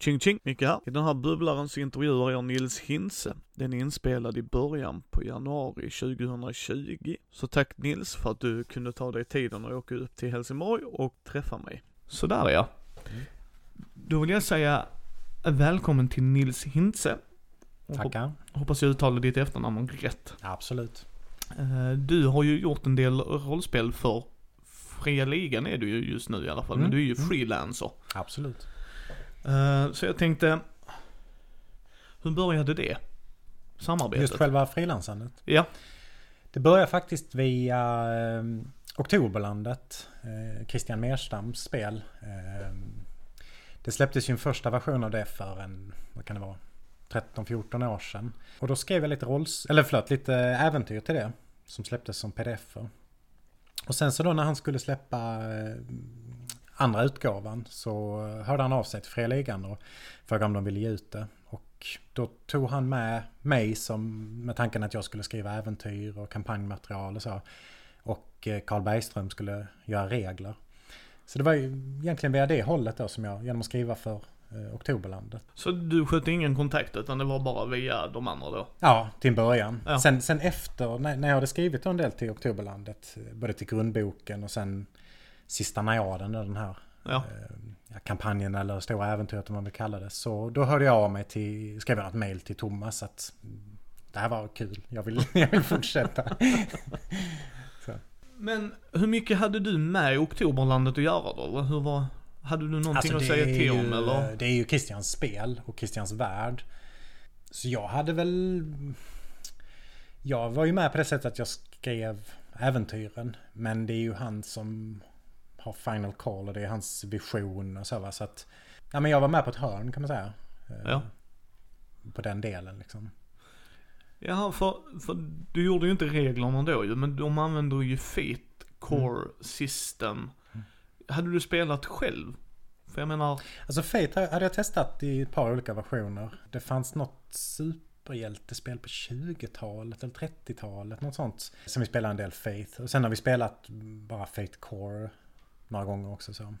Ching ching, Micke här. I den här bubblaren så intervjuar jag Nils Hintze. Den är inspelad i början på januari 2020. Så tack Nils för att du kunde ta dig tiden och åka upp till Helsingborg och träffa mig. Sådär ja. Då vill jag säga välkommen till Nils Hintze. Tackar. hoppas jag uttalar ditt efternamn rätt. Absolut. Eh, Du har ju gjort en del rollspel för Fria Ligan är du ju just nu i alla fall, men Mm, du är ju mm. freelancer. Absolut. Eh, Så jag tänkte, hur började det? Samarbetet? Just själva frilansandet. Ja. Det börjar faktiskt via eh, Oktoberlandet. Eh, Christian Merstams spel. Eh, det släpptes ju en första version av det för en, vad kan det vara, 13-14 år sedan. Och då skrev jag lite rolls, eller förlåt, lite äventyr till det. Som släpptes som pdf -er. Och sen så då när han skulle släppa eh, andra utgåvan så hörde han av sig till Fria Ligan och frågade om de ville ge ut det. Och då tog han med mig som, med tanken att jag skulle skriva äventyr och kampanjmaterial och så. Och eh, Carl Bergström skulle göra regler. Så det var ju egentligen via det hållet då som jag, genom att skriva för eh, Oktoberlandet. Så du skötte ingen kontakt utan det var bara via de andra då? Ja, till en början. Ja. Sen, sen efter, när, när jag hade skrivit en del till Oktoberlandet, eh, både till grundboken och sen sista najaden, den här Ja. eh, ja, kampanjen eller stora äventyret om man vill kalla det. Så då hörde jag av mig till, skrev jag ett mail till Thomas att mm, det här var kul, jag vill, jag vill fortsätta. Men hur mycket hade du med i Oktoberlandet att göra då? Hur var, hade du någonting Alltså, att säga till ju, om eller? Det är ju Christians spel och Christians värld. Så jag hade väl... Jag var ju med på det sättet att jag skrev äventyren. Men det är ju han som har final call och det är hans vision och så va. Så att... Ja men jag var med på ett hörn kan man säga. Eh, Ja. På den delen liksom. Ja, för, för du gjorde ju inte reglerna då ju, men de använder ju Fate Core Mm. System. Hade du spelat själv? För jag menar, Alltså Fate hade jag testat i ett par olika versioner. Det fanns något superhjältespel på 20-talet eller 30-talet. Något sånt. Som vi spelade en del Faith. Och sen har vi spelat bara Fate Core några gånger också. Så.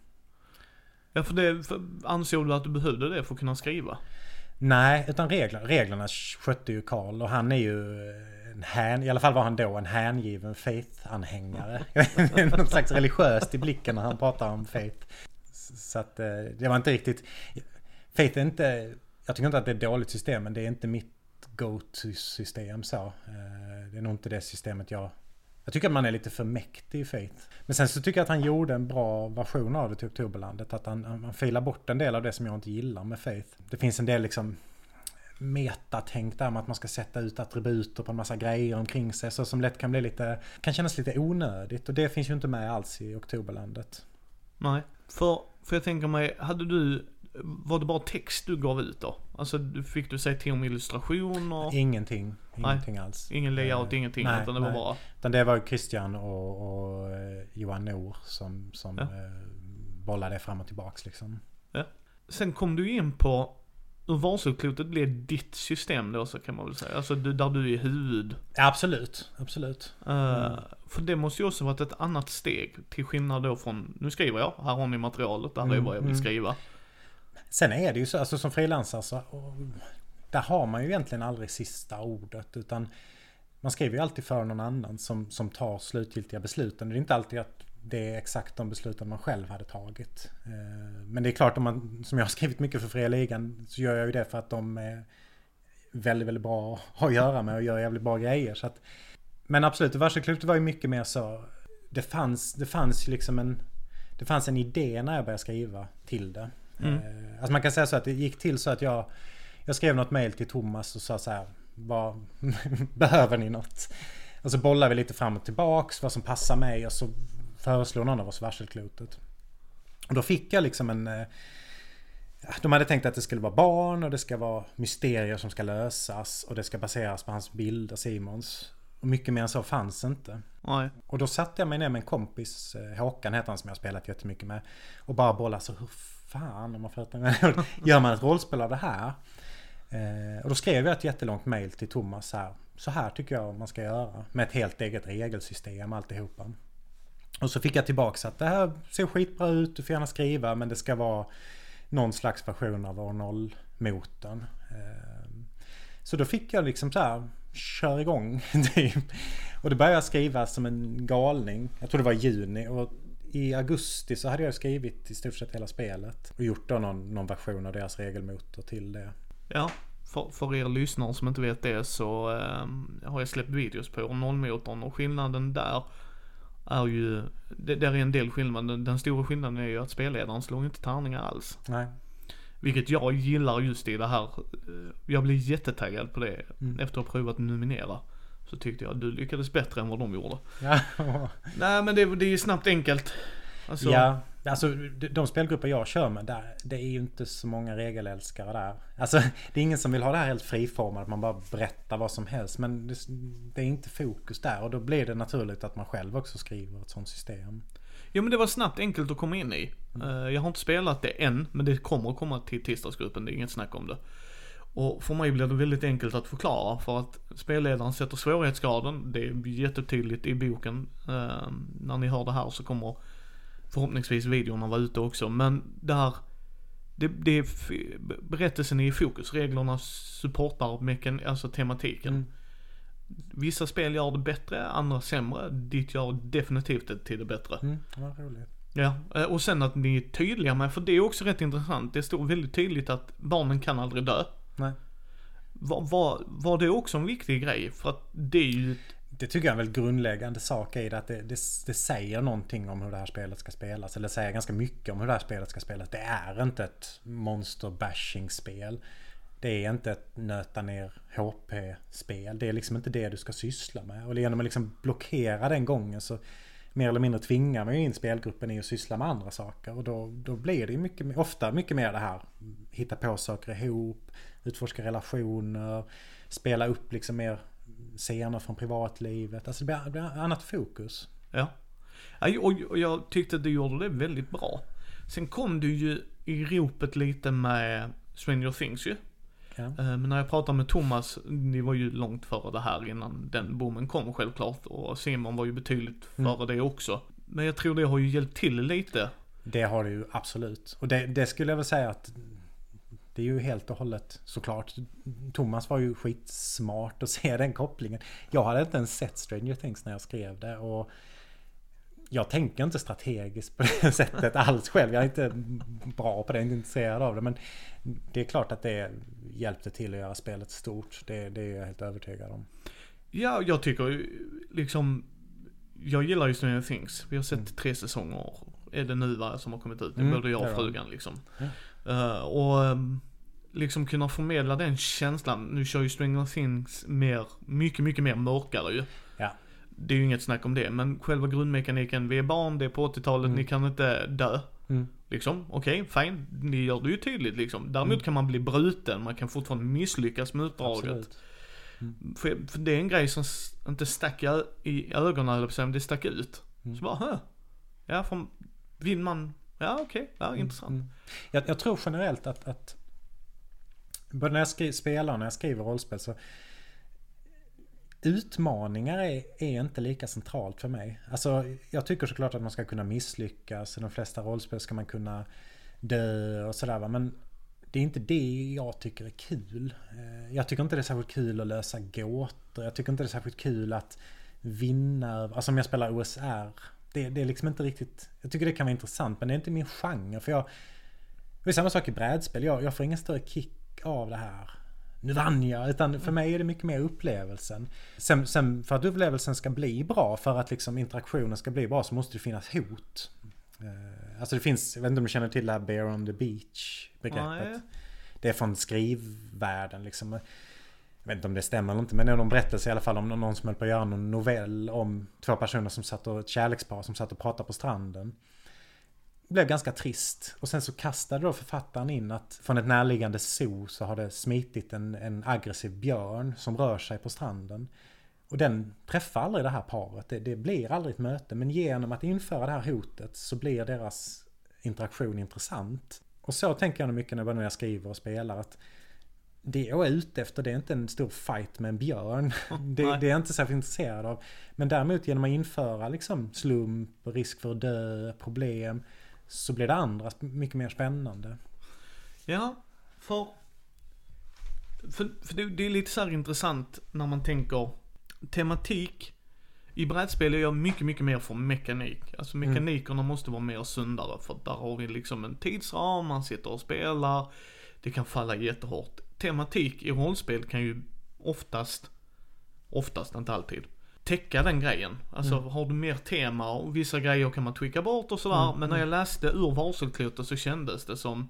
ja för det, för, ansåg du att du behövde det för att kunna skriva? Nej, utan regler, reglerna skötte ju Karl och han är ju en hän, i alla fall var han då en hängiven Faith-anhängare. Något slags religiöst i blicken när han pratar om Faith. Så att eh, det var inte riktigt... Faith är inte... Jag tycker inte att det är ett dåligt system men det är inte mitt go-to-system så. Eh, Det är nog inte det systemet jag... Jag tycker att man är lite för mäktig i Faith. Men sen så tycker jag att han gjorde en bra version av det till Oktoberlandet. Att han, han filar bort en del av det som jag inte gillar med Faith. Det finns en del liksom metatänk där med att man ska sätta ut attributer på en massa grejer omkring sig. Så som lätt kan bli lite, kan kännas lite onödigt. Och det finns ju inte med alls i Oktoberlandet. Nej. För, för jag tänker mig, hade du, var det bara text du gav ut då? Alltså fick du säga till om illustrationer? Ingenting. Ingenting alls. Ingen layout, Eh, ingenting, nej, utan det var nej. bara... Utan det var Christian och, och eh, Johan Nor som, som Ja. eh, bollade fram och tillbaks liksom. Sen kom du in på hur Varsoklotet blev ditt system då så kan man väl säga. Alltså du, där du är huvud. Ja, absolut, absolut. Eh, För det måste ju också varit ett annat steg. Till skillnad då från, nu skriver jag, här har ni materialet, det här är Mm, vad jag vill mm. skriva. Sen är det ju så, alltså som frilansare så där har man ju egentligen aldrig sista ordet utan man skriver ju alltid för någon annan som, som tar slutgiltiga besluten. Det är inte alltid att det är exakt de besluten man själv hade tagit. Eh, men det är klart om man, som jag har skrivit mycket för Fria Ligan, så gör jag ju det för att de är väldigt, väldigt bra att ha att göra med och gör jävligt bra grejer. Så att, men absolut, Varselklotet var ju mycket mer så, det fanns, det fanns liksom en, det fanns en idé när jag började skriva till det. Mm. Eh, Alltså man kan säga så att det gick till så att jag, jag skrev något mail till Thomas och sa så här, vad, behöver ni något? Och så bollade vi lite fram och tillbaks vad som passar mig och så föreslog någon av oss varselklotet. Och då fick jag liksom en... eh, De hade tänkt att det skulle vara barn och det ska vara mysterier som ska lösas och det ska baseras på hans bilder, Simons. Och mycket mer än så fanns inte. Nej. Och då satte jag mig ner med en kompis, eh, Håkan heter han som jag spelat jättemycket med. Och bara bollade så hur fan om man fattar mig. Gör man ett rollspel av det här? Eh, och då skrev jag ett jättelångt mail till Thomas här. Så här tycker jag man ska göra. Med ett helt eget regelsystem alltihopa. Och så fick jag tillbaks att det här ser skitbra ut, du får gärna skriva men det ska vara någon slags version av år 0-motorn. Eh, så då fick jag liksom så här, kör igång typ. Och det började jag skriva som en galning. Jag tror det var i juni. Och i augusti så hade jag skrivit i stort sett hela spelet. Och gjort då någon, någon version av deras regelmotor till det. Ja, för, för er lyssnare som inte vet det så eh, har jag släppt videos på nollmotorn och skillnaden där är ju, det, där är en del skillnad. Den, den stora skillnaden är ju att spelledaren slår inte tärningar alls. Nej. Vilket jag gillar just i det här. eh, Jag blir jättetaggad på det Mm. efter att ha provat nominera. Så tyckte jag att du lyckades bättre än vad de gjorde. Ja, Nej men det, det är ju snabbt enkelt. Alltså, ja, alltså de, spelgrupper jag kör med där, det är ju inte så många regelälskare där. Alltså det är ingen som vill ha det här helt friformat, att man bara berättar vad som helst. Men det, det är inte fokus där och då blir det naturligt att man själv också skriver ett sånt system. Ja men det var snabbt enkelt att komma in i. Mm. Eh, Jag har inte spelat det än, men det kommer att komma till tisdagsgruppen, det är inget snack om det. Och för mig blir det väldigt enkelt att förklara för att spelledaren sätter svårighetsgraden, det är jättetydligt i boken. Eh, När ni hör det här så kommer förhoppningsvis videorna vara ute också, men där det, det är berättelsen är i fokus, reglerna supportar mekan, alltså tematiken. Mm. Vissa spel gör det bättre, andra sämre. Ditt gör definitivt det till det bättre. Mm, var roligt. Ja, eh, och sen att ni är tydliga med, för det är också rätt intressant. Det står väldigt tydligt att barnen kan aldrig dö. Nej. Var, var, var det också en viktig grej? För att det är ju, Det tycker jag är en väldigt grundläggande sak i det. Att det, det, det säger någonting om hur det här spelet ska spelas. Eller säger ganska mycket om hur det här spelet ska spelas. Det är inte ett monster bashing spel. Det är inte ett nöta ner HP-spel. Det är liksom inte det du ska syssla med. Och genom att liksom blockera den gången så mer eller mindre tvingar man ju in spelgruppen i att syssla med andra saker. Och då, då blir det ju mycket, ofta mycket mer det här. Hitta på saker ihop, utforska relationer, spela upp liksom mer scener från privatlivet. Alltså det blir, det blir annat fokus. ja. Och, och jag tyckte att du gjorde det väldigt bra. Sen kom du ju i ropet lite med Stranger Things ju. Ja. Eh, Men när jag pratade med Thomas, ni var ju långt före det här innan den boomen kom självklart. Och Simon var ju betydligt före det också. Men jag tror det har ju hjälpt till lite. Det har det ju absolut. Och det, det skulle jag väl säga att det är ju helt och hållet såklart. Thomas var ju skitsmart att se den kopplingen. Jag hade inte ens sett Stranger Things när jag skrev det. Och jag tänker inte strategiskt på det sättet alls själv. Jag är inte bra på det, inte intresserad av det. Men det är klart att det hjälpte till att göra spelet stort. Det, det är jag helt övertygad om. Ja, jag tycker liksom, jag gillar ju Stranger Things. Vi har sett tre säsonger, är det nu va, som har kommit ut. Mm, Både jag det och är det. frugan liksom. Eh, och ehm, liksom kunna förmedla den känslan. Nu kör ju Stranger Things mer, mycket, mycket mer mörkare ju. Det är ju inget snack om det, men själva grundmekaniken, vi är barn, det är på 80-talet, Mm. ni kan inte dö. Mm. Liksom, okej, fine. Ni gör det ju tydligt liksom. Däremot Mm. kan man bli bruten, man kan fortfarande misslyckas med uppdraget. Absolut. För, för det är en grej som inte stack i, i ögonen, eller så, men det stack ut. Mm. Så bara, hö. Ja, för vill man, ja okej, ja intressant. Mm. Jag, jag tror generellt att, att både när jag skri, spelar och när jag skriver rollspel så Utmaningar är, är inte lika centralt för mig. Alltså jag tycker såklart att man ska kunna misslyckas. I de flesta rollspel ska man kunna dö och sådär va. Men det är inte det jag tycker är kul. Eh, jag tycker inte det är särskilt kul att lösa gåtor. Jag tycker inte det är särskilt kul att vinna. Alltså om jag spelar OSR. Det, det är liksom inte riktigt... Jag tycker det kan vara intressant men det är inte min genre. För jag... Det är samma sak i brädspel. Jag, jag får ingen större kick av det här. Nu vann jag! Utan för mig är det mycket mer upplevelsen. Sen, sen för att upplevelsen ska bli bra, för att liksom interaktionen ska bli bra så måste det finnas hot. Eh, Alltså det finns, jag vet inte om du känner till det här Bear on the Beach begreppet. Det är från skrivvärlden liksom. Jag vet inte om det stämmer eller inte men det är någon berättelse i alla fall om någon som höll på att göra någon novell om två personer som satt och ett kärlekspar som satt och pratade på stranden. Det blev ganska trist. Och sen så kastade då författaren in att från ett närliggande zoo så har det smitit en, en aggressiv björn som rör sig på stranden. Och den träffar aldrig det här paret. Det, det blir aldrig ett möte. Men genom att införa det här hotet så blir deras interaktion intressant. Och så tänker jag nog mycket när jag- skriver och spelar. att det jag är ute efter det är inte en stor fight med en björn. Det, Nej. det är jag inte särskilt intresserad av. Men däremot genom att införa liksom slump, risk för att dö, problem. Så blir det andra mycket mer spännande. Ja, för... För, för det, det är lite så här intressant när man tänker tematik. I brädspel är jag mycket, mycket mer för mekanik. Alltså mekanikerna måste vara mer sundare för där har vi liksom en tidsram, man sitter och spelar. Det kan falla jättehårt. Tematik i rollspel kan ju oftast, oftast, inte alltid, täcka den grejen. Alltså har du mer tema och vissa grejer kan man tweaka bort och sådär. Men när jag läste ur varselklotet så kändes det som,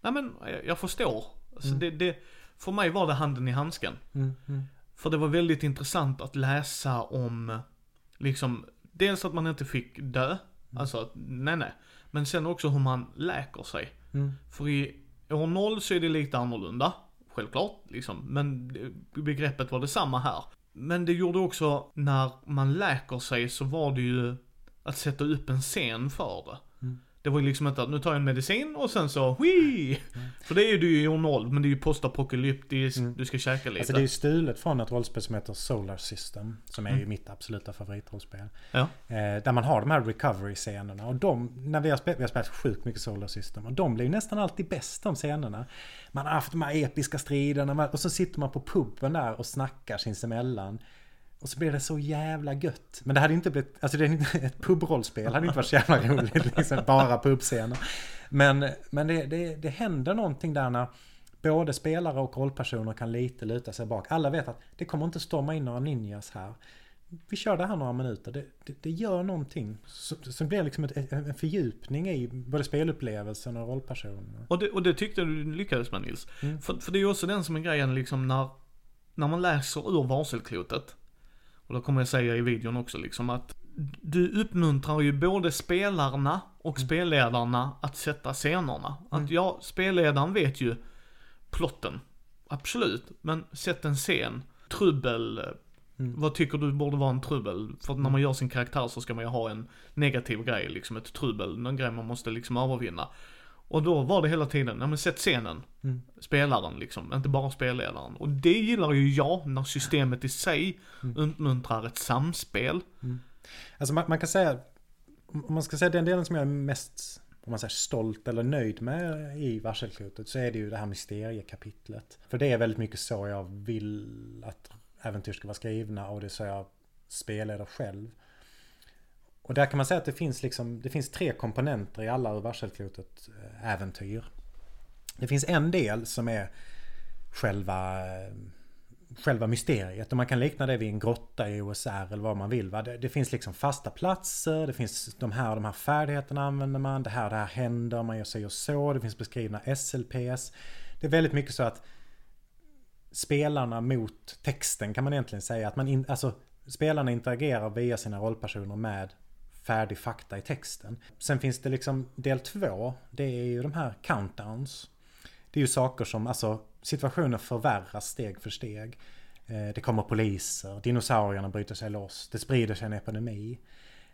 nej men jag, jag förstår. Alltså det, det, för mig var det handen i handsken. Mm, mm, För det var väldigt intressant att läsa om, liksom, dels att man inte fick dö. Alltså, att- nej nej. Men sen också hur man läker sig. mm. För i år 0 så är det lite annorlunda. Självklart, liksom. Men begreppet var detsamma här. Men det gjorde också, när man läker sig så var det ju att sätta upp en scen för det. Mm. Det var ju liksom inte att nu tar jag en medicin och sen så, hui! För det är ju ju i år 0, men det är ju postapokalyptiskt, Mm. du ska käka lite. Alltså det är ju stulet från ett rollspel som heter Solar System. Som är ju Mm. mitt absoluta favoritrollspel. Ja. Eh, där man har de här recovery-scenerna. Och de, när vi har, spelat, vi har spelat sjukt mycket Solar System. Och de blir ju nästan alltid bäst de scenerna. Man har haft de här episka striderna. Och så sitter man på puben där och snackar sinsemellan. Och så blir det så jävla gött. Men det hade inte blivit, alltså det är inte, ett pubrollspel hade inte varit så jävla roligt. Liksom, bara pubscener. Men, men det, det, det händer någonting där när både spelare och rollpersoner kan lite luta sig bak. Alla vet att det kommer inte storma in några ninjas här. Vi kör det här några minuter. Det, det, det gör någonting. Så, så blir det liksom ett, en fördjupning i både spelupplevelsen och rollpersonerna. Och det, och det tyckte du lyckades med Nils. Mm. För, för det är ju också den som är grejen liksom när, när man läser ur varselklotet. Och då kommer jag säga i videon också liksom att du uppmuntrar ju både spelarna och spelledarna att sätta scenerna. Att Mm. ja, spelledaren vet ju plotten. Absolut. Men sätt en scen. Trubbel. Mm. Vad tycker du borde vara en trubbel? För när man gör sin karaktär så ska man ju ha en negativ grej, liksom ett trubbel. Någon grej man måste liksom övervinna. Och då var det hela tiden, ja men sätt scenen. Mm. Spelaren liksom, inte bara spelledaren. Och det gillar ju jag, när systemet i sig Mm. uppmuntrar ett samspel. Alltså man, man kan säga, om man ska säga den delen som jag är mest om man säger stolt eller nöjd med i varselklotet så är det ju det här mysteriekapitlet. För det är väldigt mycket så jag vill att äventyr ska vara skrivna och det är så jag spelleder själv. Och där kan man säga att det finns liksom, det finns tre komponenter i alla ur varselklotet eh, äventyr. Det finns en del som är själva eh, själva mysteriet. Och man kan likna det vid en grotta i OSR eller vad man vill. Va? Det, det finns liksom fasta platser, det finns de här och de här färdigheterna använder man, det här och det här händer, man gör sig och så, det finns beskrivna SLPS. Det är väldigt mycket så att spelarna mot texten kan man egentligen säga. Att man in, alltså, spelarna interagerar via sina rollpersoner med färdig fakta i texten. Sen finns det liksom del två, det är ju de här countdowns. Det är ju saker som, alltså situationen förvärras steg för steg. Eh, Det kommer poliser, dinosaurierna bryter sig loss, det sprider sig en epidemi.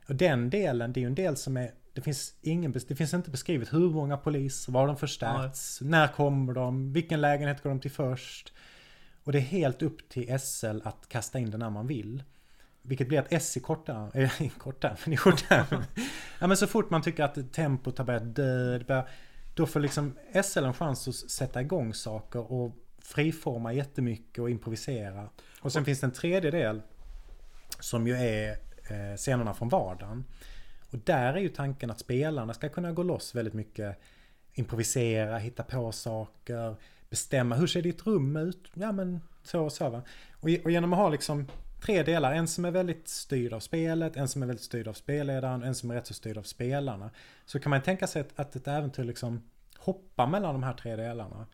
Och den delen, det är ju en del som är, det finns, ingen, det finns inte beskrivet hur många poliser, var de förstärkts, när kommer de, vilken lägenhet går de till först. Och det är helt upp till SL att kasta in den när man vill. Vilket blir att S i kortärm, äh, i kortärm, men i kortärm. ja men så fort man tycker att tempot har börjat dö, börjar, då får liksom SL en chans att sätta igång saker och friforma jättemycket och improvisera. Och sen finns det en tredje del som ju är eh, scenerna från vardagen. Och där är ju tanken att spelarna ska kunna gå loss väldigt mycket. Improvisera, hitta på saker, bestämma hur ser ditt rum ut? Ja men så och så va. Och, och genom att ha liksom tre delar, en som är väldigt styrd av spelet, en som är väldigt styrd av spelledaren, en som är rätt så styrd av spelarna. Så kan man tänka sig att, att ett äventyr liksom hoppar mellan de här tre delarna.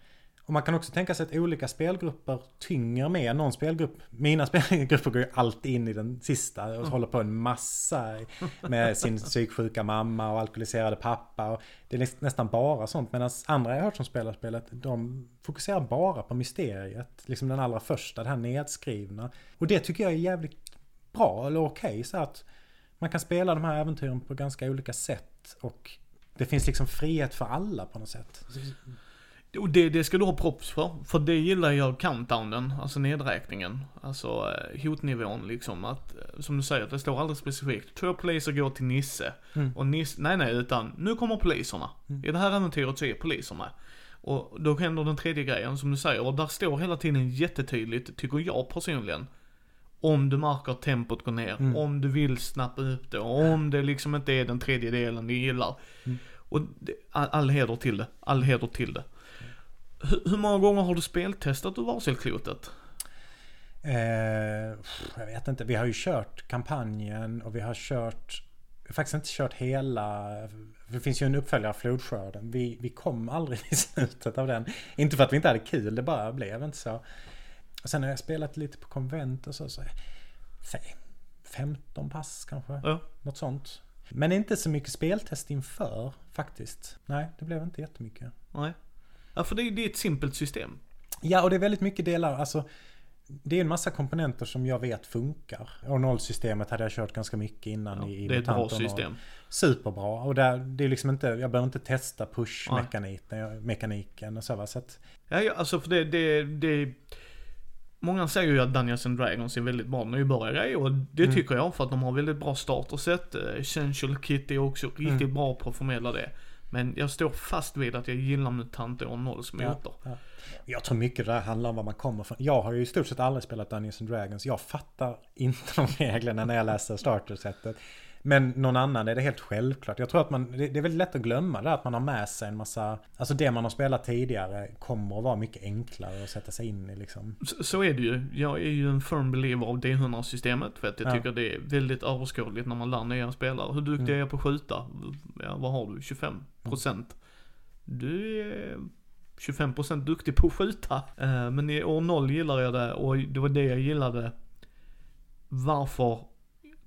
Och man kan också tänka sig att olika spelgrupper tynger med någon spelgrupp. Mina spelgrupper går ju alltid in i den sista och håller på en massa med sin psyksjuka mamma och alkoholiserade pappa. Och det är nästan bara sånt. Medan andra jag har hört som spelar spelet, de fokuserar bara på mysteriet. Liksom den allra första, det här nedskrivna. Och det tycker jag är jävligt bra, eller okej. Okay, så att man kan spela de här äventyren på ganska olika sätt. Och det finns liksom frihet för alla på något sätt. Och det, det ska du ha props för. För det gillar jag countdownen, alltså nedräkningen. Alltså eh, hotnivån liksom. Att, eh, som du säger, det står aldrig specifikt. Två poliser går till Nisse. Mm. Och Nisse, nej nej, utan nu kommer poliserna. Mm. I det här äventyret så är poliser med. Och då händer den tredje grejen som du säger, och där står hela tiden jättetydligt, tycker jag personligen. Om du märker att tempot går ner, Mm. om du vill snappa upp det, om det liksom inte är den tredje delen du gillar. Mm. Och all, all heder till det, all heder till det. Hur, många gånger har du speltestat varselklotet? Eh, jag vet inte. Vi har ju kört kampanjen och vi har kört... Vi har faktiskt inte kört hela... Det finns ju en uppföljare, Flodskörden. Vi, vi kom aldrig till slutet av den. Inte för att vi inte hade kul, det bara blev inte så. Och sen har jag spelat lite på konvent och så. så säg, 15 pass kanske. Ja. Något sånt. Men inte så mycket speltest inför faktiskt. Nej, det blev inte jättemycket. Nej. Ja, för det, är- det är ett simpelt system. Ja, och det är väldigt mycket delar. Alltså, det är en massa komponenter som jag vet funkar. Och nollsystemet hade jag kört ganska mycket innan Ja, i, det är ett bra Mutant och system. Superbra. Och där, det är liksom inte, jag behöver inte testa push-mekaniken mekaniken och så va. Så att, Ja, ja alltså för det, det, det Många säger ju att Dungeons and Dragons är väldigt bra nybörjargrej och det Mm. tycker jag för att de har väldigt bra startersätt. Eh, Essential Kit är också riktigt Mm. bra på att förmedla det. Men jag står fast vid att jag gillar MUTANT år 0 som Ja, ja. Jag tror mycket det där handlar om var man kommer från. Jag har ju i stort sett aldrig spelat Dungeons and Dragons. Jag fattar inte de reglerna när jag läser startersättet. Men någon annan är det helt självklart. Jag tror att man, det är väldigt lätt att glömma det att man har med sig en massa, alltså det man har spelat tidigare kommer att vara mycket enklare att sätta sig in i liksom. Så, så är det ju. Jag är ju en firm believer av D100-systemet för att jag Ja. tycker det är väldigt överskådligt när man lär nya spelare. Hur duktig Mm. är jag på att skjuta? Ja, vad har du? 25 procent? Du är 25 procent duktig på att skjuta. Eh, Men i år 0 gillar jag det och det var det jag gillade. Varför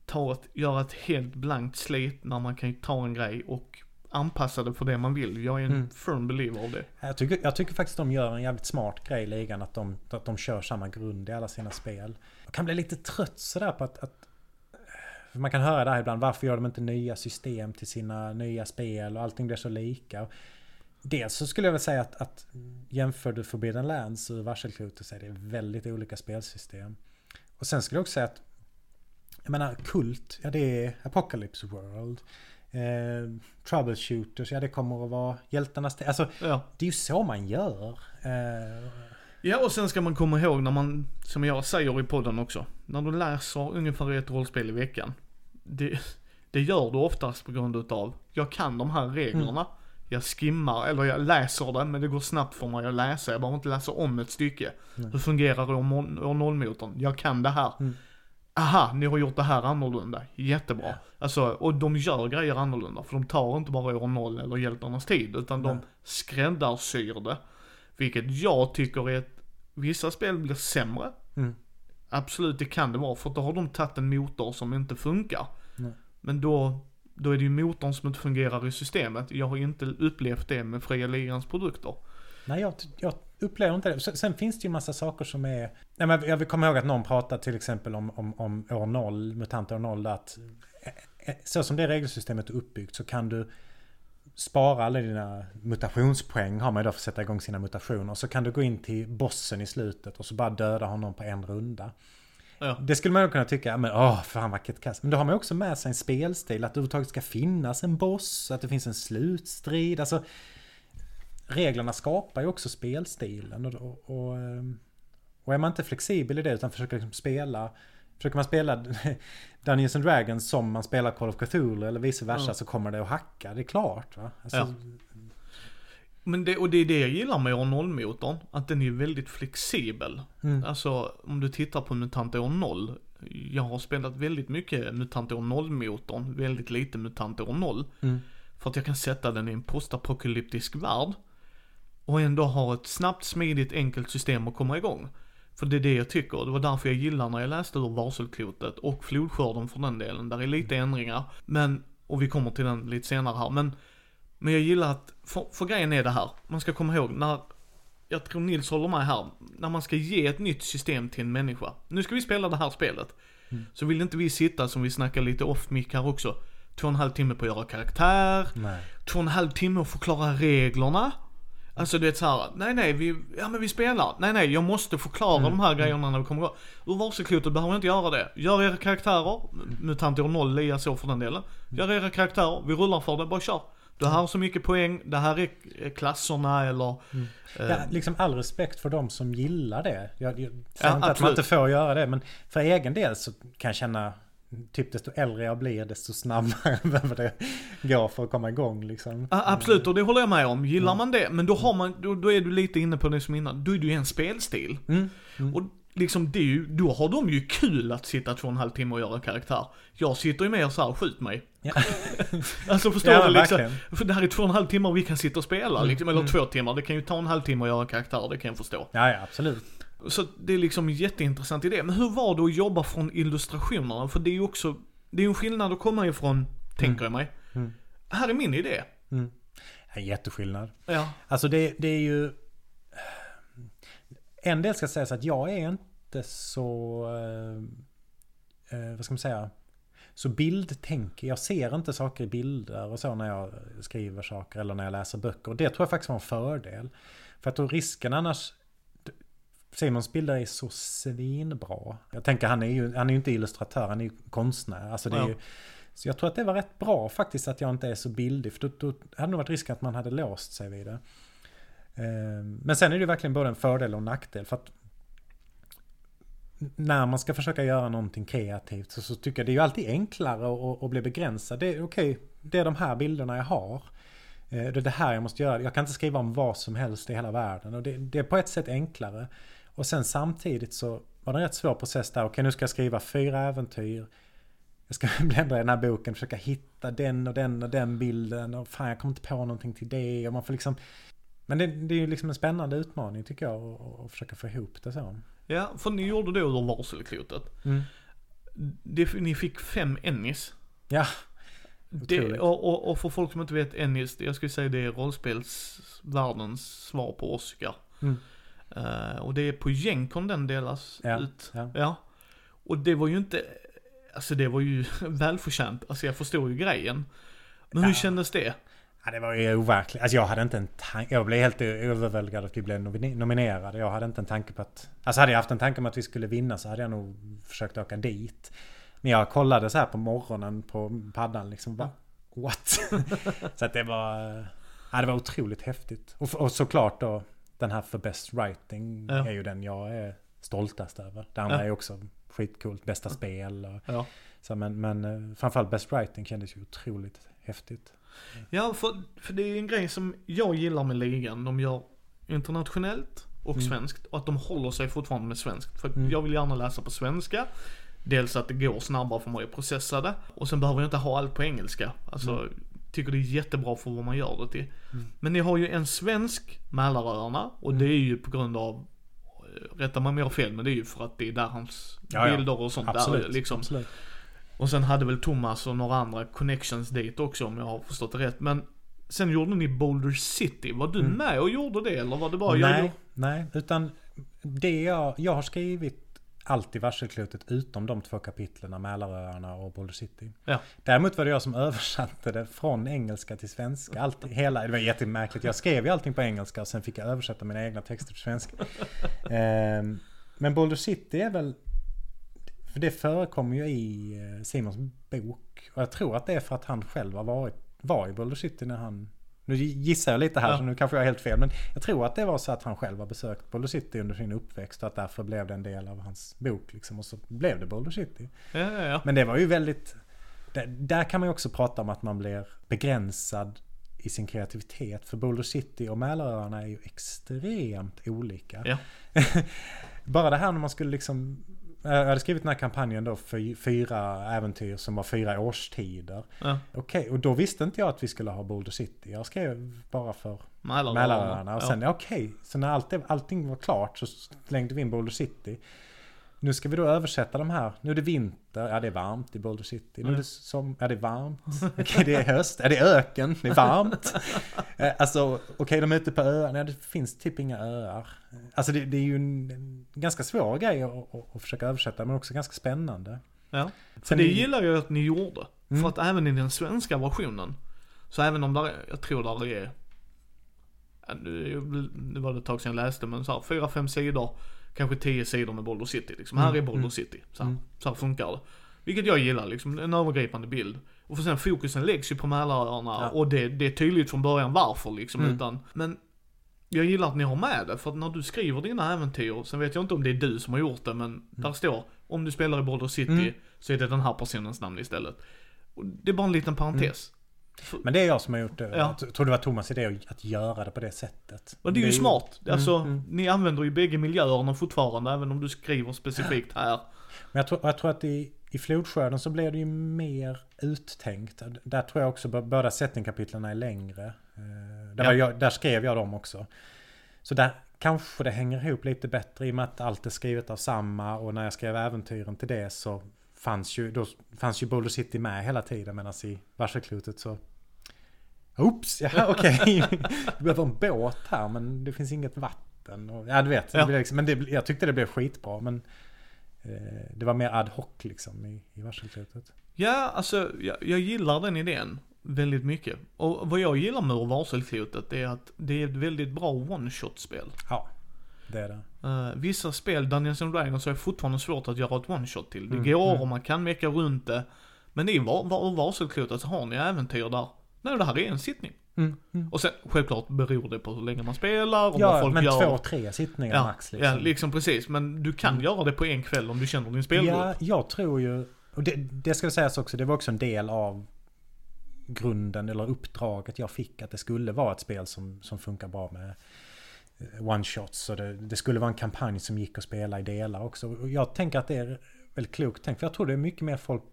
ta ett, göra ett helt blankt slit när man kan ta en grej och anpassa det för det man vill. Jag är en Mm. firm believer av det. Jag tycker, jag tycker faktiskt de gör en jävligt smart grej i ligan. Att de, att de kör samma grund i alla sina spel. Jag kan bli lite trött sådär på att, att man kan höra där ibland, varför gör de inte nya system till sina nya spel och allting blir så lika. Dels så skulle jag väl säga att, att jämför du Forbidden Lands och Varselklotet så är det väldigt olika spelsystem. Och sen skulle jag också säga att jag menar Kult, ja det är Apocalypse World. Eh, troubleshooters, ja det kommer att vara hjältarnas... Alltså Ja. det är ju så man gör. Eh, Ja och sen ska man komma ihåg när man, som jag säger i podden också, när du läser ungefär ett rollspel i veckan. Det, det gör du oftast på grund utav, jag kan de här reglerna. Jag skimmar, eller jag läser det, men det går snabbt för mig att läsa. Jag behöver inte läsa om ett stycke. Hur fungerar år år noll-motorn? Jag kan det här. Mm. Aha, ni har gjort det här annorlunda. Jättebra. Alltså, och de gör grejer annorlunda. För de tar inte bara år noll eller hjältarnas tid, utan de Nej. skräddarsyr det. Vilket jag tycker är ett, vissa spel blir sämre. Mm. Absolut, det kan det vara. För då har de tagit en motor som inte funkar. Nej. Men då, då är det ju motorn som inte fungerar i systemet. Jag har inte upplevt det med Fria Ligans produkter. Nej, jag, jag upplever inte det. Sen, finns det ju massa saker som är... Nej, men jag komma ihåg att någon pratade till exempel om, om, om år 0, MUTANT år 0, att eh, eh, så som det regelsystemet är uppbyggt så kan du spara alla dina mutationspoäng har man ju då för att sätta igång sina mutationer. Så kan du gå in till bossen i slutet och så bara döda honom på en runda. Ja. Det skulle man ju kunna tycka, men åh fan vilket kast. Men då har man ju också med sig en spelstil, att det överhuvudtaget ska finnas en boss, att det finns en slutstrid. Alltså, reglerna skapar ju också spelstilen. Och, och, och, ehm, och är man inte flexibel i det utan försöker liksom spela Försöker man spela Dungeons and Dragons som man spelar Call of Cthulhu eller vice versa Ja. så kommer det att hacka. Det är klart va? Alltså, Ja. Men det, och det är det jag gillar med år 0-motorn. Att den är väldigt flexibel. Mm. Alltså om du tittar på MUTANT år 0. Jag har spelat väldigt mycket MUTANT år 0-motorn. Väldigt lite MUTANT år 0. Mm. För att jag kan sätta den i en postapokalyptisk värld. Och ändå ha ett snabbt, smidigt, enkelt system att komma igång. För det är det jag tycker. Det var därför jag gillar när jag läste ur varselklotet och flodskörden för den delen. Där är lite ändringar. Men, och vi kommer till den lite senare här. Men, men jag gillar att, för, för grejen är det här. Man ska komma ihåg när, jag tror Nils håller med här. När man ska ge ett nytt system till en människa. Nu ska vi spela det här spelet. Så vill inte vi sitta, som vi snackar lite off mic här också. Två och en halv timme på att göra karaktär Nej. två och en halv timme att förklara reglerna. Alltså du vet såhär, nej nej vi, ja men vi spelar. Nej nej jag måste förklara de här grejerna när vi kommer igång. Ur varselklotet behöver jag inte göra det. Gör era karaktärer, MUTANT år 0, Lia så för den delen. Gör era karaktärer, vi rullar för det, bara kör. Du har så mycket poäng, det här är klasserna eller... Mm. eh, Ja, liksom all respekt för de som gillar det. Jag, jag säger Ja, inte att man inte får göra det, men för egen del så kan jag känna Typ desto äldre jag blir desto snabbare behöver det gå för att komma igång liksom. Ja, absolut, och det håller jag med om. Gillar Mm. man det, men då har man, då, då är du lite inne på det som innan, då är det ju en spelstil. Mm. Mm. Och liksom det är ju, då har de ju kul att sitta två och en halv timme och göra karaktär. Jag sitter ju mer så här, skjut mig. Ja. Alltså förstår Ja, du liksom? verkligen. För det här är två och en halv timme och vi kan sitta och spela Mm, liksom, eller mm. två timmar. Det kan ju ta en halv timme att göra karaktär, det kan jag förstå. Ja, ja, absolut. Så det är liksom en jätteintressant idé. Men hur var det att jobba från illustrationerna? För det är ju också, det är ju en skillnad att komma ifrån, tänker jag mig. Mm. Här är min idé. Mm. En jätteskillnad. Ja. Alltså det, det är ju... En del ska sägas att jag är inte så... Eh, eh, vad ska man säga? Så bildtänk. Jag ser inte saker i bilder och så när jag skriver saker eller när jag läser böcker. Och det tror jag faktiskt var en fördel. För att då risken annars... Simons bilder är så svinbra. Jag tänker han är ju, han är ju inte illustratör, han är ju konstnär. Alltså det är Ja. ju, så jag tror att det var rätt bra faktiskt att jag inte är så bildig. För då, då hade det varit risk att man hade låst sig vid det. Ehm, Men sen är det ju verkligen både en fördel och en nackdel. För att när man ska försöka göra någonting kreativt så, så tycker jag det är ju alltid enklare att, att bli begränsad. Det är okej, det är de här bilderna jag har. Eh, Det är det här jag måste göra. Jag kan inte skriva om vad som helst i hela världen. Och det, det är på ett sätt enklare. Och sen samtidigt så var det en rätt svår process där. Okej, nu ska jag skriva fyra äventyr. Jag ska bläddra i den här boken, försöka hitta den och den och den bilden. Och fan, jag kommer inte på någonting till det. Och man får liksom... Men det, det är ju liksom en spännande utmaning tycker jag. Att, försöka få ihop det så. Ja, för ni gjorde det ur varselklotet. Mm. Det, ni fick fem Ennis. Ja, Det, och, och, och för folk som inte vet Ennis, jag skulle säga det är rollspelsvärldens svar på Oscar. Mm. Eh, och det är på Gencon den delas Ja, ut. ja. ja. Och det var ju inte, alltså det var ju välförtjänt. Alltså jag förstår ju grejen. Men hur Ja. kändes det? Ja, det var ju overkligt. Alltså jag hade inte en tanke. Jag blev helt överväldigad att vi blev nomine- nominerade. Jag hade inte en tanke på att... Alltså hade jag haft en tanke om att vi skulle vinna så hade jag nog försökt åka dit. Men jag kollade så här på morgonen på paddan liksom. Bara, what? så att det var... Ja, det var otroligt häftigt. Och, och såklart då den här för best writing Ja. är ju den jag är stoltast över. Det andra Ja. är också skitcoolt. Bästa spel och... Ja. Så, men, men eh, framförallt best writing kändes ju otroligt häftigt. Ja, för, för det är en grej som jag gillar med ligan. De gör internationellt och Mm. svenskt. Och att de håller sig fortfarande med svenskt. För Mm. jag vill gärna läsa på svenska. Dels att det går snabbare för mig att processa det. Och sen behöver jag inte ha allt på engelska. Alltså, tycker det är jättebra för vad man gör det till. Mm. Men ni har ju en svensk Mälaröarna. Och Mm. det är ju på grund av, eh, rätta mig om jag har fel, men det är ju för att det är där hans Ja, bilder och sånt Absolut. där liksom. absolut. Och sen hade väl Thomas och några andra connections dit också om jag har förstått det rätt. Men sen gjorde ni Boulder City. Var du Mm. med och gjorde det eller var det bara jag nej, nej, utan det jag, jag har skrivit allt i varselklotet utom de två kapitlen Mälaröarna och Boulder City. Ja. Däremot var det jag som översatte det från engelska till svenska. Allt, hela, det var jättemärkligt. Jag skrev ju allting på engelska och sen fick jag översätta mina egna texter till svenska. Ehm, men Boulder City är väl... För det förekommer ju i eh, Simons bok. Och jag tror att det är för att han själv har varit, var i Boulder City när han... Nu gissar jag lite här Ja. så nu kanske jag har helt fel. Men jag tror att det var så att han själv har besökt Boulder City under sin uppväxt. Och att därför blev det en del av hans bok liksom. Och så blev det Boulder City. Ja, ja. Men det var ju väldigt... Där, där kan man ju också prata om att man blir begränsad i sin kreativitet. För Boulder City och Mälaröarna är ju extremt olika. Bara det här när man skulle liksom... Jag hade skrivit den här kampanjen då för fyra äventyr som var fyra årstider. ja. Okej, och då visste inte jag att vi skulle ha Boulder City. Jag skrev bara för Mälaröarna. Och sen, ja. okej, så när allt, allting var klart så slängde vi in Boulder City. Nu ska vi då översätta de här. Nu är det vinter, ja det är varmt i Boulder City. Nu är det som, ja det är varmt. Okej, det är höst, ja det är öken, det är varmt. Eh, Alltså, okej de är ute på öarna, ja det finns typ inga öar. Alltså det, det är ju en, en ganska svår grej att, att, att försöka översätta, men också ganska spännande. ja. För det gillar jag att ni gjorde. Mm. För att även i den svenska versionen. Så även om där är, jag tror där är, nu var det ett tag sedan jag läste men så här, fyra, fem sidor. Kanske tio sidor med Boulder City liksom. Här Mm, är Boulder mm, City. Så här, mm. så här funkar det. Vilket jag gillar, liksom en övergripande bild. Och för sen fokusen läggs ju på Mälaröarna Ja. och det, det är tydligt från början varför liksom. Mm. Utan, men jag gillar att ni har med det, för att när du skriver dina äventyr, sen vet jag inte om det är du som har gjort det, men där står, om du spelar i Baldur's City, Mm. så är det den här personens namn istället. Och det är bara en liten parentes. Men det är jag som har gjort det. Ja. Jag tror det var Thomas idé att göra det på det sättet. Och det är ju smart. Alltså, mm. ni använder ju bägge miljöerna fortfarande, även om du skriver specifikt här. Men jag tror, jag tror att i, i Flodskörden så blev det ju mer uttänkt. Där tror jag också båda settingkapitlen är längre. Eh, Där, Ja. jag, där skrev jag dem också. Så där kanske det hänger ihop lite bättre i och med att allt är skrivet av samma. Och när jag skrev äventyren till det så fanns ju, då fanns ju Boulder City med hela tiden. Medan i Varselklotet så... Oops! Ja okej. Det behöver en båt här men det finns inget vatten. Och, ja du vet. Det Ja. blev liksom, men det, jag tyckte det blev skitbra men... Eh, Det var mer ad hoc liksom i, i varselklotet. Ja, alltså jag, jag gillar den idén väldigt mycket. Och vad jag gillar med varselklotet är att det är ett väldigt bra one-shot-spel. Ja, det är det. Uh, vissa spel, Dungeons and Dragons, är fortfarande svårt att göra ett one-shot till. Det Mm, går mm. och man kan mecka runt det. Men i var, var, varselklotet så har ni äventyr där. Nej, det här är en sittning. Mm, mm. Och sen självklart beror det på hur länge man spelar vad Ja, folk men gör. två, tre sittningar ja, max liksom. Ja, liksom precis. Men du kan Mm. göra det på en kväll om du känner din spelgrupp. Ja, jag tror ju... Och det, det ska sägas också, det var också en del av grunden eller uppdraget jag fick att det skulle vara ett spel som, som funkar bra med one-shots. Och det, det skulle vara en kampanj som gick att spela i delar också. Och jag tänker att det är väldigt klokt tänkt. För jag tror det är mycket mer folk...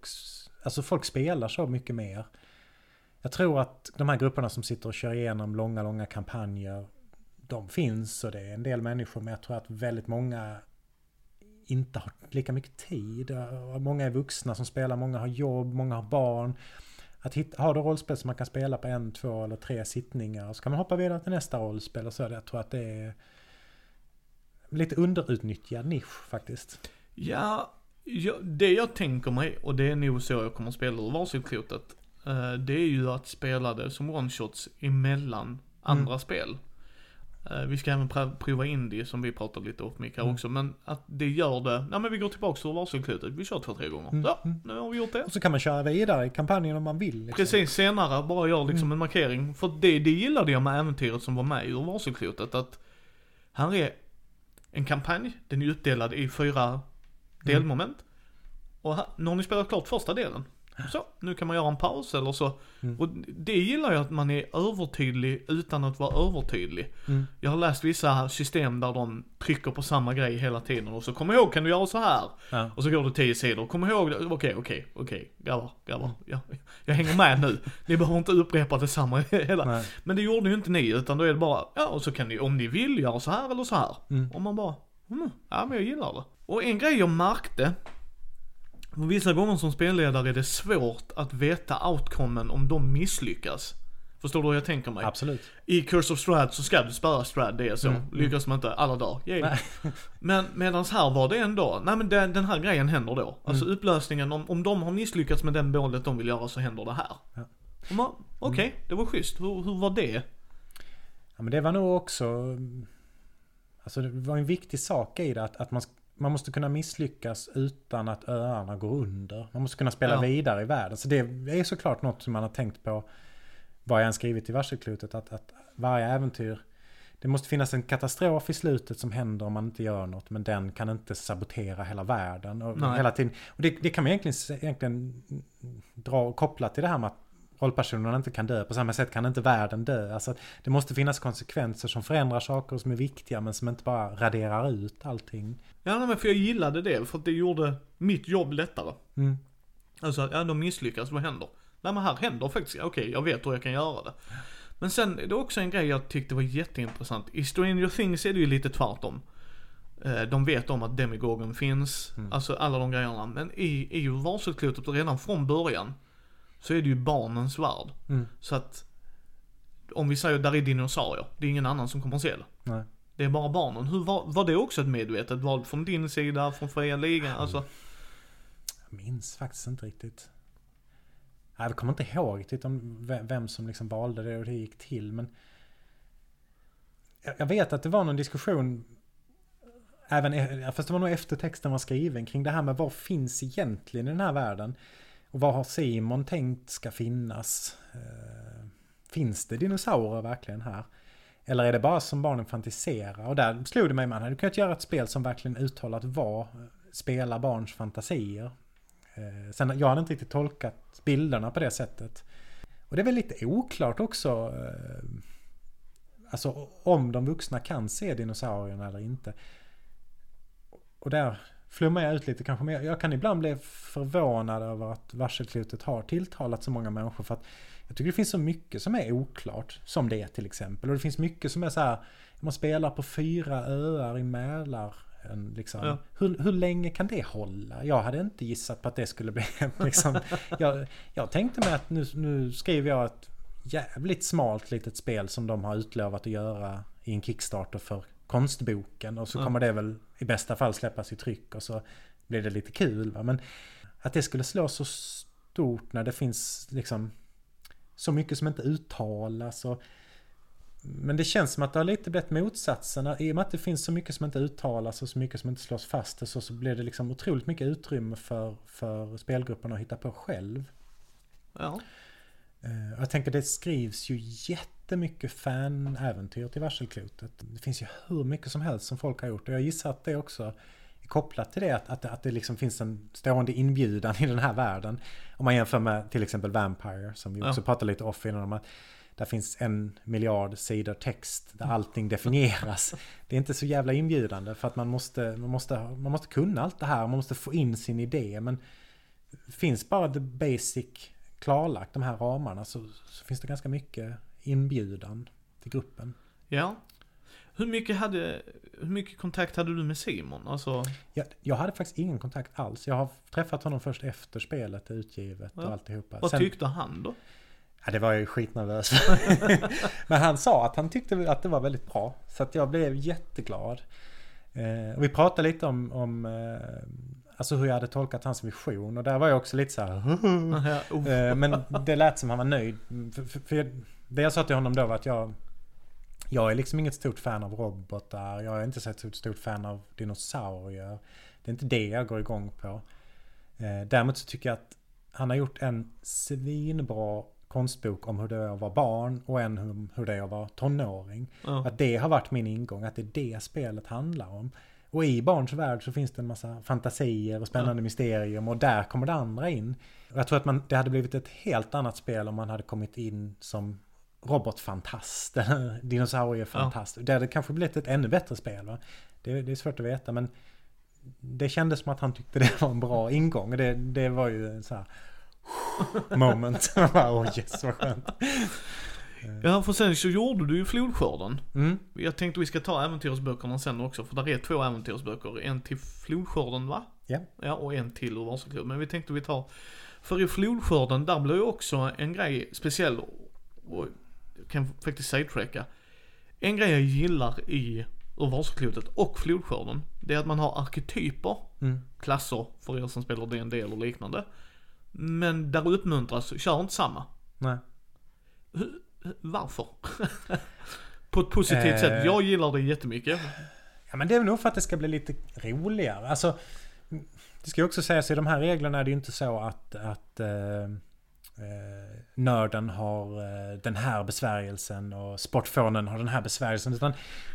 Alltså folk spelar så mycket mer. Jag tror att de här grupperna som sitter och kör igenom långa, långa kampanjer. De finns och det är en del människor. Men jag tror att väldigt många inte har lika mycket tid. Många är vuxna som spelar, många har jobb, många har barn. Att hitta, ha då rollspel som man kan spela på en, två eller tre sittningar. Och så kan man hoppa vidare till nästa rollspel och så. Jag tror att det är lite underutnyttjad nisch faktiskt. Ja, ja, det jag tänker mig, och det är nog så jag kommer att spela ur varselklotet, eh, det är ju att spela det som one-shots emellan andra spel. Eh, vi ska även pr- prova indie som vi pratade lite off mic här Mm. också, men att det gör det, nej men vi går tillbaka till varselklotet, vi kör två, tre gånger. Mm, Ja, mm. nu har vi gjort det. Och så kan man köra vidare i kampanjen om man vill. Liksom. Precis, senare bara gör liksom Mm. en markering. För det, det gillade jag med äventyret som var med ur varselklotet, att här är en kampanj, den är uppdelad i fyra delmoment. Och här, nu har ni spelat klart första delen. Så, nu kan man göra en paus eller så. Mm. Och det gillar jag att man är övertydlig utan att vara övertydlig. Mm. Jag har läst vissa system där de trycker på samma grej hela tiden och så kom ihåg kan du göra så här. Ja. Och så går det tio sidor. Kom ihåg, det. okej, okej, okej, grabbar, grabbar. Ja, jag hänger med nu. Ni behöver inte upprepa detsamma hela. Nej. Men det gjorde ju inte ni, utan då är det bara, ja och så kan ni, om ni vill, göra så här eller så här. Mm. Och man bara, mm, ja men jag gillar det. Och en grej jag märkte, för vissa gånger som spelledare är det svårt att veta outcomen om de misslyckas. Förstår du hur jag tänker mig? Absolut. I Curse of Strad så ska du spöa Strad, det är så. Mm, mm. Lyckas man inte, alla dagar. Nej. Men medans här var det ändå, nej men den, den här grejen händer då. Alltså Mm. upplösningen, om, om de har misslyckats med den målet de vill göra så händer det här. Ja. Och man, Okej, det var schysst. Hur, hur var det? Ja, men det var nog också... Alltså det var en viktig sak i det att, att man, man måste kunna misslyckas utan att öarna går under. Man måste kunna spela Ja. vidare i världen. Så det är såklart något som man har tänkt på vad jag än skrivit i varselklotet. Att, att varje äventyr... Det måste finnas en katastrof i slutet som händer om man inte gör något. Men den kan inte sabotera hela världen. Och, Nej. hela tiden, och det, det kan man egentligen, egentligen dra och koppla till det här med att rollpersonerna inte kan dö. På samma sätt kan inte världen dö. Alltså, det måste finnas konsekvenser som förändrar saker som är viktiga men som inte bara raderar ut allting. Ja, nej, men för jag gillade det, för att det gjorde mitt jobb lättare. Mm. Alltså, ja de misslyckas, vad händer? Nej men här händer faktiskt, okej jag vet hur jag kan göra det. Men sen är det också en grej jag tyckte var jätteintressant. I Stranger Things är det ju lite tvärtom. Eh, De vet om att demigogen finns, Mm. alltså alla de grejerna. Men i, i varselklotet redan från början så är det ju barnens värld. Mm. Så att om vi säger där är dinosaurier, det är ingen annan som kommer att se det. Nej. Det är bara barnen. Hur var, var det också ett medvetet val från din sida, från fria ligan? Alltså, Jag minns faktiskt inte riktigt. Jag kommer inte ihåg riktigt om vem som liksom valde det och hur det gick till. Men jag vet att det var någon diskussion även, e-, fast det var nog efter texten var skriven, kring det här med vad finns egentligen i den här världen? Och vad har Simon tänkt ska finnas? Eh, finns det dinosaurier verkligen här? Eller är det bara som barnen fantiserar? Och där slog det mig, man hade kunnat göra ett spel som verkligen uttalat var spela barns fantasier. Eh, sen, jag hade inte riktigt tolkat bilderna på det sättet. Och det är väl lite oklart också. Eh, alltså om de vuxna kan se dinosaurierna eller inte. Och där flummar jag ut lite kanske. Men jag kan ibland bli förvånad över att varselklotet har tilltalat så många människor. För att jag tycker det finns så mycket som är oklart. Som det till exempel. Och det finns mycket som är så här. Man spelar på fyra öar i Mälar. Liksom. Ja. Hur, hur länge kan det hålla? Jag hade inte gissat på att det skulle bli liksom, jag, jag tänkte mig att nu, nu skriver jag ett jävligt smalt litet spel som de har utlovat att göra i en Kickstarter för konstboken. Och så ja. kommer det väl i bästa fall släppas i tryck och så blir det lite kul. Va? Men att det skulle slå så stort när det finns liksom så mycket som inte uttalas. Och, men det känns som att det har lite blivit motsatsen. I och med att det finns så mycket som inte uttalas och så mycket som inte slås fast så, så blir det liksom otroligt mycket utrymme för, för spelgruppen att hitta på själv. Ja. Uh, jag tänker det skrivs ju jättemycket fan-äventyr till varselklotet. Det finns ju hur mycket som helst som folk har gjort och jag gissar att det också kopplat till det att, att, att det liksom finns en stående inbjudan i den här världen. Om man jämför med till exempel Vampire som vi också ja. pratade lite off innan om att där finns en miljard sidor text där allting definieras. Det är inte så jävla inbjudande för att man måste, man måste, man måste kunna allt det här, man måste få in sin idé. Men finns bara the basic klarlagt, de här ramarna, så, så finns det ganska mycket inbjudan till gruppen. Ja. Hur mycket, hade, hur mycket kontakt hade du med Simon? Alltså... Jag, jag hade faktiskt ingen kontakt alls. Jag har träffat honom först efter spelet är utgivet ja. och alltihopa. Vad Sen, tyckte han då? Ja, det var jag ju skitnervös Men han sa att han tyckte att det var väldigt bra. Så att jag blev jätteglad. Eh, och vi pratade lite om, om eh, alltså hur jag hade tolkat hans vision. Och där var jag också lite så här. eh, men det lät som han var nöjd. För, för, för det jag sa till honom då var att jag jag är liksom inget stort fan av robotar. Jag är inte så ett stort fan av dinosaurier. Det är inte det jag går igång på. Eh, däremot så tycker jag att han har gjort en svinbra konstbok om hur det är att vara barn och en om hur det är att vara tonåring. Ja. Att det har varit min ingång, att det är det spelet handlar om. Och i barns värld så finns det en massa fantasier och spännande ja. mysterium och där kommer det andra in. Och jag tror att man, det hade blivit ett helt annat spel om man hade kommit in som robotfantast, dinosauriefantast. Ja. Det hade kanske blivit ett ännu bättre spel. Va? Det, det, är svårt att veta men det kändes som att han tyckte det var en bra ingång. Det, det var ju så här moment. Oh, yes, vad skönt. Ja, för sen så gjorde du ju Flodskörden. Mm. Jag tänkte vi ska ta äventyrsböckerna sen också, för där är två äventyrsböcker. En till Flodskörden va? Ja. Ja, och en till ur Vasaklubben. Men vi tänkte vi tar, för i Flodskörden, där blir ju också en grej speciell, och kan faktiskt sidetracka. En grej jag gillar i ur Vasaklotet och Flodskörden, det är att man har arketyper, mm. klasser för er som spelar D&D eller liknande. Men där uppmuntras, kör inte samma. Nej. Varför? På ett positivt eh, sätt. Jag gillar det jättemycket. Ja men det är nog för att det ska bli lite roligare. Alltså, det ska ju också sägas i de här reglerna är det ju inte så att, att eh, eh, nörden har eh, den här besvärjelsen och sportfånen har den här besvärjelsen. Utan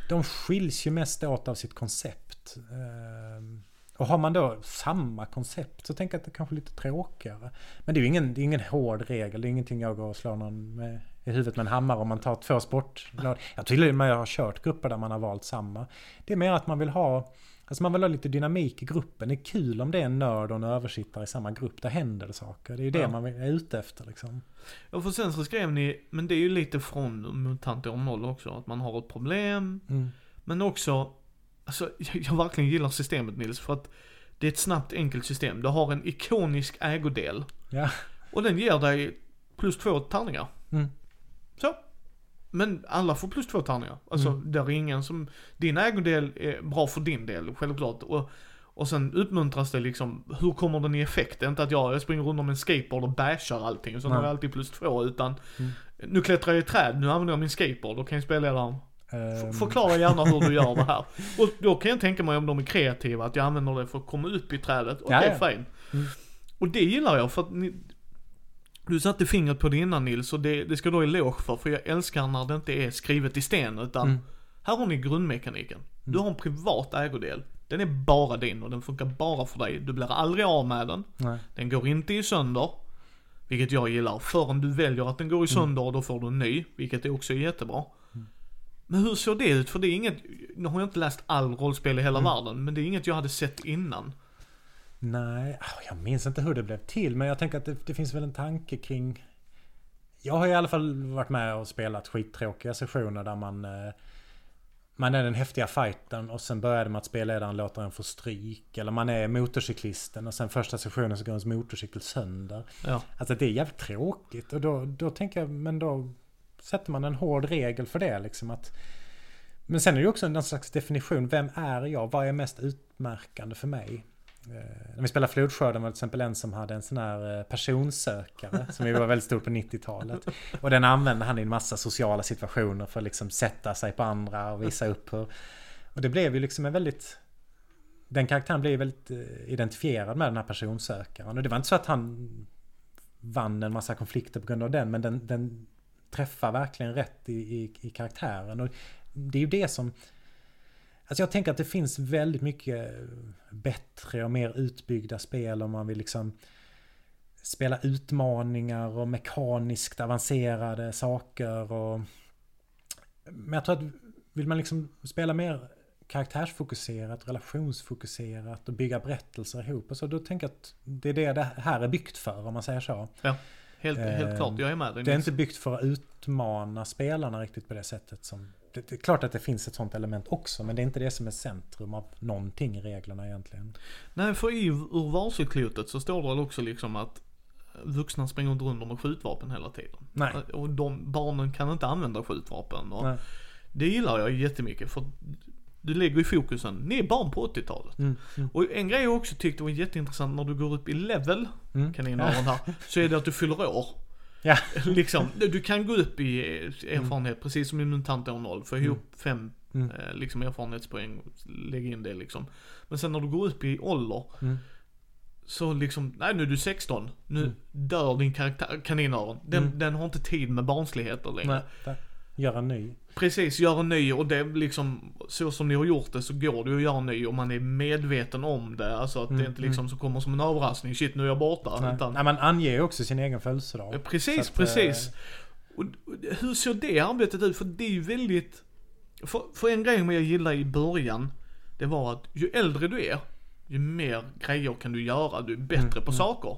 de skiljs ju mest åt av sitt koncept. Eh, och har man då samma koncept så tänker jag att det kanske är lite tråkigare. Men det är ju ingen, det är ingen hård regel. Det är ingenting jag går och slår någon med i huvudet med en hammare om man tar två sportlag. Jag till och med har kört grupper där man har valt samma. Det är mer att man vill ha Alltså man vill ha lite dynamik i gruppen. Det är kul om det är en nörd och en översittare i samma grupp. Där händer det saker. Det är ju det ja. man är ute efter liksom. Ja för sen så skrev ni, men det är ju lite från MUTANT år 0 också. Att man har ett problem. Mm. Men också Alltså, jag verkligen gillar systemet Nils, för att det är ett snabbt enkelt system. Du har en ikonisk ägodel. Ja. Och den ger dig plus två tärningar. Mm. Så. Men alla får plus två tärningar. Alltså, mm. det är ingen som... Din ägodel är bra för din del, självklart. Och, och sen uppmuntras det liksom, hur kommer den i effekt? Det är inte att jag, jag springer runt med en skateboard och bashar allting, så har jag alltid plus två, utan mm. nu klättrar jag i träd, nu använder jag min skateboard, då kan jag spela där Ehm, Förklara gärna hur du gör det här. Och då kan jag tänka mig om de är kreativa, att jag använder det för att komma upp i trädet. Okej, Ja, ja. fine. Mm. Och det gillar jag för att ni, du satte fingret på det innan Nils och det, det ska du ha eloge för, för jag älskar när det inte är skrivet i sten utan Mm. här har ni grundmekaniken. Du har en privat ägodel. Den är bara din och den funkar bara för dig. Du blir aldrig av med den. Nej. Den går inte i sönder. Vilket jag gillar. Förrän du väljer att den går i sönder, då får du en ny. Vilket är också jättebra. Men hur såg det ut? För det är inget, nu har jag inte läst all rollspel i hela världen, men det är inget jag hade sett innan. Nej, ah, jag minns inte hur det blev till men jag tänker att det, det finns väl en tanke kring... Jag har i alla fall varit med och spelat skittråkiga sessioner där man... Eh, man är den häftiga fighten och sen börjar det med att spelledaren låter en få stryk. Eller man är motorcyklisten och sen första sessionen så går ens motorcykel sönder. Ja. Alltså det är jävligt tråkigt och då, då tänker jag, men då sätter man en hård regel för det liksom att Men sen är det ju också en slags definition, vem är jag? Vad är mest utmärkande för mig? Eh, när vi spelade Flodskörden var det till exempel en som hade en sån här eh, personsökare som ju var väldigt stor på 90-talet. Och den använde han i en massa sociala situationer för att liksom sätta sig på andra och visa upp hur... Och det blev ju liksom en väldigt... Den karaktären blev väldigt eh, identifierad med den här personsökaren. Och det var inte så att han vann en massa konflikter på grund av den, men den, den träffar verkligen rätt i, i, i karaktären. Och det är ju det som... Alltså jag tänker att det finns väldigt mycket bättre och mer utbyggda spel om man vill liksom spela utmaningar och mekaniskt avancerade saker och... Men jag tror att vill man liksom spela mer karaktärsfokuserat, relationsfokuserat och bygga berättelser ihop och så då tänker jag att det är det det här är byggt för om man säger så. Helt, Eh, helt klart, jag är med dig Det är inte byggt för att utmana spelarna riktigt på det sättet som... Det, är klart att det finns ett sånt element också, men det är inte det som är centrum av någonting i reglerna egentligen. Nej, för i varselklotet så står det väl också liksom att vuxna springer inte runt med skjutvapen hela tiden. Nej. Och de barnen kan inte använda skjutvapen. Och Nej. Det gillar jag jättemycket för du lägger i fokusen, ni är barn på 80-talet. Mm, mm, Och en grej jag också tyckte var jätteintressant när du går upp i level, mm. kaninöron här, så är det att du fyller år. Ja. liksom, du kan gå upp i erfarenhet precis som i Mutant år 0, få ihop fem Mm. eh, liksom erfarenhetspoäng, lägga in det liksom. Men sen när du går upp i ålder, Mm. så liksom, nej nu är du 16, nu Mm. dör din karaktär, kaninöron. Den, Mm. den har inte tid med barnsligheter längre. Nej, där. Gör en ny. Precis, gör en ny och det liksom, så som ni har gjort det så går det ju att göra en ny och man är medveten om det. Alltså att det Mm, inte liksom så kommer som en överraskning, shit nu är jag borta. Nej. Utan, Nej, man anger ju också sin egen födelsedag. Precis, att, precis. eh, Och, och hur ser det arbetet ut? För det är ju väldigt... För, för en grej som jag gillade i början, det var att ju äldre du är, ju mer grejer kan du göra, du är bättre Mm, på mm. saker.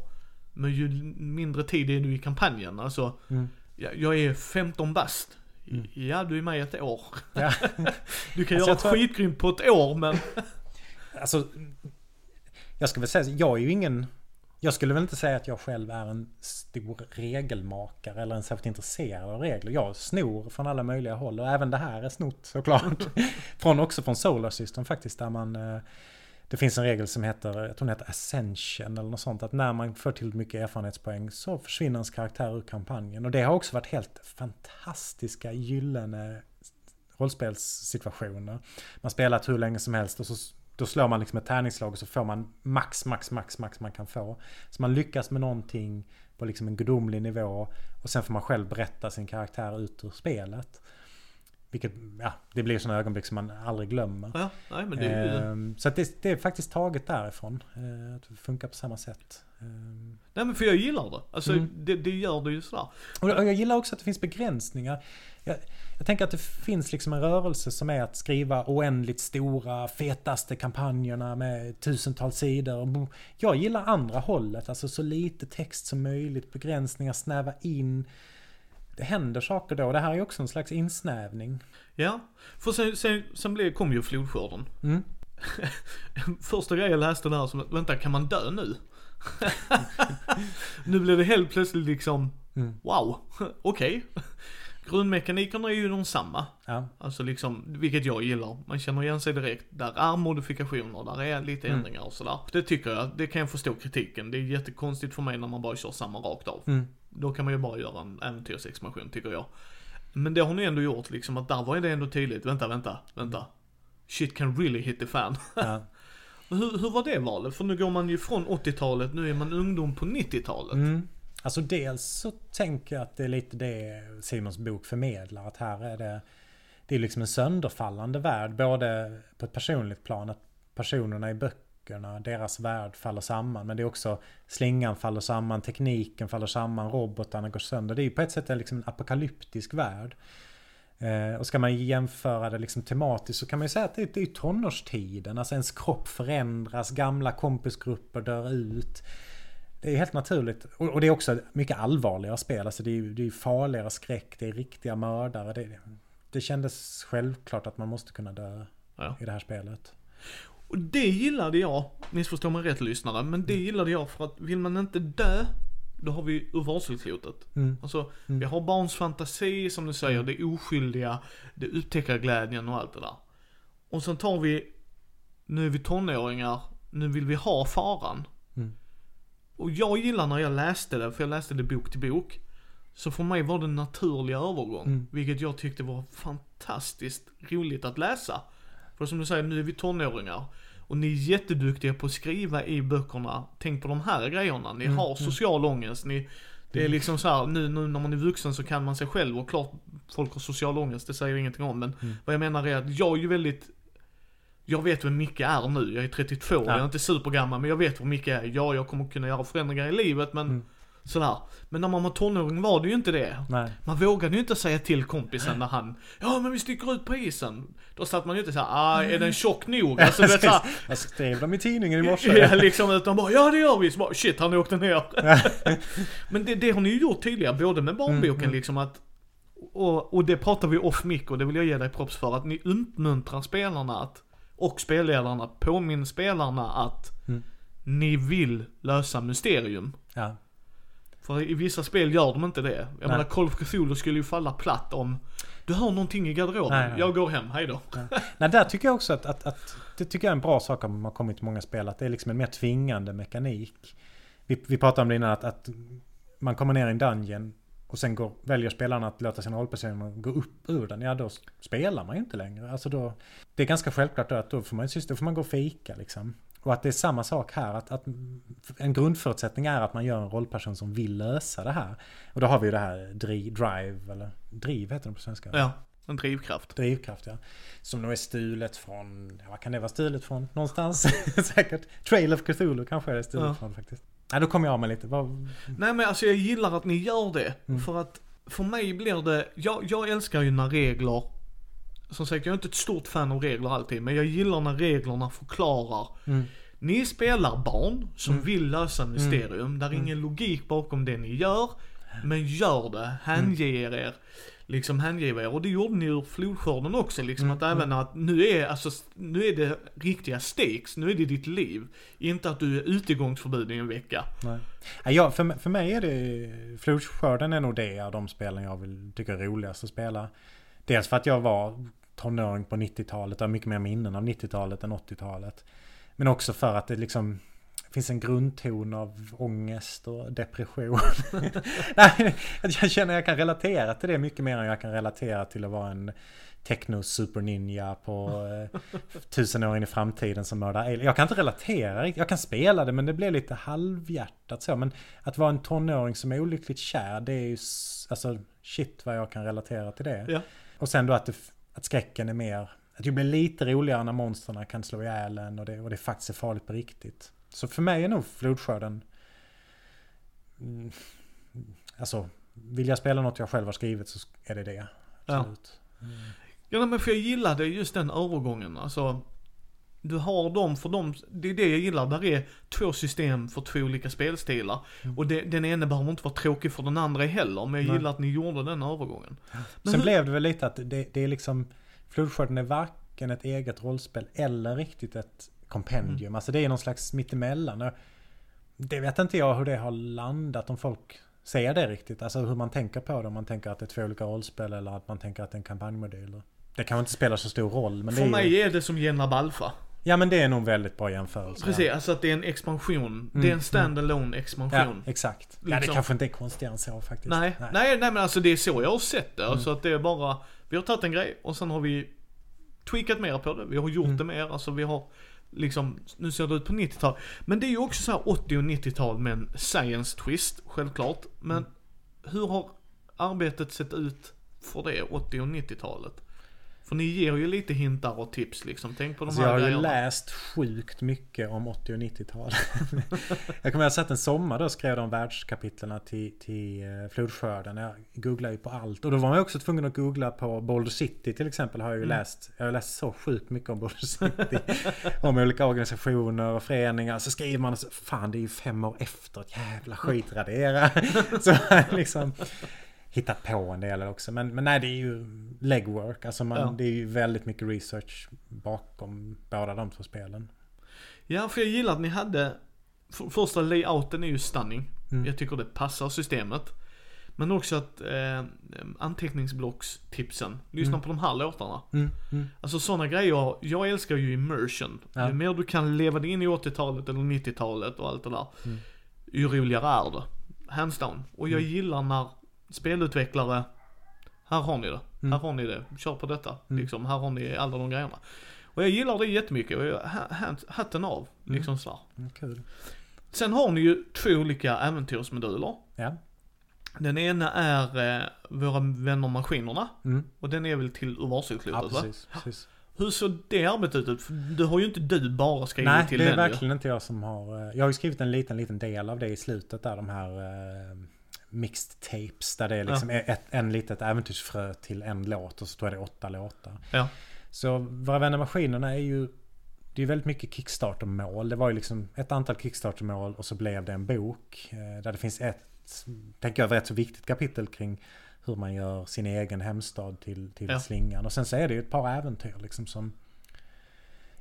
Men ju mindre tid är du i kampanjen. Alltså, Mm. jag, jag är 15 bast. Mm. Ja, du är med i ett år. Ja. Du kan Alltså, göra jag tror- skitgrymt på ett år, men... Alltså, jag ska väl säga, jag är ju ingen... Jag skulle väl inte säga att jag själv är en stor regelmakare eller en särskilt intresserad av regler. Jag snor från alla möjliga håll och även det här är snott såklart. från, också från Solar System faktiskt där man... Det finns en regel som heter, jag tror den heter Ascension eller något sånt. Att när man får till mycket erfarenhetspoäng så försvinner ens karaktär ur kampanjen. Och det har också varit helt fantastiska gyllene rollspelssituationer. Man spelat hur länge som helst och så då slår man liksom ett tärningsslag och så får man max, max, max, max man kan få. Så man lyckas med någonting på liksom en gudomlig nivå och sen får man själv berätta sin karaktär ut ur spelet. Vilket, ja, det blir sådana ögonblick som man aldrig glömmer. Ja, nej men det. Ehm, Så att det, det är faktiskt taget därifrån. eh, Att det funkar på samma sätt. Ehm, Nej men för jag gillar det. Alltså Mm. det, det gör det ju sådär. Och och jag gillar också att det finns begränsningar. Jag, jag tänker att det finns liksom en rörelse som är att skriva oändligt stora, fetaste kampanjerna med tusentals sidor. Jag gillar andra hållet, alltså så lite text som möjligt, begränsningar, snäva in. Det händer saker då. Det här är också en slags insnävning. Ja, för sen, sen, sen blev, kom ju flodskörden. Mm. Första grejen jag läste där som, vänta kan man dö nu? nu blev det helt plötsligt liksom, Mm. wow, okej. Grundmekanikerna är ju de samma. Ja. Alltså liksom, vilket jag gillar. Man känner igen sig direkt. Där är modifikationer, där är lite Mm. ändringar och sådär. Det tycker jag, det kan jag förstå kritiken. Det är jättekonstigt för mig när man bara kör samma rakt av. Mm. Då kan man ju bara göra en äventyrsexpansion tycker jag. Men det har ni ändå gjort liksom, att där var det ändå tydligt. Vänta, vänta, vänta. Shit can really hit the fan. Ja. hur, hur var det valet? För nu går man ju från 80-talet, nu är man ungdom på 90-talet. Mm. Alltså dels så tänker jag att det är lite det Simons bok förmedlar. Att här är det, det är liksom en sönderfallande värld. Både på ett personligt plan, att personerna i böckerna, deras värld faller samman. Men det är också slingan faller samman, tekniken faller samman, robotarna går sönder. Det är ju på ett sätt en, liksom en apokalyptisk värld. Eh, och ska man jämföra det liksom tematiskt så kan man ju säga att det, är- det är ju tonårstiden. Alltså ens kropp förändras, gamla kompisgrupper dör ut. Det är helt naturligt. Och, och det är också mycket allvarligare spel. Alltså det är ju det är ju farligare skräck, det är riktiga mördare. Det, det kändes självklart att man måste kunna dö Ja. i det här spelet. Och det gillade jag, missförstå mig rätt lyssnare, men det gillade jag för att vill man inte dö, då har vi ur varselklotet. Mm. Alltså, vi har barns fantasi som du säger, det oskyldiga, det upptäckarglädjen och allt det där. Och sen tar vi, nu är vi tonåringar, nu vill vi ha faran. Mm. Och jag gillar när jag läste det, för jag läste det bok till bok. Så för mig var det en naturlig övergång, Mm. vilket jag tyckte var fantastiskt roligt att läsa. För som du säger, nu är vi tonåringar. Och ni är jätteduktiga på att skriva i böckerna, tänk på de här grejerna. Ni Mm, har social ångest, ni, det är liksom så här, nu, nu när man är vuxen så kan man sig själv och klart folk har social ångest, det säger jag ingenting om. Men Mm. vad jag menar är att jag är ju väldigt jag vet vem Micke är nu, jag är 32, jag är inte supergammal men jag vet vad Micke är. Ja, jag kommer kunna göra förändringar i livet men Mm. Sådär. Men när man var tonåring var det ju inte det. Nej. Man vågade ju inte säga till kompisen när han, ja men vi sticker ut på isen. Då satt man ju inte såhär, ah, är den tjock nog? Alltså vet såhär, Jag skrev dem i tidningen i morse. Ja liksom utan bara, ja det gör vi. Så bara, shit han åkte ner. Men det, det har ni ju gjort tidigare, både med barnboken liksom att och, och det pratar vi off mic och det vill jag ge dig props för. Att ni uppmuntrar spelarna att, och spelledarna, påminner spelarna att Mm. ni vill lösa mysterium. Ja. För i vissa spel gör de inte det. Jag Nej. menar Call of Cthulhu skulle ju falla platt om du hör någonting i garderoben, Nej, nej. jag går hem, hejdå. Nej, där tycker jag också att, att, att det tycker jag är en bra sak om man har kommit till många spel. Att det är liksom en mer tvingande mekanik. Vi, vi pratade om det innan att, att man kommer ner i en dungeon och sen går, väljer spelarna att låta sina rollpersoner gå upp ur den. Ja, då spelar man ju inte längre. Alltså då, det är ganska självklart då att då får man, då får man gå och fika liksom. Och att det är samma sak här. Att, att en grundförutsättning är att man gör en rollperson som vill lösa det här. Och då har vi ju det här dri, drive, eller driv heter det på svenska. Ja, en drivkraft. Drivkraft ja. Som nog är stulet från, vad kan det vara stulet från? Någonstans säkert. Trail of Cthulhu kanske är det stulet Ja. från faktiskt. Nej, då kommer jag av mig lite. Vad, Nej men alltså jag gillar att ni gör det. Mm. För att för mig blir det, jag, jag älskar ju när regler, som sagt jag är inte ett stort fan av regler alltid, men jag gillar när reglerna förklarar. Mm. Ni spelar barn som Mm. vill lösa mysterium, där är ingen logik bakom det ni gör. Men gör det, hänge Mm. er. Liksom hängiva er. Och det gjorde ni ur flodskörden också liksom. Mm, Att även att nu är, alltså, nu är det riktiga stakes. Nu är det ditt liv. Inte att du är utegångsförbud i en vecka. nej. Jag, för, för mig är det... Flodskörden är nog det av de spelen jag vill, tycker är roligast att spela. Dels för att jag var tonåring på 90-talet och har mycket mer minnen av 90-talet än 80-talet. Men också för att det liksom finns en grundton av ångest och depression. Nej, jag känner att jag kan relatera till det mycket mer än jag kan relatera till att vara en techno super ninja på eh, tusen år in i framtiden som mördar. Jag kan inte relatera riktigt. Jag kan spela det men det blir lite halvhjärtat så. Men att vara en tonåring som är olyckligt kär det är ju alltså shit vad jag kan relatera till det. Ja. Och sen då att, det, att skräcken är mer... Att det blir lite roligare när monstren kan slå ihjäl en och det, och det faktiskt är farligt på riktigt. Så för mig är nog flodskörden... Mm, alltså, vill jag spela något jag själv har skrivit så är det det. Ja. Absolut. Ja nej, men för jag gillade just den övergången. Alltså, du har dem för dem, det är det jag gillar. Där är två system för två olika spelstilar. Mm. Och det, den ena behöver inte vara tråkig för den andra heller, men jag Nej. gillar att ni gjorde den övergången. Men Sen hur- blev det väl lite att det, det är liksom... Flodskörden är varken ett eget rollspel eller riktigt ett kompendium. Mm. Alltså det är någon slags mittemellan. Det vet inte jag hur det har landat om folk ser det riktigt. Alltså hur man tänker på det. Om man tänker att det är två olika rollspel eller att man tänker att det är en kampanjmodell. Det kan inte spela så stor roll. Men det för är mig ju, är det som Genab Alpha. Ja men det är nog en väldigt bra jämförelse. Precis, alltså att det är en expansion. Det är en standalone Ja, expansion. ja exakt. Ja, det Liksom. kanske inte är konstigare än så faktiskt. Nej, nej, nej, men alltså det är så jag har sett det. Mm. Alltså att det är bara, vi har tagit en grej och sen har vi tweakat mer på det. Vi har gjort Mm. det mer, alltså vi har liksom, nu ser det ut på 90-tal. Men det är ju också så här 80 och 90-tal med en science twist, självklart. Men Mm. hur har arbetet sett ut för det 80 och 90-talet? För ni ger ju lite hintar och tips liksom. Tänk på de Alltså här jag har ju grejerna. läst sjukt mycket om 80 och 90-tal. jag kommer ihåg att jag en sommar då skrev de världskapitlerna till, till eh, flodskörden. Jag googlade ju på allt. Och då var man också tvungen att googla på Boulder City till exempel. Har jag ju Mm. läst. Jag har läst så sjukt mycket om Boulder City. om olika organisationer och föreningar. Så skriver man och så, fan det är ju fem år efter. Jävla skit radera. så liksom hittat på en del också. Men, men nej, det är ju legwork. Alltså man, Ja. det är ju väldigt mycket research bakom båda de två spelen. Ja, för jag gillar att ni hade, för, första layouten är ju stunning. Mm. Jag tycker det passar systemet. Men också att eh, anteckningsblockstipsen, lyssna Mm. på de här låtarna. Mm, mm. Alltså sådana grejer, jag älskar ju immersion. Ja. Ju mer du kan leva dig in i 80-talet eller 90-talet och allt det där, Mm. ju roligare är det. Hands down. Och jag Mm. gillar när spelutvecklare, här har ni det, Mm. här har ni det, kör på detta. Mm. Liksom, här har ni alla de grejerna. Och jag gillar det jättemycket och jag, ha- ha- hatten av, Mm. liksom sådär. Mm, kul. Sen har ni ju två olika äventyrsmoduler. Ja. Den ena är eh, Våra vänner maskinerna. Mm. Och den är väl till Ja, Urvarselklotet va? precis. precis. Hur såg det arbetet ut? Du har ju inte du bara skrivit Nej, till det är den ju. verkligen inte jag som har... eh, Jag har ju skrivit en liten, liten del av det i slutet där. De här uh, mixed tapes. Där det är liksom ett, en litet äventyrsfrö till en låt och så tror jag det är åtta låtar. Ja. Så Våra vänner maskinerna är ju... Det är väldigt mycket Kickstarter-mål. Det var ju liksom ett antal Kickstarter-mål och så blev det en bok. eh, Där det finns ett, tänker jag, rätt så viktigt kapitel kring hur man gör sin egen hemstad till, till Ja. slingan. Och sen så är det ju ett par äventyr liksom som...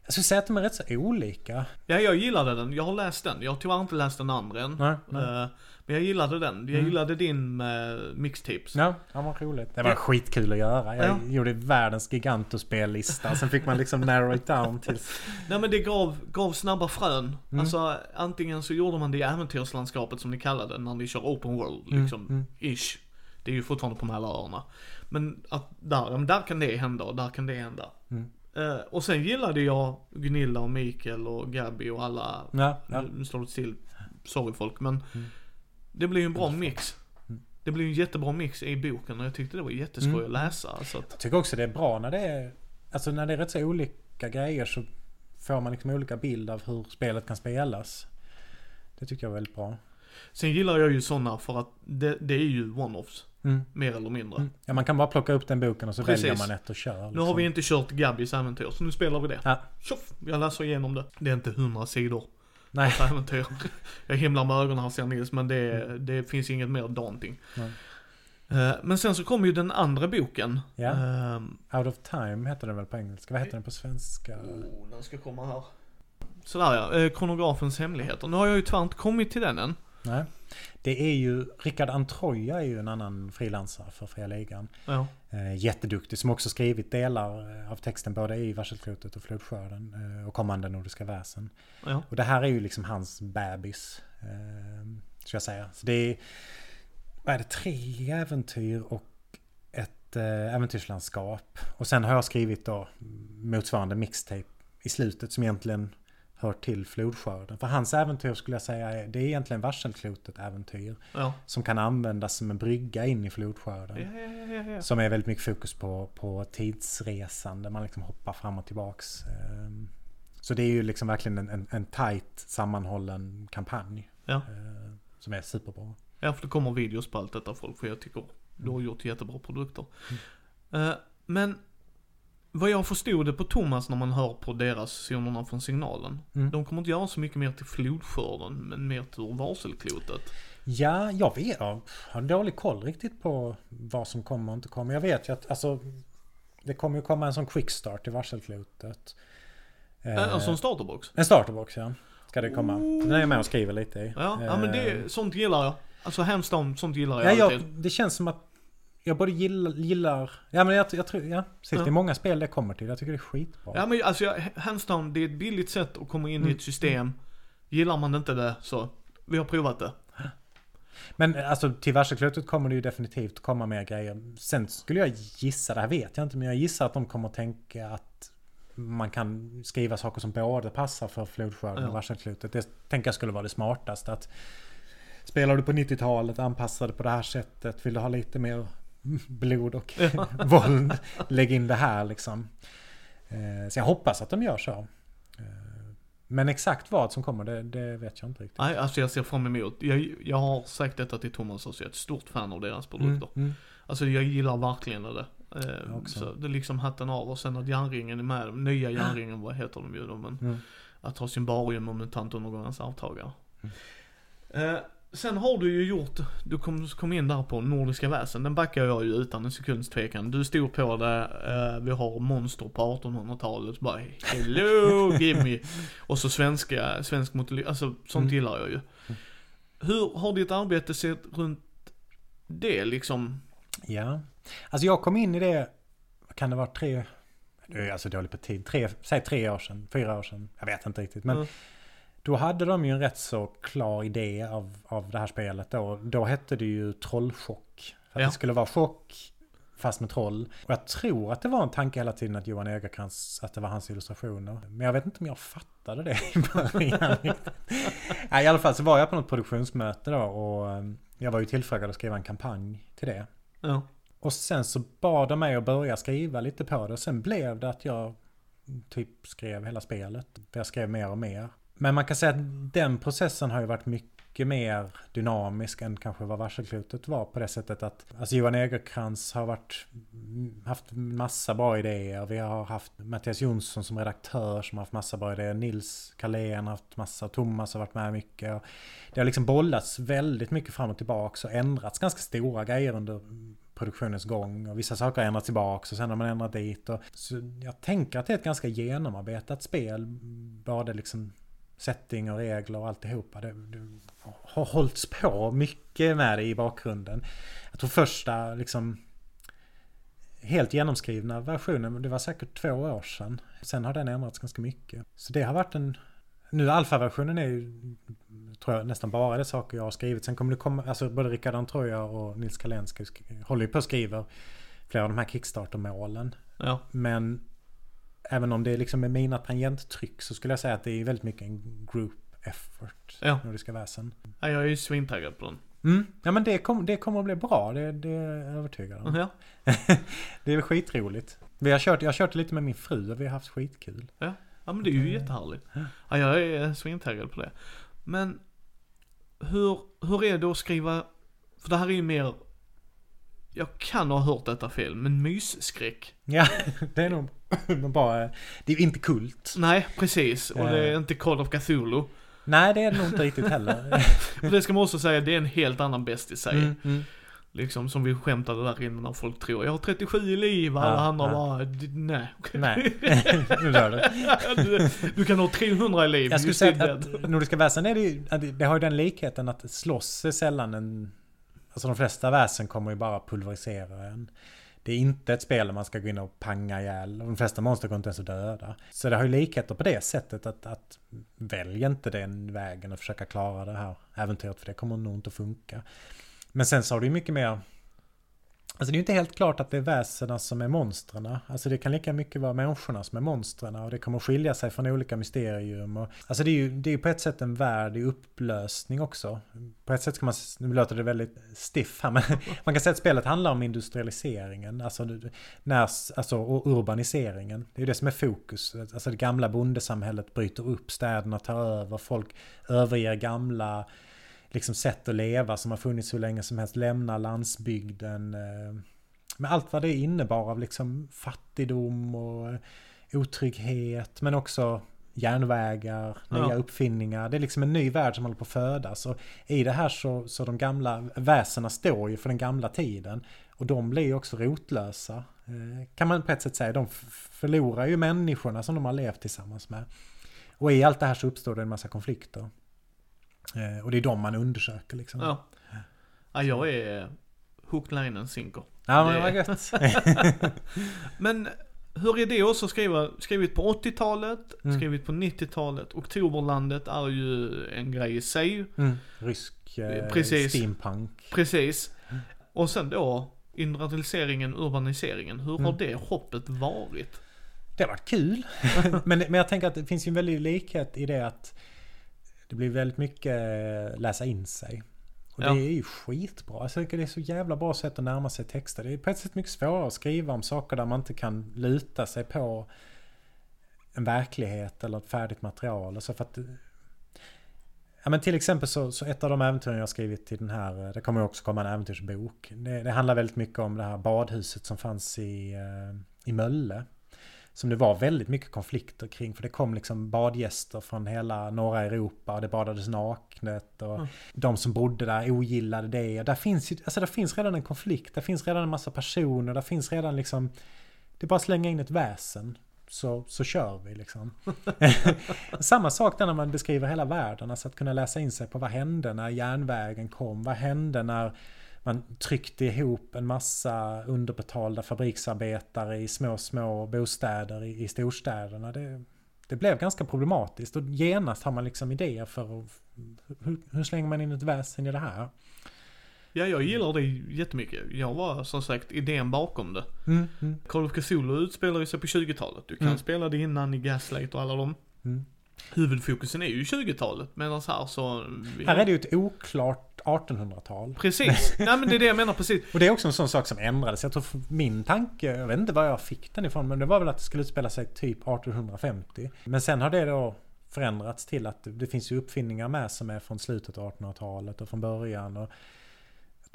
Jag skulle säga att de är rätt så olika. Ja, jag gillade den. Jag har läst den. Jag har tyvärr inte läst den andra än. Nej, nej. Eh, men jag gillade den. Jag Mm. gillade din med mixtapes. Ja, det var roligt. Det var Ja. skitkul att göra. Jag Ja. gjorde världens gigantospellista. Sen fick man liksom narrow it down till... Nej men det gav, gav snabba frön. Mm. Alltså antingen så gjorde man det i äventyrslandskapet som ni kallade det när ni kör open world Mm, liksom. mm. Ish. Det är ju fortfarande på Mälaröarna. Men att där, där kan det hända och där kan det hända. Mm. Eh, och sen gillade jag Gunilla och Mikael och Gabby och alla. Ja, ja. Nu, står det still. Sorry folk men. Mm. Det blir ju en bra mix. Mm. Det blir ju en jättebra mix i boken och jag tyckte det var jätteskoj Mm. att läsa. Att, Jag tycker också det är bra när det är... Alltså när det är rätt så olika grejer så får man liksom olika bild av hur spelet kan spelas. Det tycker jag är väldigt bra. sen gillar jag ju sådana för att det, det är ju one-offs. Mm. Mer eller mindre. Mm. Ja, man kan bara plocka upp den boken och så Precis. väljer man ett och kör. Nu har vi inte kört Gabbys äventyr, så nu spelar vi det. Ja. Tjoff! Jag läser igenom det. Det är inte hundra sidor Nej. äventyr. Jag himlar med ögonen här ser Nils, men det, det finns inget mer daunting. Nej. Eh, Men sen så kommer ju den andra boken. Ja. Ehm, Out of time heter den väl på engelska? Vad heter den på svenska? Oh, den ska komma här. Sådär ja, eh, kronografens hemligheter. Nu har jag ju tyvärr inte kommit till den än. Nej. Det är ju, Rickard Antroja är ju en annan frilansare för Fria Ligan. Ja. Eh, jätteduktig som också skrivit delar eh, av texten både i Varselklotet och Flodskörden eh, och kommande Nordiska väsen. ja. Och det här är ju liksom hans bebis. Eh, ska jag säga. Så det är, vad är det, tre äventyr och ett äventyrslandskap. Och sen har jag skrivit då motsvarande mixtape i slutet som egentligen hör till flodskörden. För hans äventyr skulle jag säga det är egentligen varselklotet äventyr. Ja. Som kan användas som en brygga in i flodskörden. Ja, ja. Som är väldigt mycket fokus på, på tidsresande. Man liksom hoppar fram och tillbaks. Ehm, Så det är ju liksom verkligen en, en, en tight sammanhållen kampanj. Eh, Som är superbra. Ja, för det kommer videos på allt detta folk, för jag tycker du har gjort jättebra produkter. Eh, men vad jag förstod det på Thomas när man hör på deras Zonerna från signalen. Mm. De kommer inte göra så mycket mer till flodskörden, men mer till varselklotet. Ja, jag vet. Jag har dålig koll riktigt på vad som kommer och inte kommer. Jag vet ju att alltså, det kommer ju komma en sån quickstart i varselklotet. Eh, alltså en starterbox. en starterbox ja. Ska det komma. Den är jag med och skriver lite i. Ja, ja men Eh, det, sånt gillar jag. Alltså hands down, sånt gillar Ja, jag jag, alltid. det känns som att jag både gillar, gillar ja men jag, jag tror, ja, precis, Ja. det är många spel det kommer till. Jag tycker det är skitbra. Ja men alltså, jag, hands down, det är ett billigt sätt att komma in i Mm. ett system. Gillar man inte det så, vi har provat det. Men alltså till världsklotet kommer det ju definitivt komma mer grejer. Sen skulle jag gissa, det här vet jag inte, men jag gissar att de kommer tänka att man kan skriva saker som både passar för flodskörden Ja. och världsklotet. Det tänker jag skulle vara det smartaste. Att spelar du på 90-talet, anpassar det på det här sättet, vill du ha lite mer blod och våld, lägg in det här liksom. Eh, Så jag hoppas att de gör så. Eh, Men exakt vad som kommer, det, det vet jag inte riktigt. Nej, alltså jag ser fram emot. Jag, jag har sagt detta till Thomas också, jag är ett stort fan av deras produkter. Mm, mm. Alltså jag gillar verkligen det. Eh, så det är liksom hatten av och sen att järnringen är med, nya järnringen, vad heter de ju då? Men Mm. att ha symbarium och mutantundergångens arvtagare. Mm. Eh, sen har du ju gjort, du kom, kom in där på Nordiska väsen, den backar jag ju utan en sekunds tvekan. Du stod på det, eh, vi har monster på 1800-talet, bara hello gimme. Och så svenska, svensk motorly, alltså sånt Mm. gillar jag ju. Hur har ditt arbete sett runt det liksom? Ja. Alltså jag kom in i det, vad kan det vara, tre... Nu är jag så dålig på tid. Tre, säg tre år sedan, fyra år sedan. Jag vet inte riktigt. Men Mm. Då hade de ju en rätt så klar idé av, av det här spelet då. Då hette det ju Trollchock. För att Ja. det skulle vara chock fast med troll. Och jag tror att det var en tanke hela tiden att Johan Egerkrans, att det var hans illustrationer. Men jag vet inte om jag fattade det i början. Nej, I alla fall så var jag på något produktionsmöte då och eh, jag var ju tillfrågad att skriva en kampanj till det. Ja. Och sen så bad de mig att börja skriva lite på det. Och sen blev det att jag typ skrev hela spelet. Jag skrev mer och mer. Men man kan säga att den processen har ju varit mycket mer dynamisk än kanske vad varselklotet var på det sättet att alltså Johan Egerkrans har varit, haft massa bra idéer. Vi har haft Mattias Jonsson som redaktör som har haft massa bra idéer. Nils Carlén har haft massa, Thomas har varit med mycket. Det har liksom bollats väldigt mycket fram och tillbaka och ändrats ganska stora grejer under produktionens gång. Och vissa saker har ändrats tillbaka och sen har man ändrat dit. Och, så jag tänker att det är ett ganska genomarbetat spel. Både liksom setting och regler och alltihopa. Det, det har hållits på mycket med det i bakgrunden. Jag tror första liksom helt genomskrivna versionen, det var säkert två år sedan. Sen har den ändrats ganska mycket. Så det har varit en... Nu alfaversionen är ju, tror jag, nästan bara det saker jag har skrivit. Sen kommer det komma, alltså både Rickard Antroja och Nils Kalenski håller ju på och skriver flera av de här Kickstarter-målen. Ja. Men även om det är liksom med mina tangenttryck så skulle jag säga att det är väldigt mycket en group effort. Ja. Nordiska väsen. ja, jag är ju svintaggad på den. Mm. Ja men det, kom, det kommer att bli bra, det, det är jag övertygad om. Ja. det är skitroligt. Vi har kört, jag har kört lite med min fru och vi har haft skitkul. Ja, men det är ju jättehärligt. Ja, jag är svintaggad på det. Men hur, hur är det att skriva, för det här är ju mer, jag kan ha hört detta fel, men mysskräck. Ja, det är nog bara... Det är ju inte kult. Nej, precis. Och det är Eh. inte Call of Cthulhu. Nej, det är det nog inte riktigt heller. Och det ska man också säga, det är en helt annan bäst i sig. Mm, mm. Liksom som vi skämtade där innan när folk tror, jag har 37 i liv, alla Ja, andra ja. bara, "D- nej. Nej, nu dör det. du, du kan ha 300 i liv, Jag skulle säga att, att Nordiska väsen är det- det har ju den likheten att slåss är sällan en... Alltså de flesta väsen kommer ju bara pulverisera en. Det är inte ett spel där man ska gå in och panga ihjäl. De flesta monster går inte ens att döda. Så det har ju likheter på det sättet att, att välj inte den vägen och försöka klara det här äventyret för det kommer nog inte att funka. Men sen så har du ju mycket mer Alltså det är ju inte helt klart att det är väsena som är monstren. Alltså det kan lika mycket vara människorna som är monstren och det kommer skilja sig från olika mysterium. Och, alltså det är ju det är på ett sätt en värld i upplösning också. På ett sätt kan man, nu låter det väldigt stiff här, men man kan säga att spelet handlar om industrialiseringen. Alltså, när, alltså och urbaniseringen. Det är ju det som är fokus. Alltså det gamla bondesamhället bryter upp, städerna tar över, folk överger gamla liksom sätt att leva som har funnits hur länge som helst, lämna landsbygden. eh, Med allt vad det innebar av liksom fattigdom och otrygghet, men också järnvägar, Ja. nya uppfinningar. Det är liksom en ny värld som håller på att födas. Och i det här så, så de gamla väsena står ju för den gamla tiden. Och de blir ju också rotlösa. eh, Kan man på ett sätt säga. De förlorar ju människorna som de har levt tillsammans med. Och i allt det här så uppstår det en massa konflikter. Eh, Och det är de man undersöker liksom. Ja. ja, jag är hook, line and sinker. Ja, men Det- var gött. Men hur är det också skriva, skrivit på 80-talet, Mm. skrivit på 90-talet. Oktoberlandet är ju en grej i sig. Mm. Rysk eh, Precis. steampunk. Precis. Mm. Och sen då industrialiseringen, urbaniseringen. Hur har Mm. det hoppet varit? Det har varit kul. men, men jag tänker att det finns ju en väldig likhet i det att det blir väldigt mycket eh, läsa in sig. Och Ja. det är ju skitbra. Alltså, det är så jävla bra sätt att närma sig texter. Det är på ett sätt mycket svårare att skriva om saker där man inte kan luta sig på en verklighet eller ett färdigt material. Alltså för att, ja, men till exempel så, så ett av de äventyren jag har skrivit till den här, det kommer också komma en äventyrsbok. Det, det handlar väldigt mycket om det här badhuset som fanns i, eh, i Mölle. Som det var väldigt mycket konflikter kring. För det kom liksom badgäster från hela norra Europa och det badades naknet. Och Mm. de som bodde där ogillade det. Och där finns, alltså där finns redan en konflikt. Där finns redan en massa personer. Där finns redan liksom... Det är bara att slänga in ett väsen. Så, så kör vi liksom. Samma sak där när man beskriver hela världen. Alltså att kunna läsa in sig på vad hände när järnvägen kom. Vad hände när man tryckte ihop en massa underbetalda fabriksarbetare i små, små bostäder i, i storstäderna. Det, det blev ganska problematiskt och genast har man liksom idéer för att, hur, hur slänger man in ett väsen i det här? Ja, jag gillar det jättemycket. Jag var som sagt idén bakom det. Mm, mm, Call of Cthulhu utspelar sig på 20-talet. Du kan Mm. spela det innan i Gaslight och alla dem. mm. Huvudfokusen är ju 20-talet, medan här så... Här är det ju ett oklart 1800-tal. Precis. Nej men det är det jag menar precis. Och det är också en sån sak som ändrades. Jag tror min tanke, jag vet inte var jag fick den ifrån, men det var väl att det skulle utspela sig typ 1850. Men sen har det då förändrats till att det finns ju uppfinningar med som är från slutet av 1800-talet och från början. Och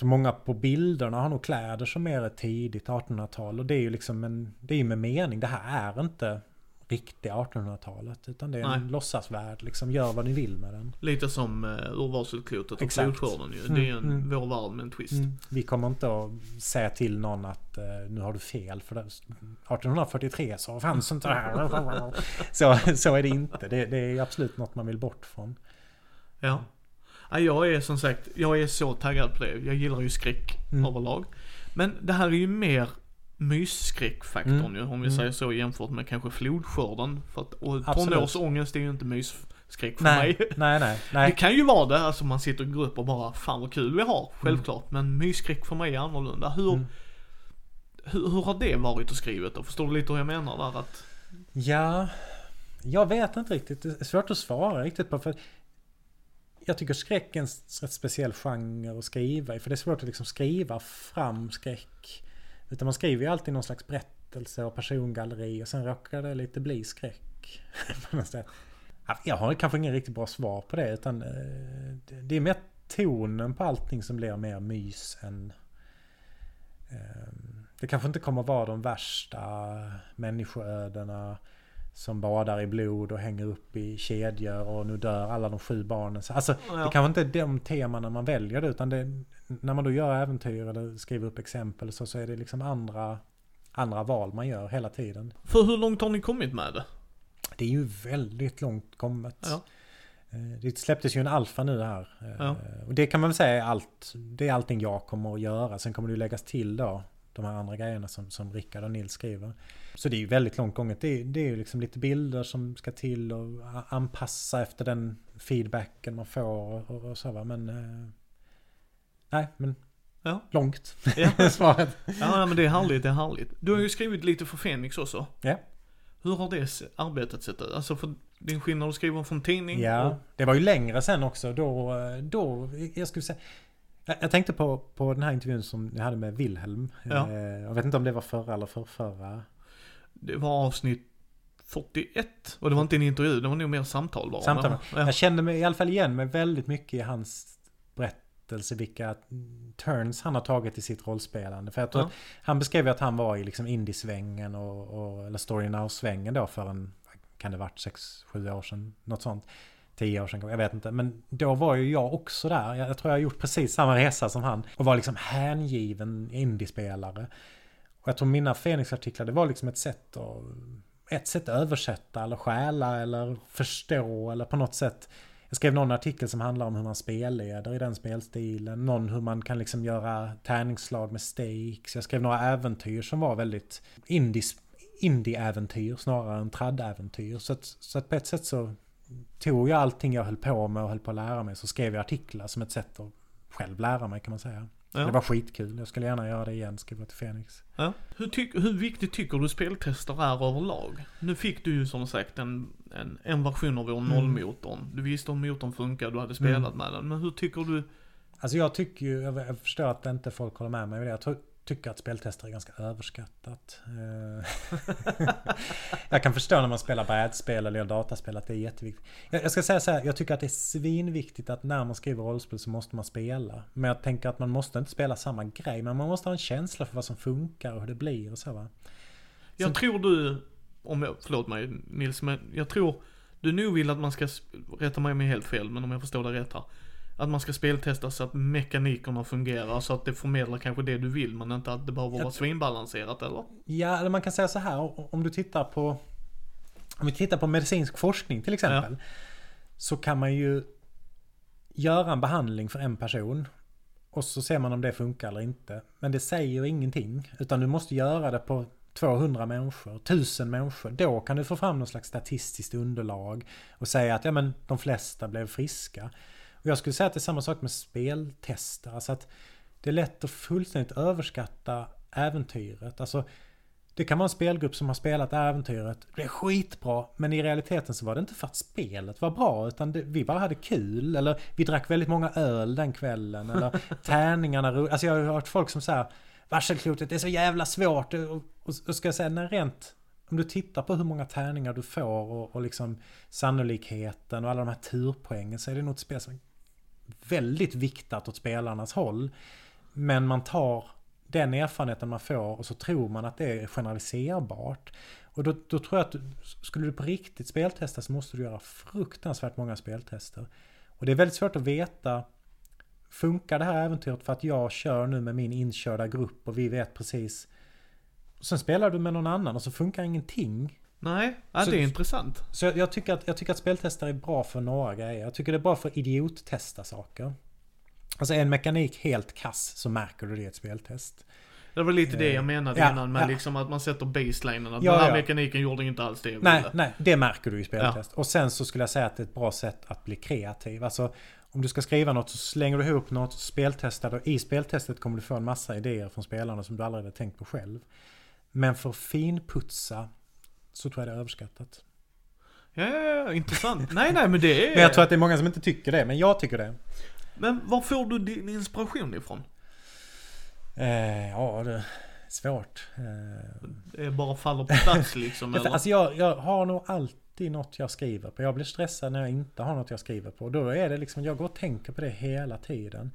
många på bilderna har nog kläder som är tidigt 1800-tal. Och det är ju liksom en, det är ju med mening. Det här är inte riktiga 1800-talet. Utan det är en Nej. låtsasvärld. Liksom gör vad ni vill med den. Lite som uh, urvalsklotet och Exakt. flodskörden ju. Mm, Det är en mm. vår värld med en twist. Mm. Vi kommer inte att säga till någon att eh, nu har du fel för det, 1843 så fanns inte det här. Så, så är det inte. Det, det är absolut något man vill bort från. Ja. ja. Jag är som sagt, jag är så taggad på det. Jag gillar ju skräck Mm. överlag. Men det här är ju mer mysskräckfaktorn Mm. ju, om vi Mm. säger så jämfört med kanske flodskörden. För att, och Absolut. tonårsångest är ju inte mysskräck för Nej, mig. nej, nej. Det nej. kan ju vara det, alltså man sitter i grupp och bara fan vad kul vi har, självklart. Men mysskräck för mig är annorlunda. Hur, Mm. hur, hur har det varit att skrivet då? Förstår du lite hur jag menar där? Att, Ja, jag vet inte riktigt. Det är svårt att svara riktigt på. För jag tycker skräck är en rätt speciell genre att skriva i. För det är svårt att liksom skriva fram skräck. Utan man skriver ju alltid någon slags berättelse och persongalleri och sen råkar det lite bli skräck. på något sätt. Jag har kanske ingen riktigt bra svar på det utan eh, det- är mer tonen på allting som blir mer mys än... Ehm, det kanske inte kommer vara de värsta människoödena som badar i blod och hänger upp i kedjor och nu dör alla de sju barnen. Så, Alltså, Ja. det kanske inte är de temana man väljer utan det, när man då gör äventyr eller skriver upp exempel så, så är det liksom andra, andra val man gör hela tiden. för hur långt har ni kommit med det? Det är ju väldigt långt kommet. Ja. Eh, Det släpptes ju en alfa nu här. Eh, Ja. Och det kan man väl säga är allt. Det är allting jag kommer att göra. Sen kommer det ju läggas till då de här andra grejerna som, som Rickard och Nils skriver. Så det är ju väldigt långt gånget. Det är, det är ju liksom lite bilder som ska till och anpassa efter den feedbacken man får och, och, och så va. Men... Eh, nej, men Ja. långt. Ja. Svaret. Ja men det är härligt, det är härligt. Du har ju skrivit lite för Fenix också. Ja. Hur har det arbetet sett ut? Alltså för din skillnad du skriver från tidning. Ja, och- det var ju längre sen också. Då, då jag skulle säga... Jag tänkte på, på den här intervjun som jag hade med Wilhelm. Ja. Eh, Jag vet inte om det var förra eller förrförra. Det var avsnitt 41. Och det var inte en intervju, det var nog mer samtal bara. Samtal. Ja. Jag kände mig i alla fall igen mig väldigt mycket i hans berättelse. Vilka turns han har tagit i sitt rollspelande. För jag tror Ja. att han beskrev ju att han var i liksom indiesvängen och, och, eller story now-svängen då för en, kan det varit 6-7 år sedan? Något sånt tio år sedan, jag vet inte. Men då var ju jag också där. Jag, jag tror jag har gjort precis samma resa som han. Och var liksom hängiven indiespelare. Och jag tror mina Fenix-artiklar, det var liksom ett sätt att... Ett sätt att översätta eller stjäla eller förstå eller på något sätt. Jag skrev någon artikel som handlar om hur man spelleder i den spelstilen. Någon hur man kan liksom göra tärningsslag med stakes. Jag skrev några äventyr som var väldigt indie-äventyr snarare än tradd-äventyr. Så att, så att på ett sätt så tog jag allting jag höll på med och höll på att lära mig så skrev jag artiklar som ett sätt att själv lära mig kan man säga. Ja. Det var skitkul. Jag skulle gärna göra det igen, skriva till Fenix. Ja. Hur, hur viktigt tycker du speltester är överlag? Nu fick du ju som sagt en, en, en version av vår mm. nollmotorn. Du visste om motorn funkar, du hade spelat mm. med den. Men hur tycker du? Alltså jag tycker ju, jag förstår att inte folk håller med mig det. Jag tycker att speltester är ganska överskattat. Eh, jag kan förstå när man spelar brädspel eller dataspel att det är jätteviktigt. Jag ska säga så här, jag tycker att det är svinviktigt att när man skriver rollspel så måste man spela. Men jag tänker att man måste inte spela samma grej, men man måste ha en känsla för vad som funkar och hur det blir och så va. Jag så... tror du, om jag, förlåt mig Nils, men jag tror du nog vill att man ska, rätta mig om jag är helt fel, men om jag förstår det rätt här att man ska speltesta så att mekanikerna fungerar så att det förmedlar kanske det du vill men inte att det behöver vara svinbalanserat eller? Ja, eller man kan säga så här om du tittar på om vi tittar på medicinsk forskning till exempel. Ja. Så kan man ju göra en behandling för en person. Och så ser man om det funkar eller inte. Men det säger ingenting. Utan du måste göra det på 200 människor, 1000 människor. Då kan du få fram något slags statistiskt underlag. Och säga att ja men de flesta blev friska. Och jag skulle säga att det är samma sak med speltester. Alltså att det är lätt att fullständigt överskatta äventyret. Alltså det kan vara en spelgrupp som har spelat äventyret. Det är skitbra. Men i realiteten så var det inte för att spelet var bra. Utan det, vi bara hade kul. Eller vi drack väldigt många öl den kvällen. Eller tärningarna Alltså jag har hört folk som säger Varselklotet är så jävla svårt. Och, och, och ska jag säga, när rent om du tittar på hur många tärningar du får och, och liksom sannolikheten och alla de här turpoängen så är det nog ett spel som är väldigt viktat åt spelarnas håll. Men man tar den erfarenheten man får och så tror man att det är generaliserbart. Och då, då tror jag att du, skulle du på riktigt speltesta så måste du göra fruktansvärt många speltester. Och det är väldigt svårt att veta Funkar det här äventyret för att jag kör nu med min inkörda grupp och vi vet precis och Sen spelar du med någon annan och så funkar ingenting. Nej, ja, så, det är intressant. Så jag, jag, tycker att, jag tycker att speltester är bra för några grejer. Jag tycker det är bra för att idiottesta saker. Alltså en mekanik helt kass så märker du det i ett speltest. Det var lite det jag eh, menade ja, innan med ja. liksom att man sätter baselinen. Att ja, den här ja. mekaniken gjorde inte alls det jag Nej, ville. nej, det märker du i speltest. Och sen så skulle jag säga att det är ett bra sätt att bli kreativ. Alltså om du ska skriva något så slänger du ihop något, speltestar och i speltestet kommer du få en massa idéer från spelarna som du aldrig hade tänkt på själv. Men för finputsa så tror jag det är överskattat. Ja, ja, ja intressant. nej, nej, men det är... Men jag tror att det är många som inte tycker det, men jag tycker det. Men var får du din inspiration ifrån? Eh, ja, det är svårt. Eh... Det bara faller på plats liksom, eller? Alltså jag, jag har nog alltid något jag skriver på. Jag blir stressad när jag inte har något jag skriver på. Då är det liksom, jag går och tänker på det hela tiden.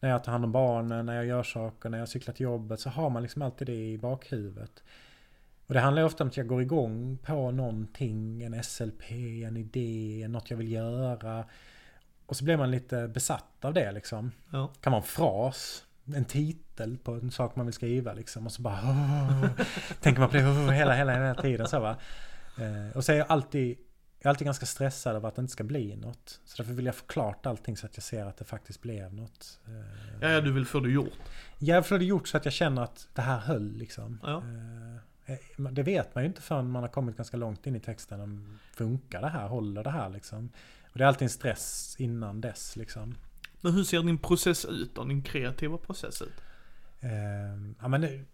När jag tar hand om barnen, när jag gör saker, när jag cyklar till jobbet så har man liksom alltid det i bakhuvudet. Och det handlar ofta om att jag går igång på någonting, en SLP, en idé, något jag vill göra. Och så blir man lite besatt av det liksom. Ja. kan vara en fras, en titel på en sak man vill skriva liksom. Och så bara oh, tänker man på det oh, hela, hela, hela tiden så va. Eh, och så är jag alltid, jag är alltid ganska stressad av att det inte ska bli något. Så därför vill jag få klart allting så att jag ser att det faktiskt blev något. Eh, ja, ja, du vill få det gjort. Ja, jag vill få det gjort så att jag känner att det här höll liksom. Ja. Eh, det vet man ju inte förrän man har kommit ganska långt in i texten. Om funkar det här? Håller det här liksom? Och det är alltid en stress innan dess liksom. Men hur ser din process ut då? Din kreativa process ut? Eh, ja, men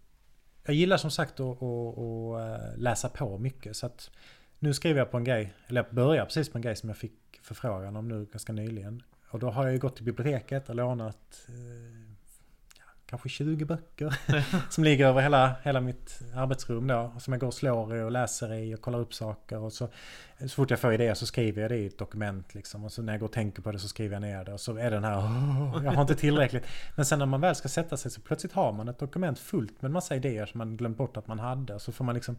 jag gillar som sagt att, att, att, eh, läsa på mycket. Så att nu skriver jag på en grej, eller jag börjar precis på en grej som jag fick förfrågan om nu ganska nyligen. Och då har jag ju gått till biblioteket och lånat eh, kanske 20 böcker som ligger över hela, hela mitt arbetsrum då. Som jag går och slår i och läser i och kollar upp saker. Och så, så fort jag får idéer så skriver jag det i ett dokument liksom. Och så när jag går och tänker på det så skriver jag ner det. Och så är den här, oh, jag har inte tillräckligt. Men sen när man väl ska sätta sig så plötsligt har man ett dokument fullt med en massa idéer som man glömt bort att man hade. Och så får man liksom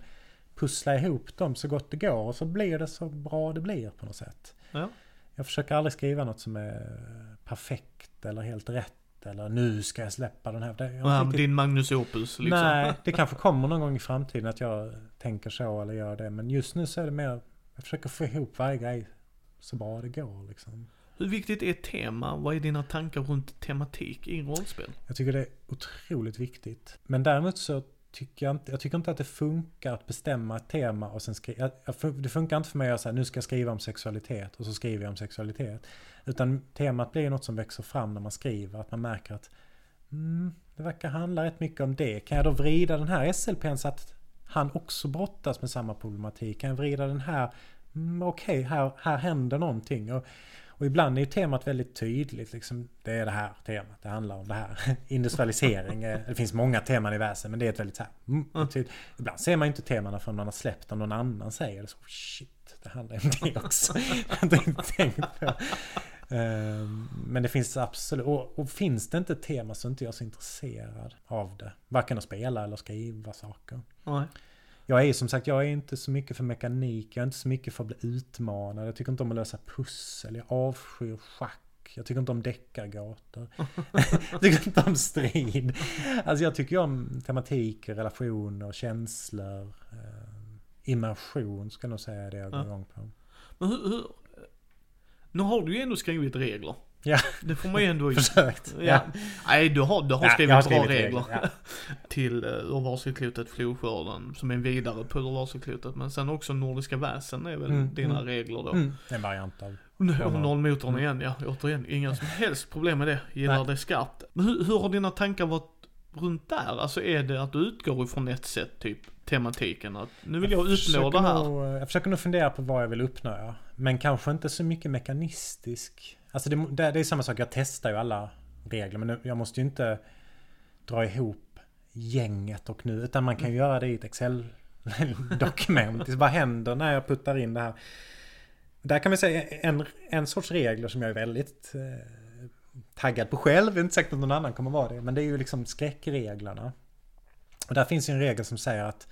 pussla ihop dem så gott det går. Och så blir det så bra det blir på något sätt. Ja. Jag försöker aldrig skriva något som är perfekt eller helt rätt eller nu ska jag släppa den här. Det, ja, riktigt... Din Magnus Opus liksom. Nej, det kanske kommer någon gång i framtiden att jag tänker så eller gör det. Men just nu så är det mer, jag försöker få ihop varje grej så bra det går liksom. Hur viktigt är tema? Vad är dina tankar runt tematik i rollspel? Jag tycker det är otroligt viktigt. Men däremot så tycker jag inte, jag tycker inte att det funkar att bestämma ett tema och sen skriva. Det funkar inte för mig att säga nu ska jag skriva om sexualitet och så skriver jag om sexualitet. Utan temat blir något som växer fram när man skriver. Att man märker att mm, det verkar handla rätt mycket om det. Kan jag då vrida den här SLPn så att han också brottas med samma problematik? Kan jag vrida den här? Mm, Okej, okay, här, här händer någonting. Och, och ibland är ju temat väldigt tydligt. Liksom, det är det här temat, det handlar om det här. Industrialisering, det finns många teman i väsen men det är ett väldigt så här, mm, mm. Ibland ser man ju inte temana förrän man har släppt om någon annan säger det. Så, shit, det handlar om det också. Ehm, men det finns absolut, och, och, finns det inte ett tema så är inte jag så intresserad av det. Varken att spela eller skriva saker. Nej. Jag är som sagt, jag är inte så mycket för mekanik. Jag är inte så mycket för att bli utmanad. Jag tycker inte om att lösa pussel. Jag avskyr schack. Jag tycker inte om deckargator. jag tycker inte om strid. Alltså jag tycker om tematik, relationer, känslor. Eh, immersion ska jag nog säga det jag går igång på. Men hur, hur, nu har du ju ändå skrivit regler. Ja. Det får man ju ändå... Försökt. Ja. ja. Nej, du har, du har ja, skrivit har bra skrivit regler. regler ja. Till uh, Urvarselklotet Flodskörden, som är en vidare på Urvarselklotet. Men sen också Nordiska väsen är väl Mm, dina mm. regler då. Mm. En variant av... Och nollmotorn igen, ja. Återigen, inga som helst problem med det. Gillar Nej. det skarpt. Men hur, hur har dina tankar varit runt där? Alltså är det att du utgår ifrån ett sätt, typ tematiken? Att nu vill jag uppnå försöker det här. Nog, jag försöker nog fundera på vad jag vill uppnå, ja. Men kanske inte så mycket mekanistisk. Alltså det, det, det är samma sak, jag testar ju alla regler. Men nu- jag måste ju inte dra ihop gänget och nu. Utan man kan ju göra det i ett Excel-dokument. Det bara händer när jag puttar in det här. Där kan vi säga en, en sorts regler som jag är väldigt eh, taggad på själv. Det är inte säkert att någon annan kommer vara det. Men det är ju liksom skräckreglerna. Och där finns ju en regel som säger att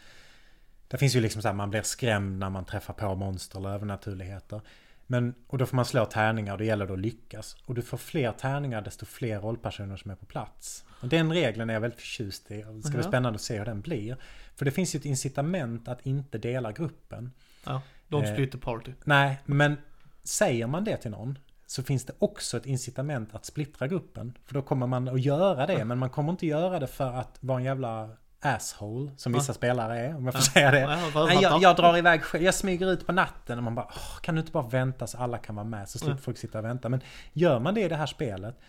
det finns ju liksom så här, man blir skrämd när man träffar på monster eller övernaturligheter. Men, och då får man slå tärningar och det gäller då att lyckas. Och du får fler tärningar desto fler rollpersoner som är på plats. Och den regeln är jag väldigt förtjust i. Det ska bli spännande att se hur den blir. För det finns ju ett incitament att inte dela gruppen. Ja, don't Eh, split the party. Nej, men säger man det till någon så finns det också ett incitament att splittra gruppen. För då kommer man att göra det, men man kommer inte göra det för att vara en jävla asshole, som vissa spelare är, om jag får säga det. Ja, jag jag, drar iväg själv, jag smyger ut på natten och man bara Åh, kan du inte bara vänta så alla kan vara med så slipper folk sitta och vänta. Men gör man det i det här spelet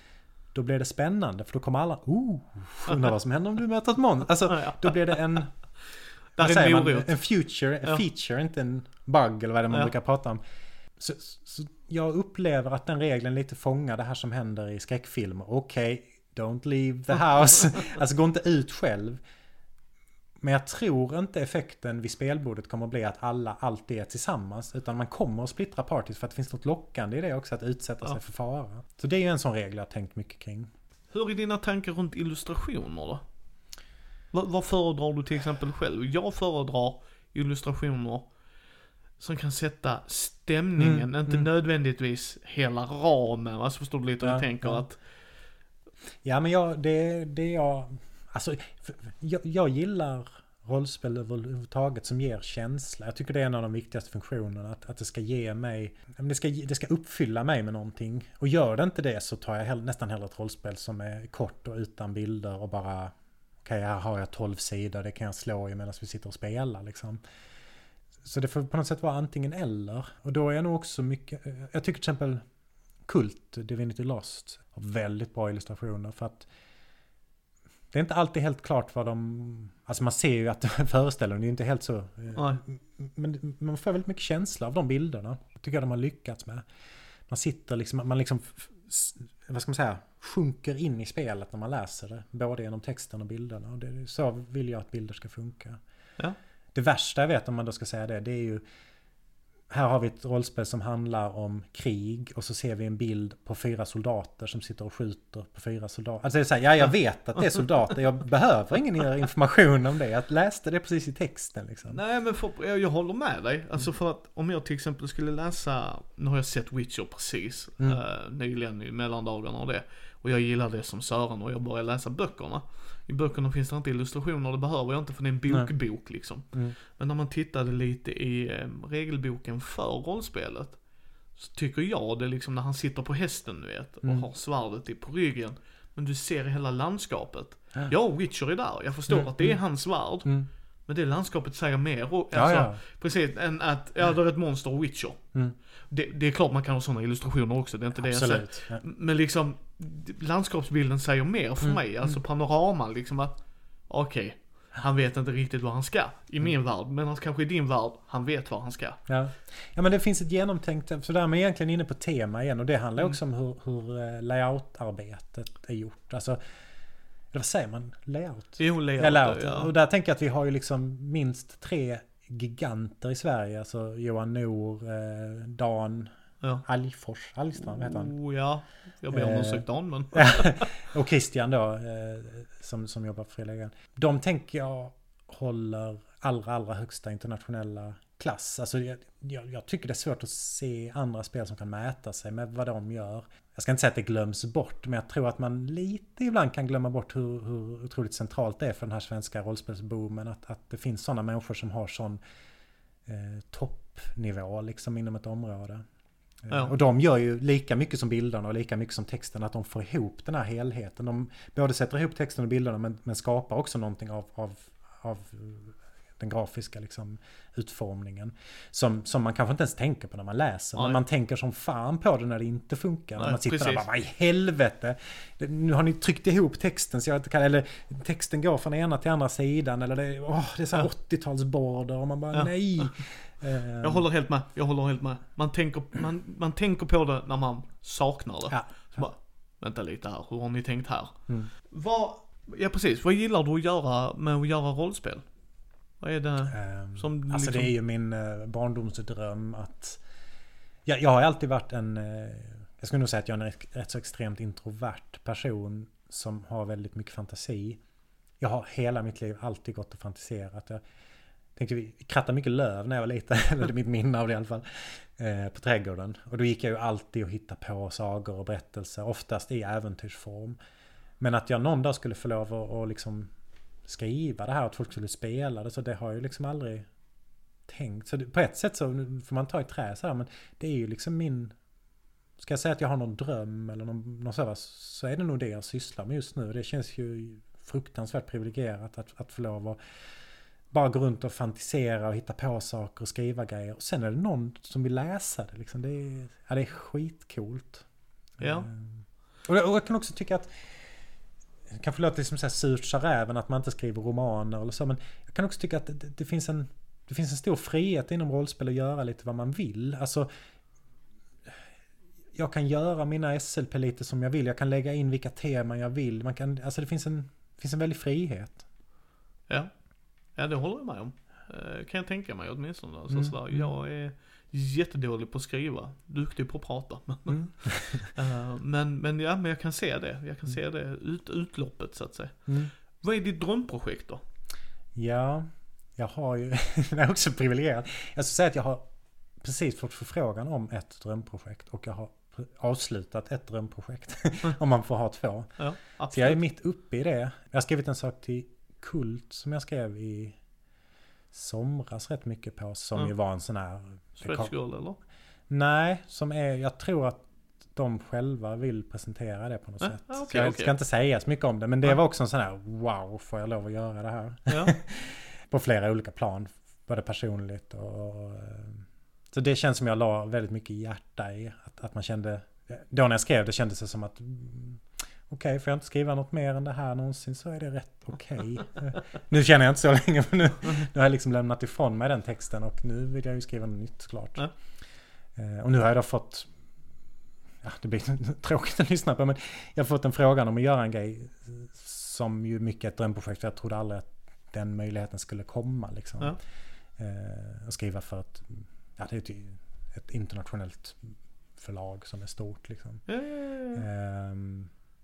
då blir det spännande för då kommer alla oh, undrar vad som händer om du möter ett monster. Alltså Ja. då blir det en, Där säger en man, en future, Ja. feature, inte en bug eller vad det är man Ja. brukar prata om. Så, så jag upplever att den regeln lite fångar det här som händer i skräckfilmer. Okej, don't leave the house. alltså gå inte ut själv. Men jag tror inte effekten vid spelbordet kommer att bli att alla alltid är tillsammans. Utan man kommer att splittra parties för att det finns något lockande i det också att utsätta Ja. sig för fara. Så det är ju en sån regel jag har tänkt mycket kring. Hur är dina tankar runt illustrationer då? Vad, vad föredrar du till exempel själv? Jag föredrar illustrationer som kan sätta stämningen, Mm, inte mm. nödvändigtvis hela ramen. Alltså förstår du lite hur Ja, jag tänker? ja. Att, Ja men jag, det, det jag... Alltså, jag, jag gillar rollspel överhuvudtaget som ger känsla. Jag tycker det är en av de viktigaste funktionerna. Att, att det ska ge mig... Det ska, det ska uppfylla mig med någonting. Och gör det inte det så tar jag hell, nästan hellre ett rollspel som är kort och utan bilder och bara... Okej, här har jag 12 sidor, det kan jag slå i medan vi sitter och spelar liksom. Så det får på något sätt vara antingen eller. Och då är jag nog också mycket... Jag tycker till exempel Kult, Divinity Lost, har väldigt bra illustrationer för att det är inte alltid helt klart vad de... Alltså man ser ju att det är inte helt så... eh, nej. Men man får väldigt mycket känsla av de bilderna. Tycker jag de har lyckats med. Man sitter liksom, man liksom... Vad ska man säga? Sjunker in i spelet när man läser det. Både genom texten och bilderna. Och det, så vill jag att bilder ska funka. Ja. Det värsta jag vet om man då ska säga det, det är ju... Här har vi ett rollspel som handlar om krig och så ser vi en bild på fyra soldater som sitter och skjuter på fyra soldater. Alltså det är så här, ja jag vet att det är soldater, jag behöver ingen mer information om det. Jag läste det precis i texten liksom. Nej men för, jag, jag håller med dig. Alltså för att om jag till exempel skulle läsa, nu har jag sett Witcher precis, Mm. eh, nyligen i mellandagarna och det. Och jag gillar det som Sören och jag börjar läsa böckerna. I böckerna finns det inte illustrationer, det behöver jag inte för det är en Nej. bokbok liksom. Mm. Men när man tittade lite i eh, regelboken för rollspelet. Så tycker jag det liksom när han sitter på hästen du vet och Mm. har svärdet i på ryggen. Men du ser hela landskapet. Ja. Ja, Witcher är där. Jag förstår Mm, att det är mm. hans värld. Mm. Men det landskapet säger mer. Och, Ja, alltså, ja. Precis, än att, ja det är ett monster och Witcher. Mm. Det, det är klart man kan ha sådana illustrationer också, det är inte det jag säger. Ja. Men liksom, landskapsbilden säger mer för Mm, mig. Alltså panoraman liksom att, okej, han vet inte riktigt vad han ska i min Mm. värld. Men kanske i din värld, han vet vad han ska. Ja. ja men det finns ett genomtänkt, så där är man egentligen inne på tema igen och det handlar Mm. också om hur, hur eh, layout-arbetet är gjort. Alltså, eller vad säger man? Layout? Jo, layout, Ja, layout. ja. Och där tänker jag att vi har ju liksom minst tre giganter i Sverige. Alltså Johan Nor, eh, Dan ja. Algfors, Algstrand, heter han? Oh, ja. Jag ber om Eh, ursäkt Dan, men. och Christian då, eh, som, som jobbar på Frilägaren. De tänker jag håller allra, allra högsta internationella klass. Alltså jag, jag, tycker det är svårt att se andra spel som kan mäta sig med vad de gör. Jag ska inte säga att det glöms bort, men jag tror att man lite ibland kan glömma bort hur, hur otroligt centralt det är för den här svenska rollspelsboomen. Att, att det finns sådana människor som har sån eh, toppnivå liksom inom ett område. Eh, Ja. Och de gör ju lika mycket som bilderna och lika mycket som texten. Att de får ihop den här helheten. De både sätter ihop texten och bilderna men, men skapar också någonting av, av, av den grafiska liksom, utformningen. Som, som man kanske inte ens tänker på när man läser. Men man tänker som fan på det när det inte funkar. när Nej, man sitter där och precis. bara, vad i helvete. Nu har ni tryckt ihop texten så jag inte kan, eller texten går från ena till andra sidan. Eller det, åh, det är så Ja. 80-talsborder och man bara Ja. nej. Eh, Jag håller helt med, jag håller helt med. Man tänker, man, man tänker på det när man saknar det. Ja. Så bara, vänta lite här, hur har ni tänkt här? Mm. Vad, ja precis, vad gillar du att göra med att göra rollspel? Vad är det Ehm, som Alltså liksom, det är ju min eh, barndomsdröm att... Jag, jag har alltid varit en... Eh, jag skulle nog säga att jag är en rätt- så extremt introvert person som har väldigt mycket fantasi. Jag har hela mitt liv alltid gått och fantiserat. Jag tänkte vi krattade mycket löv när jag var liten, eller mitt minne av det i alla fall. Eh, på trädgården. Och då gick jag ju alltid och hittade på sagor och berättelser, oftast i äventyrsform. Men att jag någon dag skulle få lov att liksom skriva det här, att folk skulle spela det, så det har jag ju liksom aldrig tänkt. Så det, på ett sätt så får man ta i trä så här, men det är ju liksom min... Ska jag säga att jag har någon dröm eller någon, någon så, här, så är det nog det jag sysslar med just nu. Det känns ju fruktansvärt privilegierat att, att få lov att bara gå runt och fantisera och hitta på saker och skriva grejer. Och sen är det någon som vill läsa det. Liksom. Det, är, ja, det är skitcoolt. Ja. Eh, Och, och jag kan också tycka att kanske låter som så här surt sa räven att man inte skriver romaner eller så. Men jag kan också tycka att det, det, finns en, det finns en stor frihet inom rollspel att göra lite vad man vill. Alltså, jag kan göra mina SLP lite som jag vill. Jag kan lägga in vilka teman jag vill. Man kan, alltså det finns en, det finns en väldig frihet. ja. Ja det håller jag med om. Eh, kan jag tänka mig åtminstone. Alltså, Mm, sådär. Jag är jättedålig på att skriva, duktig på att prata. Men, Mm. eh, men, men ja, men jag kan se det. Jag kan se det ut, utloppet så att säga. Mm. Vad är ditt drömprojekt då? Ja, jag har ju... det är också privilegierat. Jag ska säga att jag har precis fått förfrågan om ett drömprojekt och jag har avslutat ett drömprojekt. om man får ha två. Ja, Så jag är mitt uppe i det. Jag har skrivit en sak till Kult som jag skrev i somras rätt mycket på. Som Ja. ju var en sån här... Stretch girl eller? Nej, som är... Jag tror att de själva vill presentera det på något Ja, sätt. ja, så jag okej. ska inte säga så mycket om det. Men det Ja. var också en sån här wow, får jag lov att göra det här? Ja, på flera olika plan. Både personligt och... eh, Så det känns som jag la väldigt mycket hjärta i. Att, att man kände... Då när jag skrev det kändes det som att... Okej, får jag inte skriva något mer än det här någonsin så är det rätt okej. Eh, nu känner jag inte så länge för nu, nu har jag liksom lämnat ifrån mig den texten och nu vill jag ju skriva något nytt såklart. Ja. Eh, Och nu har jag då fått... Ja, det blir tråkigt att lyssna på men jag har fått en frågan om att göra en grej som ju mycket är ett drömprojekt för jag trodde aldrig att den möjligheten skulle komma liksom. Ja. Eh, och skriva för ett, ja det är ett, ett internationellt förlag som är stort liksom. ja, ja, ja.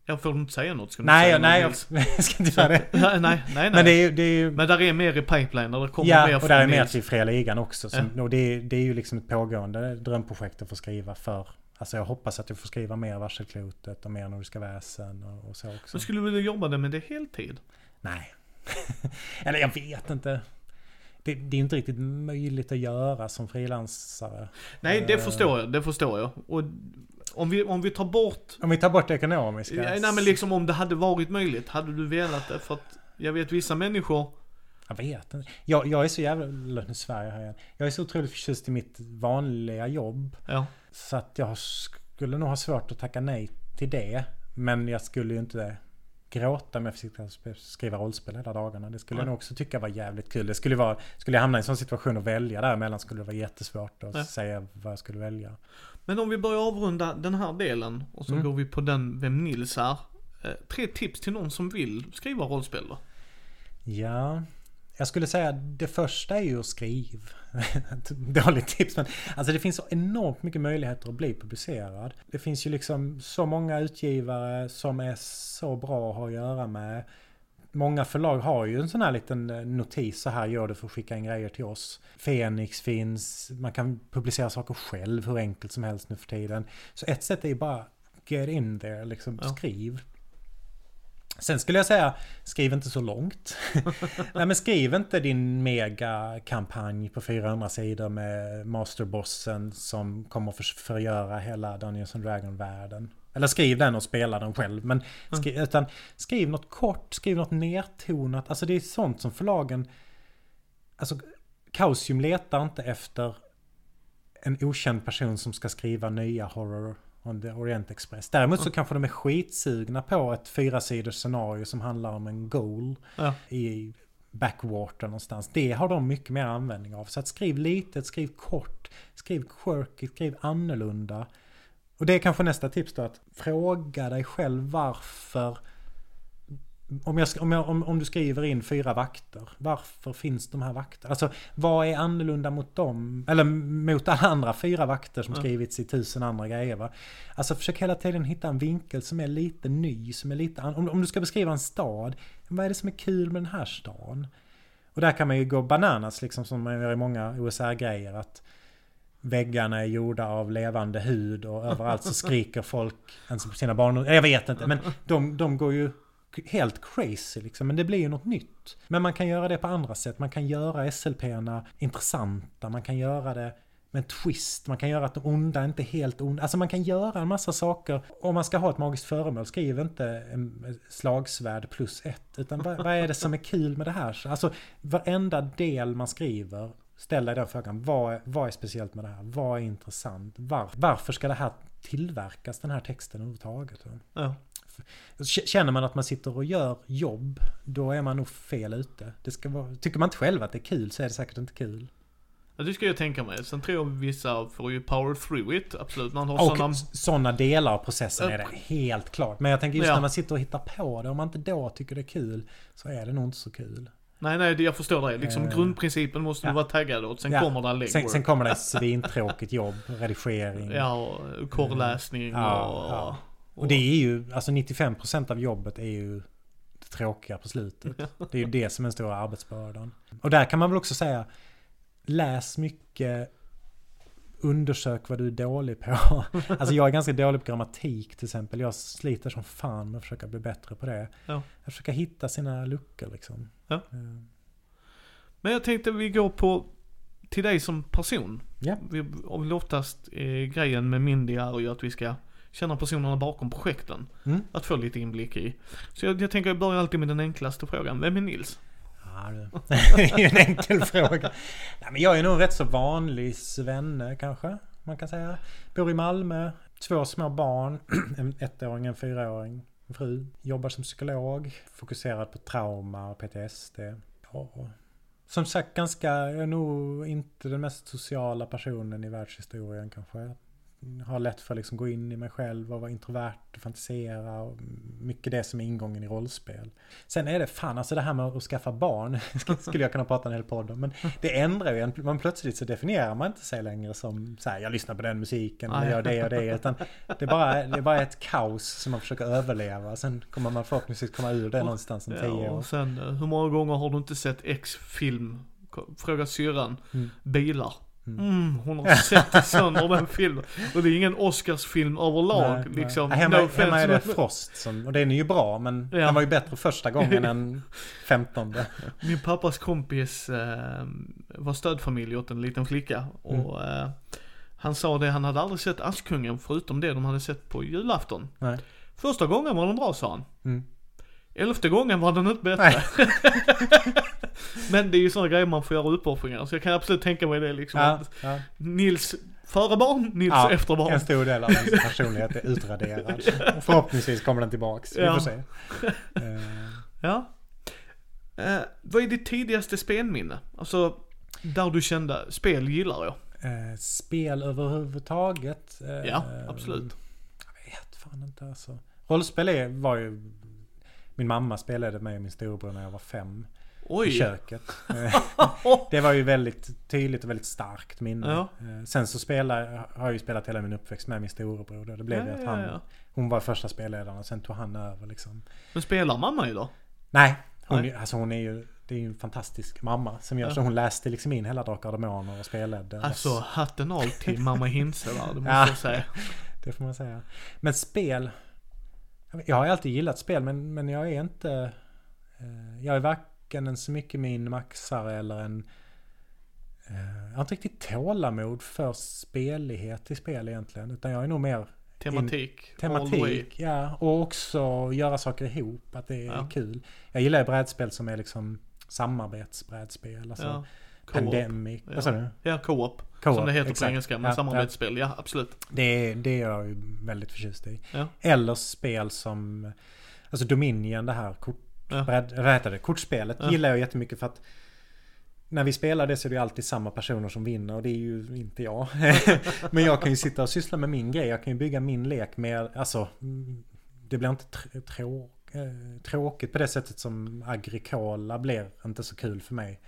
Jag får inte säga något. Ska du nej, säga nej, något, jag, jag ska inte göra det. nej, nej, nej. Men det är det är ju Men där är mer i pipeline, och det kommer mer Ja, och från där är mer till Fria Ligan också. Som, och det, är, det är ju liksom ett pågående drömprojekt att få skriva för. Alltså jag hoppas att jag får skriva mer Varselklotet och mer Nordiska väsen och, och så också. Men skulle du vilja jobba med det heltid? Nej. Eller jag vet inte. det, det är inte riktigt möjligt att göra som frilansare. Nej, det Eh. förstår jag. Det förstår jag. Och om vi, om vi tar bort... Om vi tar bort det ekonomiska. Ja, nej men liksom om det hade varit möjligt, hade du velat det? För att jag vet vissa människor... Jag vet inte. Jag, jag är så jävla... Nu jag här igen. Jag är så otroligt förtjust i mitt vanliga jobb. Ja. Så att jag skulle nog ha svårt att tacka nej till det. Men jag skulle ju inte gråta om jag fick skriva rollspel hela dagarna. Det skulle jag Nej. nog också tycka var jävligt kul. Det skulle, vara, skulle jag hamna i en sån situation och välja däremellan skulle det vara jättesvårt att Ja. säga vad jag skulle välja. Men om vi börjar avrunda den här delen och så Mm. går vi på den Vem Nils är. Eh, tre tips till någon som vill skriva rollspel då? Ja, jag skulle säga det första är ju att skriva. Ett Dåligt tips men alltså det finns så enormt mycket möjligheter att bli publicerad. Det finns ju liksom så många utgivare som är så bra att ha att göra med. Många förlag har ju en sån här liten eh, notis så här gör du för att skicka in grejer till oss. Fenix finns, man kan publicera saker själv hur enkelt som helst nu för tiden. Så ett sätt är ju bara get in there, liksom Ja. skriv. Sen skulle jag säga, skriv inte så långt. Nej men skriv inte din megakampanj på 400 sidor med masterbossen som kommer att förgöra hela Dungeons and Dragon-världen. Eller skriv den och spela den själv. Men skri, utan skriv något kort, skriv något nertonat. Alltså det är sånt som förlagen... Alltså Kausium letar inte efter en okänd person som ska skriva nya horror on the Orient Express. Däremot så kanske de är skitsugna på ett fyra sidors scenario som handlar om en goal Ja. i backwater någonstans. Det har de mycket mer användning av. Så att skriv litet, skriv kort, skriv quirky, skriv annorlunda. Och det är kanske nästa tips då att fråga dig själv varför om, jag, om, jag, om, om du skriver in fyra vakter, varför finns de här vakterna? Alltså vad är annorlunda mot dem? Eller mot alla andra fyra vakter som skrivits i tusen andra grejer va? Alltså försök hela tiden hitta en vinkel som är lite ny, som är lite om, om du ska beskriva en stad, vad är det som är kul med den här stan? Och där kan man ju gå bananas liksom som man gör i många OSR-grejer att Väggarna är gjorda av levande hud och överallt så skriker folk ens på sina barn. Jag vet inte men de, de går ju helt crazy liksom. Men det blir ju något nytt. Men man kan göra det på andra sätt. Man kan göra SLP-erna intressanta. Man kan göra det med en twist. Man kan göra att de onda inte är helt onda. Alltså man kan göra en massa saker. Om man ska ha ett magiskt föremål, skriv inte en slagsvärd plus ett. Utan vad, vad är det som är kul med det här? Alltså varenda del man skriver, ställ dig den frågan. Vad är, vad är speciellt med det här? Vad är intressant? Var, varför ska det här tillverkas, den här texten överhuvudtaget? Ja. Känner man att man sitter och gör jobb, då är man nog fel ute. Det ska vara, tycker man inte själv att det är kul så är det säkert inte kul. ja, det ska jag tänka mig. Sen tror jag vissa får ju power through it, absolut. Man har Och sådana... sådana delar av processen är det helt klart. Men jag tänker just Ja. när man sitter och hittar på det, om man inte då tycker det är kul, så är det nog inte så kul. Nej, nej, jag förstår det. Liksom Eh, grundprincipen måste du vara taggad åt. Sen kommer det en Sen, legwork. sen kommer det ett svintråkigt jobb, redigering. Ja, och korrläsning Ja, och... ja. Och det är ju, alltså 95% av jobbet är ju det tråkiga på slutet. Det är ju det som är den stora arbetsbördan. Och där kan man väl också säga, läs mycket, undersök vad du är dålig på. Alltså jag är ganska dålig på grammatik till exempel. Jag sliter som fan med att försöka bli bättre på det. Ja. Jag försöker hitta sina luckor liksom. Ja. Eh, Men jag tänkte vi går på till dig som person. Ja. Vi, och oftast eh, grejen med Mindy är ju att vi ska känna personerna bakom projekten. Mm. Att få lite inblick i. Så jag, jag tänker jag börjar alltid med den enklaste frågan. Vem är Nils? Ja, det är ju en enkel fråga. Nej, men jag är nog en rätt så vanlig svenne kanske. Man kan säga. Bor i Malmö. Två små barn. En ettåring, en fyraåring. En fru. Jobbar som psykolog. Fokuserad på trauma och PTSD. Ja. Som sagt ganska, jag är nog inte den mest sociala personen i världshistorien kanske. Har lätt för att liksom gå in i mig själv och vara introvert och fantisera. Och mycket det som är ingången i rollspel. Sen är det fan, alltså det här med att skaffa barn skulle jag kunna prata en hel podd om. Men det ändrar ju en. Man plötsligt så definierar man inte sig längre som så här, jag lyssnar på den musiken eller Nej. gör det och det. Utan det är, bara, det är bara ett kaos som man försöker överleva. Sen kommer man förhoppningsvis komma ur det någonstans om Ja, tio år. och sen, eh, hur många gånger har du inte sett X-film? Fråga syrran. Mm. Bilar. Mm, hon har sett sönder den filmen. Och det är ingen Oscarsfilm överlag Nej, nej. liksom. Ja, Hemma, No hemma är det. Frost som, och den är ju bra men Ja. den var ju bättre första gången än femtonde. Min pappas kompis eh, var stödfamilj åt en liten flicka. Och Mm. eh, han sa det, han hade aldrig sett Askungen förutom det de hade sett på julafton. Nej. Första gången var den bra sa han. Mm. Elfte gången var den inte bättre. Men det är ju sådana grejer man får göra uppoffringar. Så jag kan absolut tänka mig det liksom. Ja, ja. Nils före barn, Nils Ja, efter barn. En stor del av ens personlighet är utraderad. Förhoppningsvis kommer den tillbaks. Vi Ja. får se. Eh, Ja. Eh, vad är ditt tidigaste spelminne? Alltså, där du kände, spel gillar jag. eh, spel överhuvudtaget. Ja, absolut. Jag vet fan inte alltså. Rollspel är, var ju... Min mamma spelade med min storebror när jag var fem. I Oj. köket. Eh, det var ju väldigt tydligt och väldigt starkt minne. Ja. Eh, Sen så spelar, har jag ju spelat hela min uppväxt med min storebror. då. Det blev ju Ja, att han, ja. hon var första spelledaren och sen tog han över liksom. Men spelar mamma idag? Nej, hon, Nej. Alltså hon är ju, det är ju en fantastisk mamma som gör Ja. så. Hon läste liksom in hela Drakar och Demoner och spelade. Alltså, hatten av till mamma där, det måste Ja. jag säga. Det får man säga. Men spel. Jag har alltid gillat spel men, men jag är inte... eh, Jag är varken en så mycket min maxare eller en... eh, Jag har inte riktigt tålamod för spelighet i spel egentligen. Utan jag är nog mer Tematik. way. tematik. Ja, och också göra saker ihop. Att det är Ja. kul. Jag gillar ju brädspel som är liksom samarbetsbrädspel. Alltså Ja. Pandemic. Ja. Vad sa du? Ja, co-op. Co-op, Som det heter på exakt. engelska, men Ja, samarbetsspel. Ja, absolut. Det, är- det är jag ju väldigt förtjust i. Ja. Eller spel som... Alltså Dominion, det här kort, Ja. heter det? kortspelet Ja. gillar jag jättemycket för att när vi spelar det så är det alltid samma personer som vinner och det är ju inte jag. Men jag kan ju sitta och syssla med min grej. Jag kan ju bygga min lek med, alltså det blir inte tr- eh, tråkigt på det sättet som Agricola blir inte så kul för mig.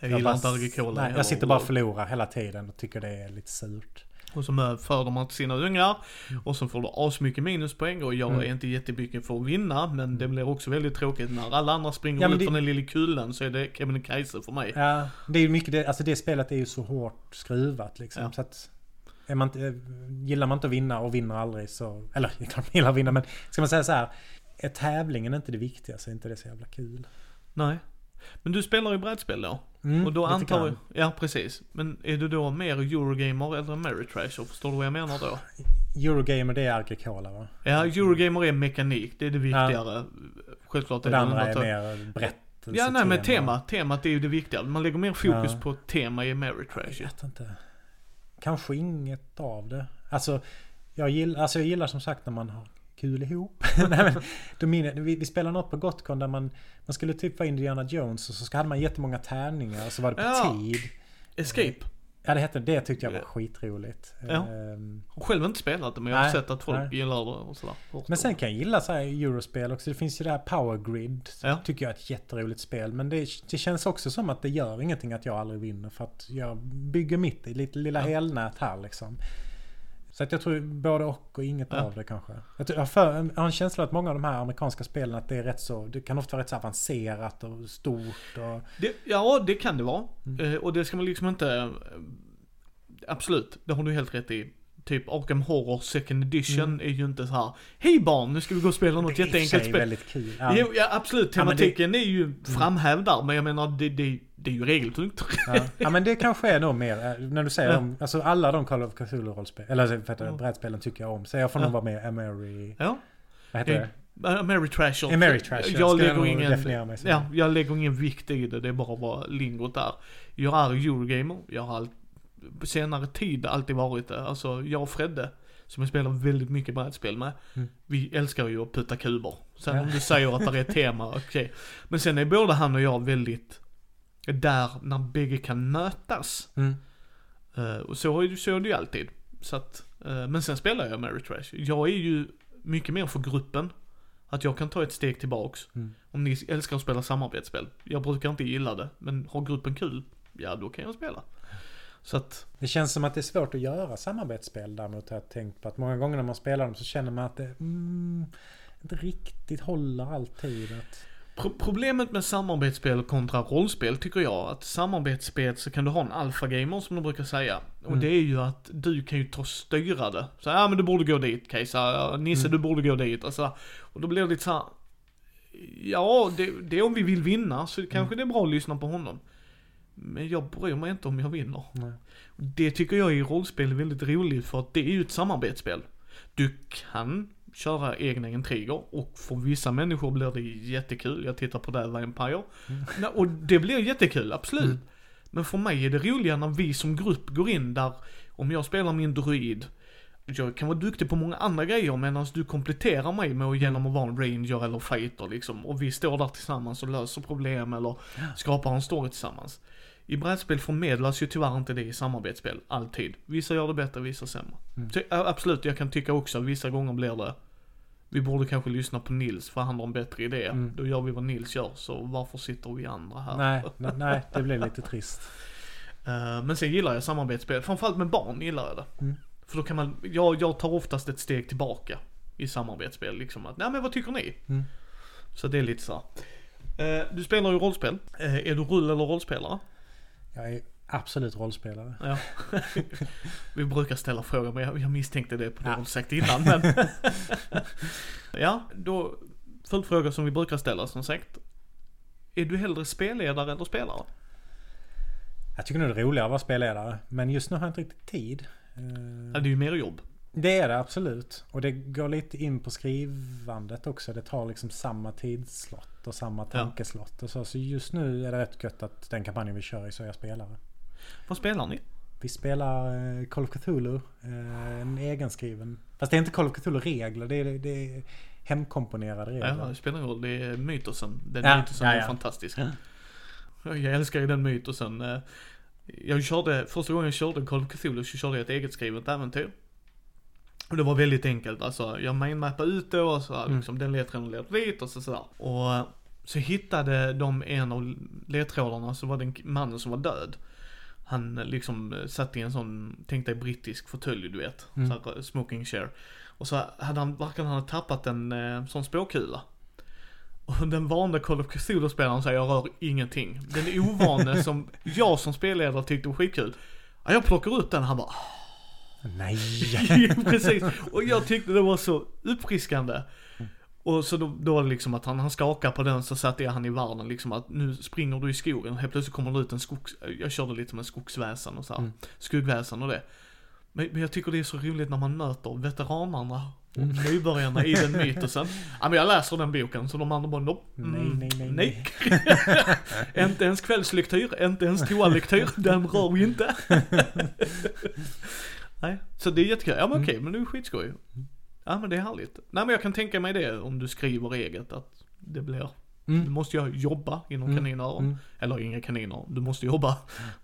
Jag gillar bara- inte Agricola Nej, jag sitter bara och förlorar hela tiden och tycker det är lite surt. Och så föder man till sina ungar. Och så får du asmycket minuspoäng och jag Mm. är inte jättemycket för att vinna. Men det blir också väldigt tråkigt när alla andra springer Ja, ut det- från den lilla kullen så är det Kebnekaise för mig. Ja, det är mycket det, alltså det spelet är ju så hårt skruvat liksom. Ja. Så att är man gillar man inte att vinna och vinner aldrig så, eller det är klart man gillar att vinna men ska man säga så här. Är tävlingen inte det viktiga så är inte det så jävla kul. Nej. Men du spelar ju brädspel då? Mm, och då antar jag, ja precis. Men är du då mer Eurogamer eller Ameritrasher? Förstår du vad jag menar då? Eurogamer det är Agricola va? Ja, Eurogamer är mekanik, det är det viktigare. Självklart Och det andra är mer berättelse. Ja, nej men tema, temat är ju det viktiga. Man lägger mer fokus Ja. på tema i Jag Ameritrasher. vet inte. Kanske inget av det. Alltså jag gillar, alltså jag gillar som sagt när man har kul ihop. Nej, men, då minner, vi, vi spelade något på Gotcon där man, man skulle typ vara Indiana Jones och så hade man jättemånga tärningar och så var det på Ja. tid. Escape. Ja det hette det tyckte jag var skitroligt. Ja. Har själv inte spelat det men jag har Nej, sett att folk nej. gillar det och sådär. Men sen kan jag gilla så här Eurospel också. Det finns ju det här Power Grid. Ja. Tycker jag är ett jätteroligt spel. Men det, det känns också som att det gör ingenting att jag aldrig vinner. För att jag bygger mitt i lite lilla Ja. elnät här liksom. Så att jag tror både och och inget Ja. av det kanske. Jag, tror, jag, för, jag har en känsla att många av de här amerikanska spelen att det är rätt så, det kan ofta vara rätt så avancerat och stort och... Det, ja, det kan det vara. Mm. Eh, och det ska man liksom inte... absolut, det har du helt rätt i. Typ Arkham Horror Second Edition Mm. är ju inte så här. Hej barn, nu ska vi gå och spela något det är jätteenkelt spel. väldigt kul. Ja. Ja. ja, absolut. Ja, men det- Tematiken är ju framhävd där, men jag menar det, det, det är ju regeltungt. Ja. ja men det kanske är nog mer, eh, när du säger Ja. om, alltså alla de Call of Cthulhu-rollspel, eller vad heter det, Ja. brädspelen tycker jag om. Så jag får Ja. nog vara med Ameri, Ja. vad heter Det- Jag lägger nog ingen... definiera mig som. Ja, jag lägger ingen vikt i det, det är bara vad lingot där. Jag är Eurogamer, jag har all, på senare tid alltid varit det. Alltså, jag och Fredde, som jag spelar väldigt mycket brädspel med, Mm. vi älskar ju att putta kuber. Sen Ja. om du säger att det är ett tema, okej. Men sen är både han och jag väldigt, där när bägge kan mötas. Mm. Eh, och så är, så är det ju alltid. Så att, eh, men sen spelar jag Ameritrash. Jag är ju mycket mer för gruppen. Att jag kan ta ett steg tillbaks. Mm. Om ni älskar att spela samarbetsspel. Jag brukar inte gilla det, men har gruppen kul, ja då kan jag spela. Så att, Det känns som att det är svårt att göra samarbetsspel däremot har jag tänkt på att många gånger när man spelar dem så känner man att det mm, inte riktigt håller alltid. Att, Pro problemet med samarbetsspel kontra rollspel tycker jag, att samarbetsspel så kan du ha en alfagamer som de brukar säga. Och Mm. det är ju att du kan ju ta och styra det. Så ja men du borde gå dit Kajsa, Nisse Mm. du borde gå dit. Alltså, och då blir det lite så här. Ja, det, det är om vi vill vinna så kanske det är bra att lyssna på honom. Men jag bryr mig inte om jag vinner. Nej. Det tycker jag i rollspel är väldigt roligt för att det är ju ett samarbetsspel. Du kan köra egna intriger och för vissa människor blir det jättekul. Jag tittar på Dave Empire. Nej, Och det blir jättekul, absolut. Mm. Men för mig är det roliga när vi som grupp går in där, om jag spelar min druid, jag kan vara duktig på många andra grejer medan du kompletterar mig med att genom att vara en ranger eller fighter liksom. Och vi står där tillsammans och löser problem eller skapar en story tillsammans. I brädspel förmedlas ju tyvärr inte det i samarbetsspel, alltid. Vissa gör det bättre, vissa sämre. Mm. Så, absolut, jag kan tycka också att vissa gånger blir det vi borde kanske lyssna på Nils för han har en bättre idé. Mm. Då gör vi vad Nils gör, så varför sitter vi andra här? Nej, nej, nej, det blir lite trist. Eh, men sen gillar jag samarbetsspel, framförallt med barn gillar jag det. Mm. För då kan man, jag, jag tar oftast ett steg tillbaka i samarbetsspel liksom att, nej men vad tycker ni? Mm. Så det är lite så. Eh, du spelar ju rollspel. Eh, är du rull eller rollspelare? Jag är absolut rollspelare. Ja. Vi brukar ställa frågor men jag, jag misstänkte det på det Ja. du sagt innan men. ja, då följdfrågor som vi brukar ställa som sagt. Är du hellre spelledare eller spelare? Jag tycker nog det är roligare att vara spelledare. Men just nu har jag inte riktigt tid. Ja, det är ju mer jobb. Det är det absolut. Och det går lite in på skrivandet också. Det tar liksom samma tidslott och samma tankeslott. Och så. så just nu är det rätt gött att den kampanjen vi kör i så är jag spelare. Vad spelar ni? Vi spelar eh, Call of Cthulhu. eh, En egenskriven. Fast det är inte Call of Cthulhu-regler. Det är, det är hemkomponerade regler. Ja, det spelar ingen roll. Det är mytosen. Den Ja, mytosen ja, är ja. fantastisk. Ja. Jag älskar ju den mytosen. Eh, Jag körde, första gången jag körde Call of Cthulhu så körde jag ett eget skrivet äventyr. Och det var väldigt enkelt, alltså jag mindmappade ut det och så här, Mm. liksom den ledtråden leder dit och så sådär. Och så hittade de en av ledtrådarna så var det en mannen som var död. Han liksom satt i en sån, tänk dig brittisk fåtölj du vet. Mm. Så här, smoking chair. Och så hade han, verkar han ha tappat en eh, sån spåkula. Och den vana Call of Cthulhu-spelaren säger jag rör ingenting. Den ovane som jag som spelledare tyckte var skitkul. Ja, jag plockar upp den, han bara Nej! Precis, och jag tyckte det var så uppfriskande. Och så då, då liksom att han, han skakar på den så satte jag han i världen liksom att nu springer du i skogen helt plötsligt kommer det ut en skogs, jag körde lite med skogsväsen och så här, Mm. skuggväsen och det. Men, men jag tycker det är så roligt när man möter veteranerna och Mm. nybörjarna i den mytosen. Ja men jag läser den boken så de andra bara nope, Nej, mm, nej, nej, nej. inte ens kvällslektyr, inte ens toalektyr, den rör vi inte. Nej, så det är jättekul. Ja men Mm. okej, men det är skitskoj. Ja men det är härligt. Nej men jag kan tänka mig det om du skriver eget att det blir, du Mm. måste ju jobba inom Mm. kaninöron. Mm. Eller inga kaniner, du måste jobba.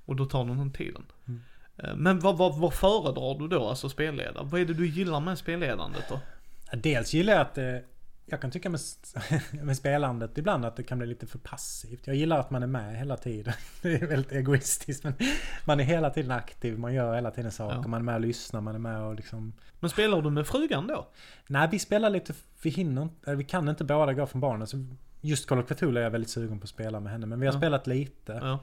Och då tar det den tiden. Mm. Eh, Men vad, vad, vad föredrar du då, alltså spelleda? Vad är det du gillar med spelledandet då? Dels gillar jag att eh, jag kan tycka med, med spelandet ibland att det kan bli lite för passivt. Jag gillar att man är med hela tiden. Det är väldigt egoistiskt men man är hela tiden aktiv, man gör hela tiden saker, Ja. man är med och lyssnar, man är med och liksom... Men spelar du med frugan då? Nej, vi spelar lite, vi hinner inte, vi kan inte båda gå från barnen. Så just Call of Cthulhu är jag väldigt sugen på att spela med henne. Men vi har Ja. spelat lite. Ja.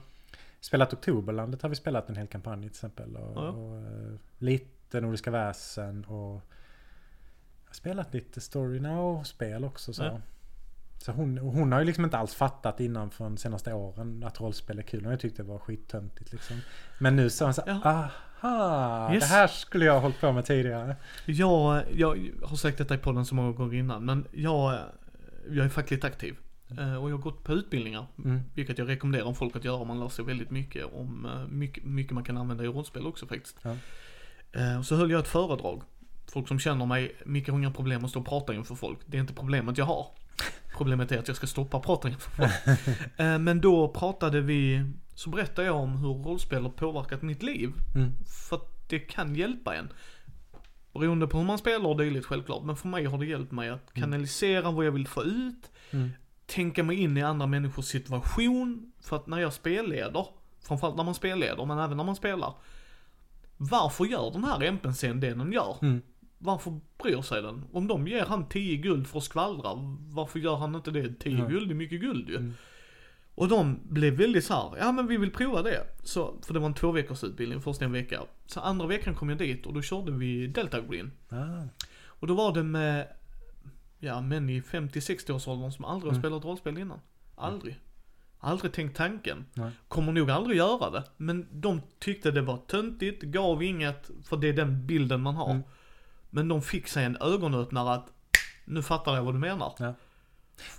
Spelat Oktoberlandet har vi spelat en hel kampanj till exempel. Och, Ja. och eh, lite Nordiska väsen och... Spelat lite Story Now-spel också så. Ja. Så hon, hon har ju liksom inte alls fattat innan från senaste åren att rollspel är kul. Hon har ju tyckt det var skittöntigt liksom. Men nu så hon så Ja. aha! Yes. Det här skulle jag ha hållit på med tidigare. Jag, jag har sagt detta i podden så många gånger innan, men jag, jag är fackligt aktiv. Eh, Och jag har gått på utbildningar, Mm. vilket jag rekommenderar folk att göra. Man lär sig väldigt mycket om eh, mycket, mycket man kan använda i rollspel också faktiskt. Ja. Eh, så höll jag ett föredrag. Folk som känner mig, Micke har inga problem att stå och prata inför folk. Det är inte problemet jag har. Problemet är att jag ska stoppa prata inför folk. Eh, Men då pratade vi, så berättade jag om hur rollspel har påverkat mitt liv. Mm. För att det kan hjälpa en. Beroende på hur man spelar och dylikt självklart. Men för mig har det hjälpt mig att kanalisera vad jag vill få ut. Mm. Tänka mig in i andra människors situation. För att när jag spelleder, framförallt när man spelleder, men även när man spelar. Varför gör den här NPCn det den gör? Mm. Varför bryr sig den? Om de ger han 10 guld för att skvallra, varför gör han inte det? 10 Mm. guld är mycket guld ju. Mm. Och de blev väldigt så här, ja men vi vill prova det. Så, för det var en två veckors utbildning, första en vecka. Så andra veckan kom jag dit och då körde vi Delta Green. Ah. Och då var det med, ja män i 50-60-årsåldern som aldrig har Mm. spelat rollspel innan. Aldrig. Aldrig tänkt tanken. Nej. Kommer nog aldrig göra det. Men de tyckte det var töntigt, gav inget, för det är den bilden man har. Mm. Men de fick sig en ögonöppnare att, nu fattar jag vad du menar.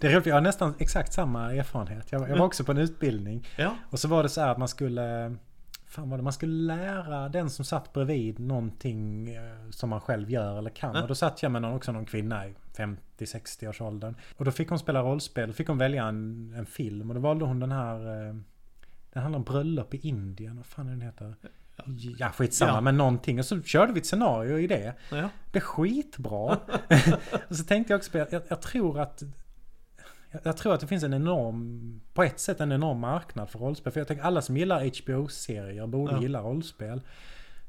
Det är roligt, jag har nästan exakt samma erfarenhet. Jag, jag var Mm. också på en utbildning. Ja, Och så var det så här att man skulle... Fan var det? Man skulle lära den som satt bredvid någonting eh, som man själv gör eller kan. Ja. Och då satt jag med någon, också någon kvinna i 50-60 års åldern. Och då fick hon spela rollspel. Då fick hon välja en, en film. Och då valde hon den här... eh, Den handlar om bröllop i Indien. Vad fan är den heter? Ja skitsamma Ja. men någonting. Och så körde vi ett scenario i det. ja. Det blev skitbra. och så tänkte jag också på, jag, jag tror att jag tror att det finns en enorm, på ett sätt en enorm marknad för rollspel. För jag tänker alla som gillar HBO-serier borde Ja. gilla rollspel.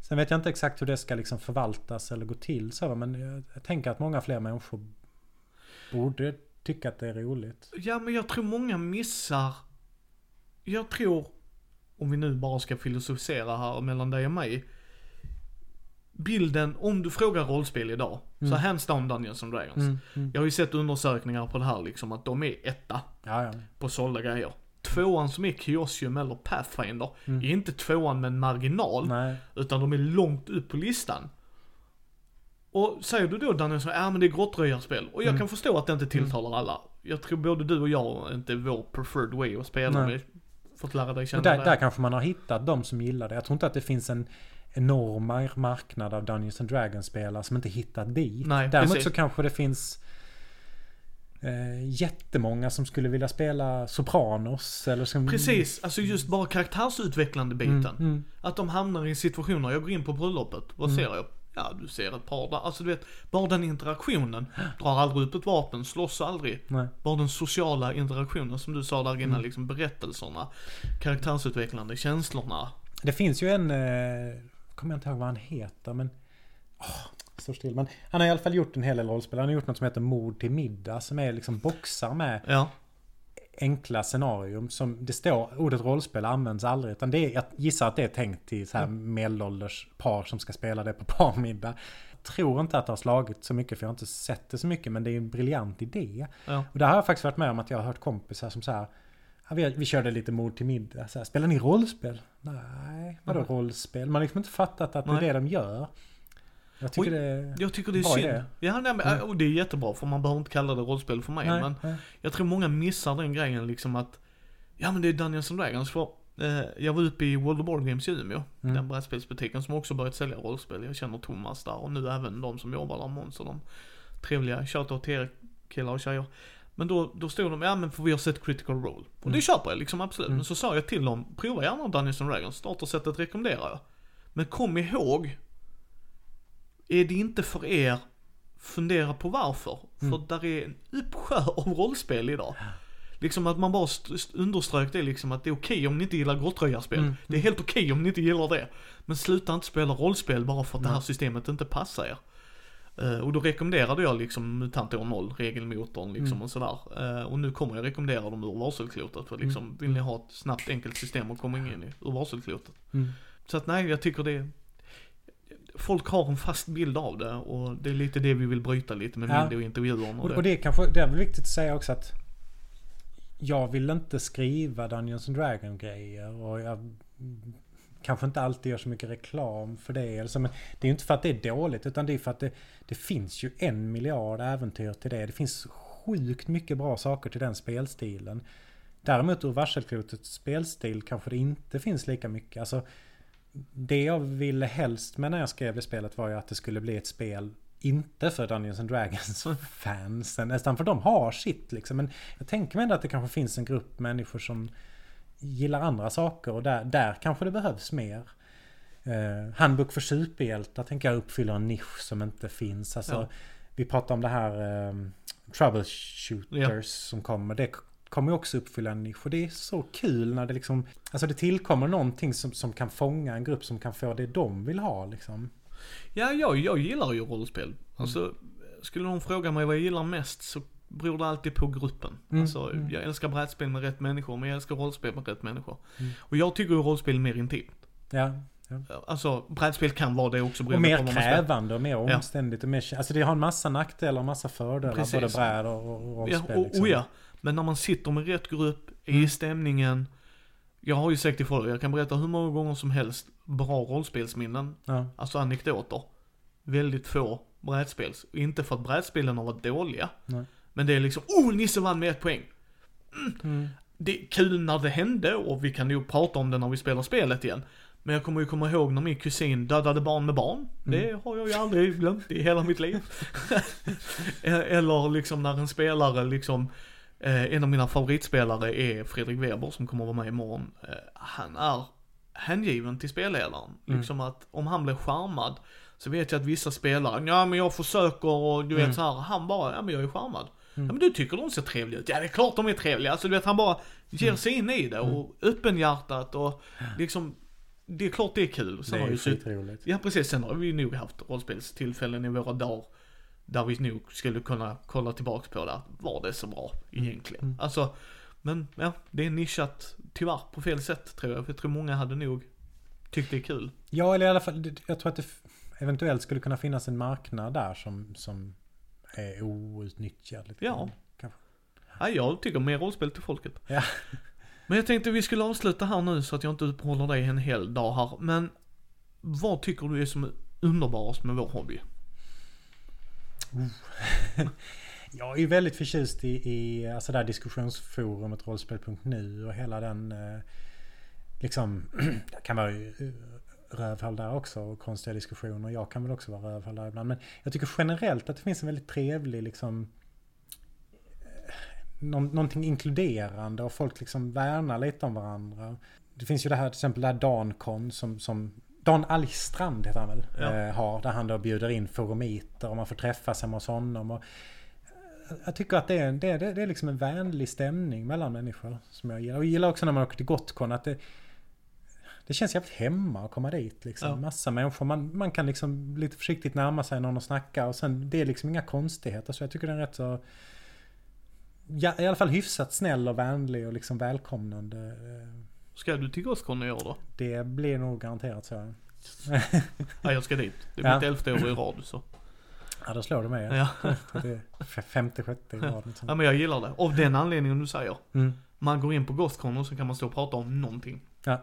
Sen vet jag inte exakt hur det ska liksom förvaltas eller gå till så, men jag, jag tänker att många fler människor borde tycka att det är roligt. Ja men jag tror många missar, jag tror, om vi nu bara ska filosofera här mellan dig och mig. Bilden, om du frågar rollspel idag, så Mm. hands down Dungeons and Dragons. Mm, mm. Jag har ju sett undersökningar på det här liksom, att de är etta Ja, ja. på sålda grejer. Tvåan som är Kiosium eller Pathfinder, Mm. är inte tvåan med en marginal, Nej. utan de är långt upp på listan. Och säger du då Daniel så ja men det är grottröjarspel. Och jag Mm. kan förstå att det inte tilltalar alla. Jag tror både du och jag inte är vår preferred way att spela. Nej. Fått lära dig känna Och där, det. där kanske man har hittat de som gillar det. Jag tror inte att det finns en enorm mar- marknad av Dungeons and Dragons-spelare som inte hittat dit. Nej, Däremot precis. så kanske det finns eh, jättemånga som skulle vilja spela Sopranos eller som... Precis, alltså just bara karaktärsutvecklande biten. Mm, mm. Att de hamnar i situationer, jag går in på bröllopet, vad Mm. ser jag? Ja, du ser ett par där. Alltså du vet, bara den interaktionen. Drar aldrig upp ett vapen, slåss aldrig. Nej. Bara den sociala interaktionen som du sa där innan, Mm. liksom berättelserna. Karaktärsutvecklande, känslorna. Det finns ju en... Eh, kommer jag inte ihåg vad han heter men... Åh, står still. Men han har i alla fall gjort en hel del rollspel. Han har gjort något som heter Mord till middag som är liksom boxar med Ja, enkla scenarium som det står, ordet rollspel används aldrig. Utan det är, jag gissar att det är tänkt till så här medelålders par som ska spela det på parmiddag. Jag tror inte att det har slagit så mycket för jag har inte sett det så mycket men det är en briljant idé. ja. Och där har jag faktiskt varit med om att jag har hört kompisar som så här vi, vi körde lite mord till middag. Så här, Spelar ni rollspel? Nej, vadå Nej. rollspel? Man har liksom inte fattat att det är det de gör. Jag tycker Oj, det är... Jag tycker det är synd. idé. Ja, nej, men, Mm. och det är jättebra för man behöver inte kalla det rollspel för mig. Nej, Men nej. jag tror många missar den grejen liksom att, ja men det är Dungeons and Dragons för eh, jag var uppe i World of Board Games i Umeå, Mm. den brädspelsbutiken som också börjat sälja rollspel. Jag känner Thomas där och nu även de som jobbar där, Måns och de trevliga, shoutout till er killar och tjejer. Men då, då stod de, ja men för vi har sett Critical Role. Och det Mm. köper jag liksom absolut. Mm. Men så sa jag till dem, prova gärna Dungeons and Dragons, startersättet rekommenderar jag. Men kom ihåg, är det inte för er, fundera på varför. Mm. För där är en uppsjö av rollspel idag. Liksom att man bara st- st- underströk det liksom att det är okej om ni inte gillar grottröjarspel. Mm. Det är helt okej om ni inte gillar det. Men sluta inte spela rollspel bara för att det här systemet inte passar er. Eh, och då rekommenderade jag liksom MUTANT år 0, regelmotorn liksom Mm. och sådär. Eh, och nu kommer jag rekommendera dem ur varselklotet för liksom, Mm. vill ni ha ett snabbt enkelt system att komma in i ur varselklotet. Mm. Så att nej, jag tycker det Folk har en fast bild av det och det är lite det vi vill bryta lite med Ja. Mindy och. Och, Och och det. det är kanske, det är väl viktigt att säga också att jag vill inte skriva Dungeons and Dragon grejer och jag kanske inte alltid gör så mycket reklam för det. Alltså, men det är ju inte för att det är dåligt utan det är för att det, det finns ju en miljard äventyr till det. Det finns sjukt mycket bra saker till den spelstilen. Däremot ur varselklotets spelstil kanske det inte finns lika mycket. Alltså, det jag ville helst med när jag skrev det spelet var ju att det skulle bli ett spel inte för Dungeons and Dragons fansen, nästan för de har sitt liksom. Men jag tänker mig ändå att det kanske finns en grupp människor som gillar andra saker och där, där kanske det behövs mer. Uh, handbok för superhjältar tänker jag uppfyller en nisch som inte finns. Alltså, Ja. Vi pratar om det här um, Troubleshooters Ja. som kommer. Det kommer ju också uppfylla en nisch. Och det är så kul när det liksom... Alltså det tillkommer någonting som, som kan fånga en grupp som kan få det de vill ha liksom. Ja, jag, jag gillar ju rollspel. Alltså, skulle någon fråga mig vad jag gillar mest så beror det alltid på gruppen. Mm, Alltså, mm. jag älskar brädspel med rätt människor, men jag älskar rollspel med rätt människor. Mm. Och jag tycker ju rollspel är mer intimt. Ja. Alltså, brädspel kan vara det också Och mer krävande och mer omständigt och mer... Alltså det har en massa nackdelar och massa fördelar. Precis. Både bräd och, och Ja, rollspel. och, liksom. och ja. Men när man sitter med rätt grupp, är i Mm. stämningen. Jag har ju sagt till folk, jag kan berätta hur många gånger som helst bra rollspelsminnen. Ja. Alltså anekdoter. Väldigt få brädspels. Inte för att brädspelen har varit dåliga. Nej. Men det är liksom, oh Nisse vann med ett poäng. Mm. Det är kul när det hände och vi kan ju prata om det när vi spelar spelet igen. Men jag kommer ju komma ihåg när min kusin dödade barn med barn. Det har jag ju aldrig glömt i hela mitt liv. Eller liksom när en spelare liksom, eh, en av mina favoritspelare är Fredrik Weber som kommer att vara med imorgon. Eh, han är hängiven till spelledaren. Mm. Liksom att om han blir charmad så vet jag att vissa spelare, ja men jag försöker och du vet Mm. så här, han bara, ja men jag är charmad. Mm. Ja men du tycker de ser trevliga ut? Ja det är klart de är trevliga. Alltså du vet han bara ger sig in i det och öppenhjärtat och liksom, det är klart det är kul. Sen Det är ju skitroligt. Ja precis, sen har vi nog haft rollspelstillfällen i våra dagar där vi nog skulle kunna kolla tillbaks på det. Var det så bra egentligen? Mm. Alltså, men ja, det är nischat tyvärr på fel sätt tror jag. För jag tror många hade nog tyckt det är kul. Ja, eller i alla fall, jag tror att det eventuellt skulle kunna finnas en marknad där som, som är outnyttjad. Lite Ja. kanske. Ja, jag tycker mer rollspel till folket. Ja. Men jag tänkte vi skulle avsluta här nu så att jag inte uppehåller dig en hel dag här. Men vad tycker du är som underbarast med vår hobby? Jag är väldigt förtjust i, i alltså där diskussionsforumet rollspel.nu och hela den eh, liksom, det kan vara eh, rövhål där också och konstiga diskussioner. Jag kan väl också vara rövhål där ibland. Men jag tycker generellt att det finns en väldigt trevlig liksom eh, någonting inkluderande och folk liksom värnar lite om varandra. Det finns ju det här till exempel det här Dankon som, som Dan Alistrand heter han väl? Ja. Eh, har. Där han då bjuder in forumiter och man får träffas hemma hos honom. Och eh, jag tycker att det är, det, är, det är liksom en vänlig stämning mellan människor som jag gillar. Och jag gillar också när man åker till Gotcon att det, det känns jävligt hemma att komma dit. Liksom. Ja. Massa människor. Man, man kan liksom lite försiktigt närma sig någon och snacka. Och sen det är liksom inga konstigheter. Så jag tycker den är rätt så... Ja, I alla fall hyfsat snäll och vänlig och liksom välkomnande. Ska du till Gothcon i år då? Det blir nog garanterat så. Ja, jag ska dit. Det är Ja. mitt elfte år i rad så. Ja, då slår du mig. Ja. Femte, sjätte i rad. Liksom. ja, men jag gillar det. Av den anledningen du säger. Mm. Man går in på Gothcon och så kan man stå och prata om någonting. Ja.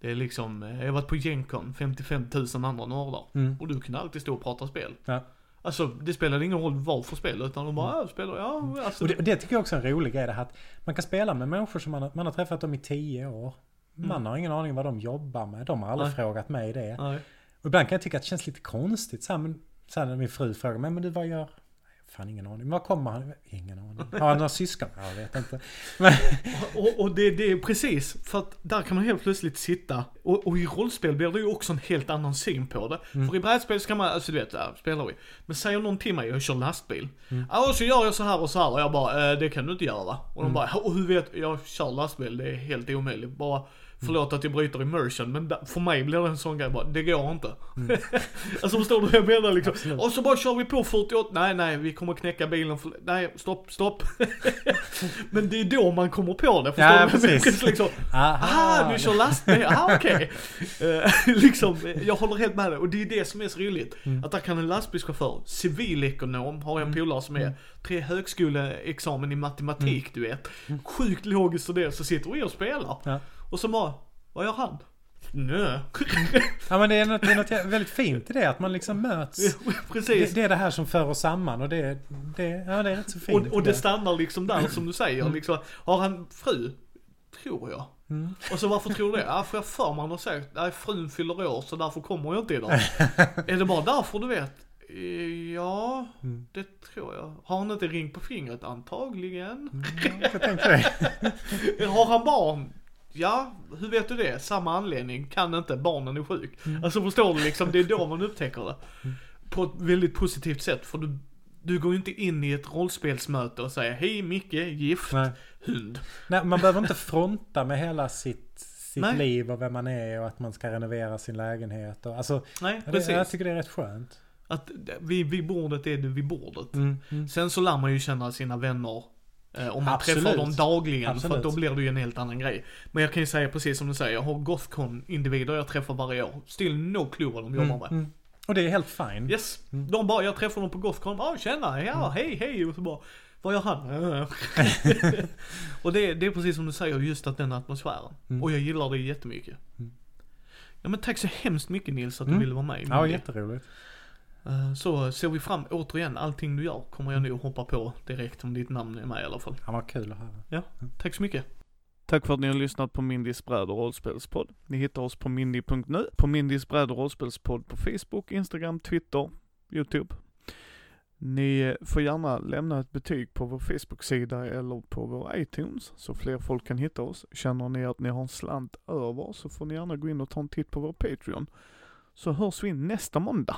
Det är liksom, eh, jag har varit på Gencon, 55 000 andra nördar. Mm. Och du kunde alltid stå och prata spel. Ja. Alltså det spelade ingen roll vad för spel utan de bara, ja, spelar, ja, alltså. Och det, det tycker jag också är en rolig grej. Det här att man kan spela med människor som man har, man har träffat dem i tio år. Man Mm. har ingen aning vad de jobbar med. De har aldrig Nej. frågat mig det. Nej. Och ibland kan jag tycka att det känns lite konstigt. Så här, men, så här när min fru frågar mig, men du vad gör... Fan ingen aning. Var kommer han? Ingen aning. Har han några syskon? Jag vet inte. Men, Och, och det, det är precis, för att där kan man helt plötsligt sitta, och, och i rollspel blir det ju också en helt annan syn på det. Mm. För i brädspel så kan man, alltså du vet, där spelar vi. Men säger någon till mig, jag kör lastbil. Mm. Ja, och så gör jag så här och så här och jag bara, eh, det kan du inte göra. Och de Mm. bara, och hur vet, jag kör lastbil, det är helt omöjligt. Bara, förlåt att jag bryter immersion, men för mig blir det en sån grej bara, det går inte. alltså förstår du vad jag menar liksom? Mm. Absolut. Och så bara kör vi på 48, nej nej, vi kommer knäcka bilen för, nej stopp, stopp. men det är då man kommer på det, förstår Ja, du? precis. liksom, aha! Aha, du kör lastbil, aha okej. Eh, liksom, jag håller helt med dig och det är det som är så roligt. Mm. Att där kan en lastbilschaufför, civilekonom, har jag en polare som är, tre högskoleexamen i matematik du vet. Sjukt logiskt och det, så sitter vi och spelar. Ja. Och så bara, vad gör han? Nö. Ja men det är, något, det är något väldigt fint i det. Att man liksom möts. Precis. Det, det är det här som för oss samman och det, det, ja, det är rätt så fint. och, och det stannar liksom där som du säger. Liksom, har han fru? Tror jag. Mm. Och så varför tror du det? Ja, för jag för mig han har sagt, nej frun fyller år så därför kommer jag inte idag. är det bara därför du vet? Eh, Ja, Mm. det tror jag. Har han inte ring på fingret? Antagligen. Mm, jag det. Har han barn? Ja, hur vet du det? Samma anledning, kan inte, barnen är sjuk. Mm. Alltså förstår du liksom, det är då man upptäcker det. På ett väldigt positivt sätt, för du, du går ju inte in i ett rollspelsmöte och säger hej Micke, gift, Nej. hund. Nej, man behöver inte fronta med hela sitt, sitt Nej. liv och vem man är och att man ska renovera sin lägenhet. Och, alltså, Nej, det, precis. jag tycker det är rätt skönt. Att vid, vid bordet är du vid bordet. Mm. Sen så lär man ju känna sina vänner. Eh, om man Absolut. träffar dem dagligen, för Absolut. att då blir det ju en helt annan grej. Men jag kan ju säga precis som du säger, jag har Gothcon-individer jag träffar varje år. Still no clue vad de jobbar med. Mm. Och det är helt fine. Yes. Mm. De bara, jag träffar dem på Gothcon, ja ah, tjena, ja hej hej. Och så bara, vad gör han? och det, det är precis som du säger, just att den atmosfären. Mm. Och jag gillar det jättemycket. Mm. Ja men tack så hemskt mycket Nils att du Mm. ville vara med Ja, jätteroligt. Eh, Så ser vi fram, återigen, allting du gör kommer jag nog hoppa på direkt om ditt namn är med i alla fall. Ja, vad kul att höra. Tack så mycket. Tack för att ni har lyssnat på Mindys bräd och rollspelspodd. Ni hittar oss på mindy.nu, på Mindys bräd och rollspelspodd på Facebook, Instagram, Twitter, YouTube. Ni får gärna lämna ett betyg på vår Facebook-sida eller på vår iTunes så fler folk kan hitta oss. Känner ni att ni har en slant över så får ni gärna gå in och ta en titt på vår Patreon. Så hörs vi nästa måndag.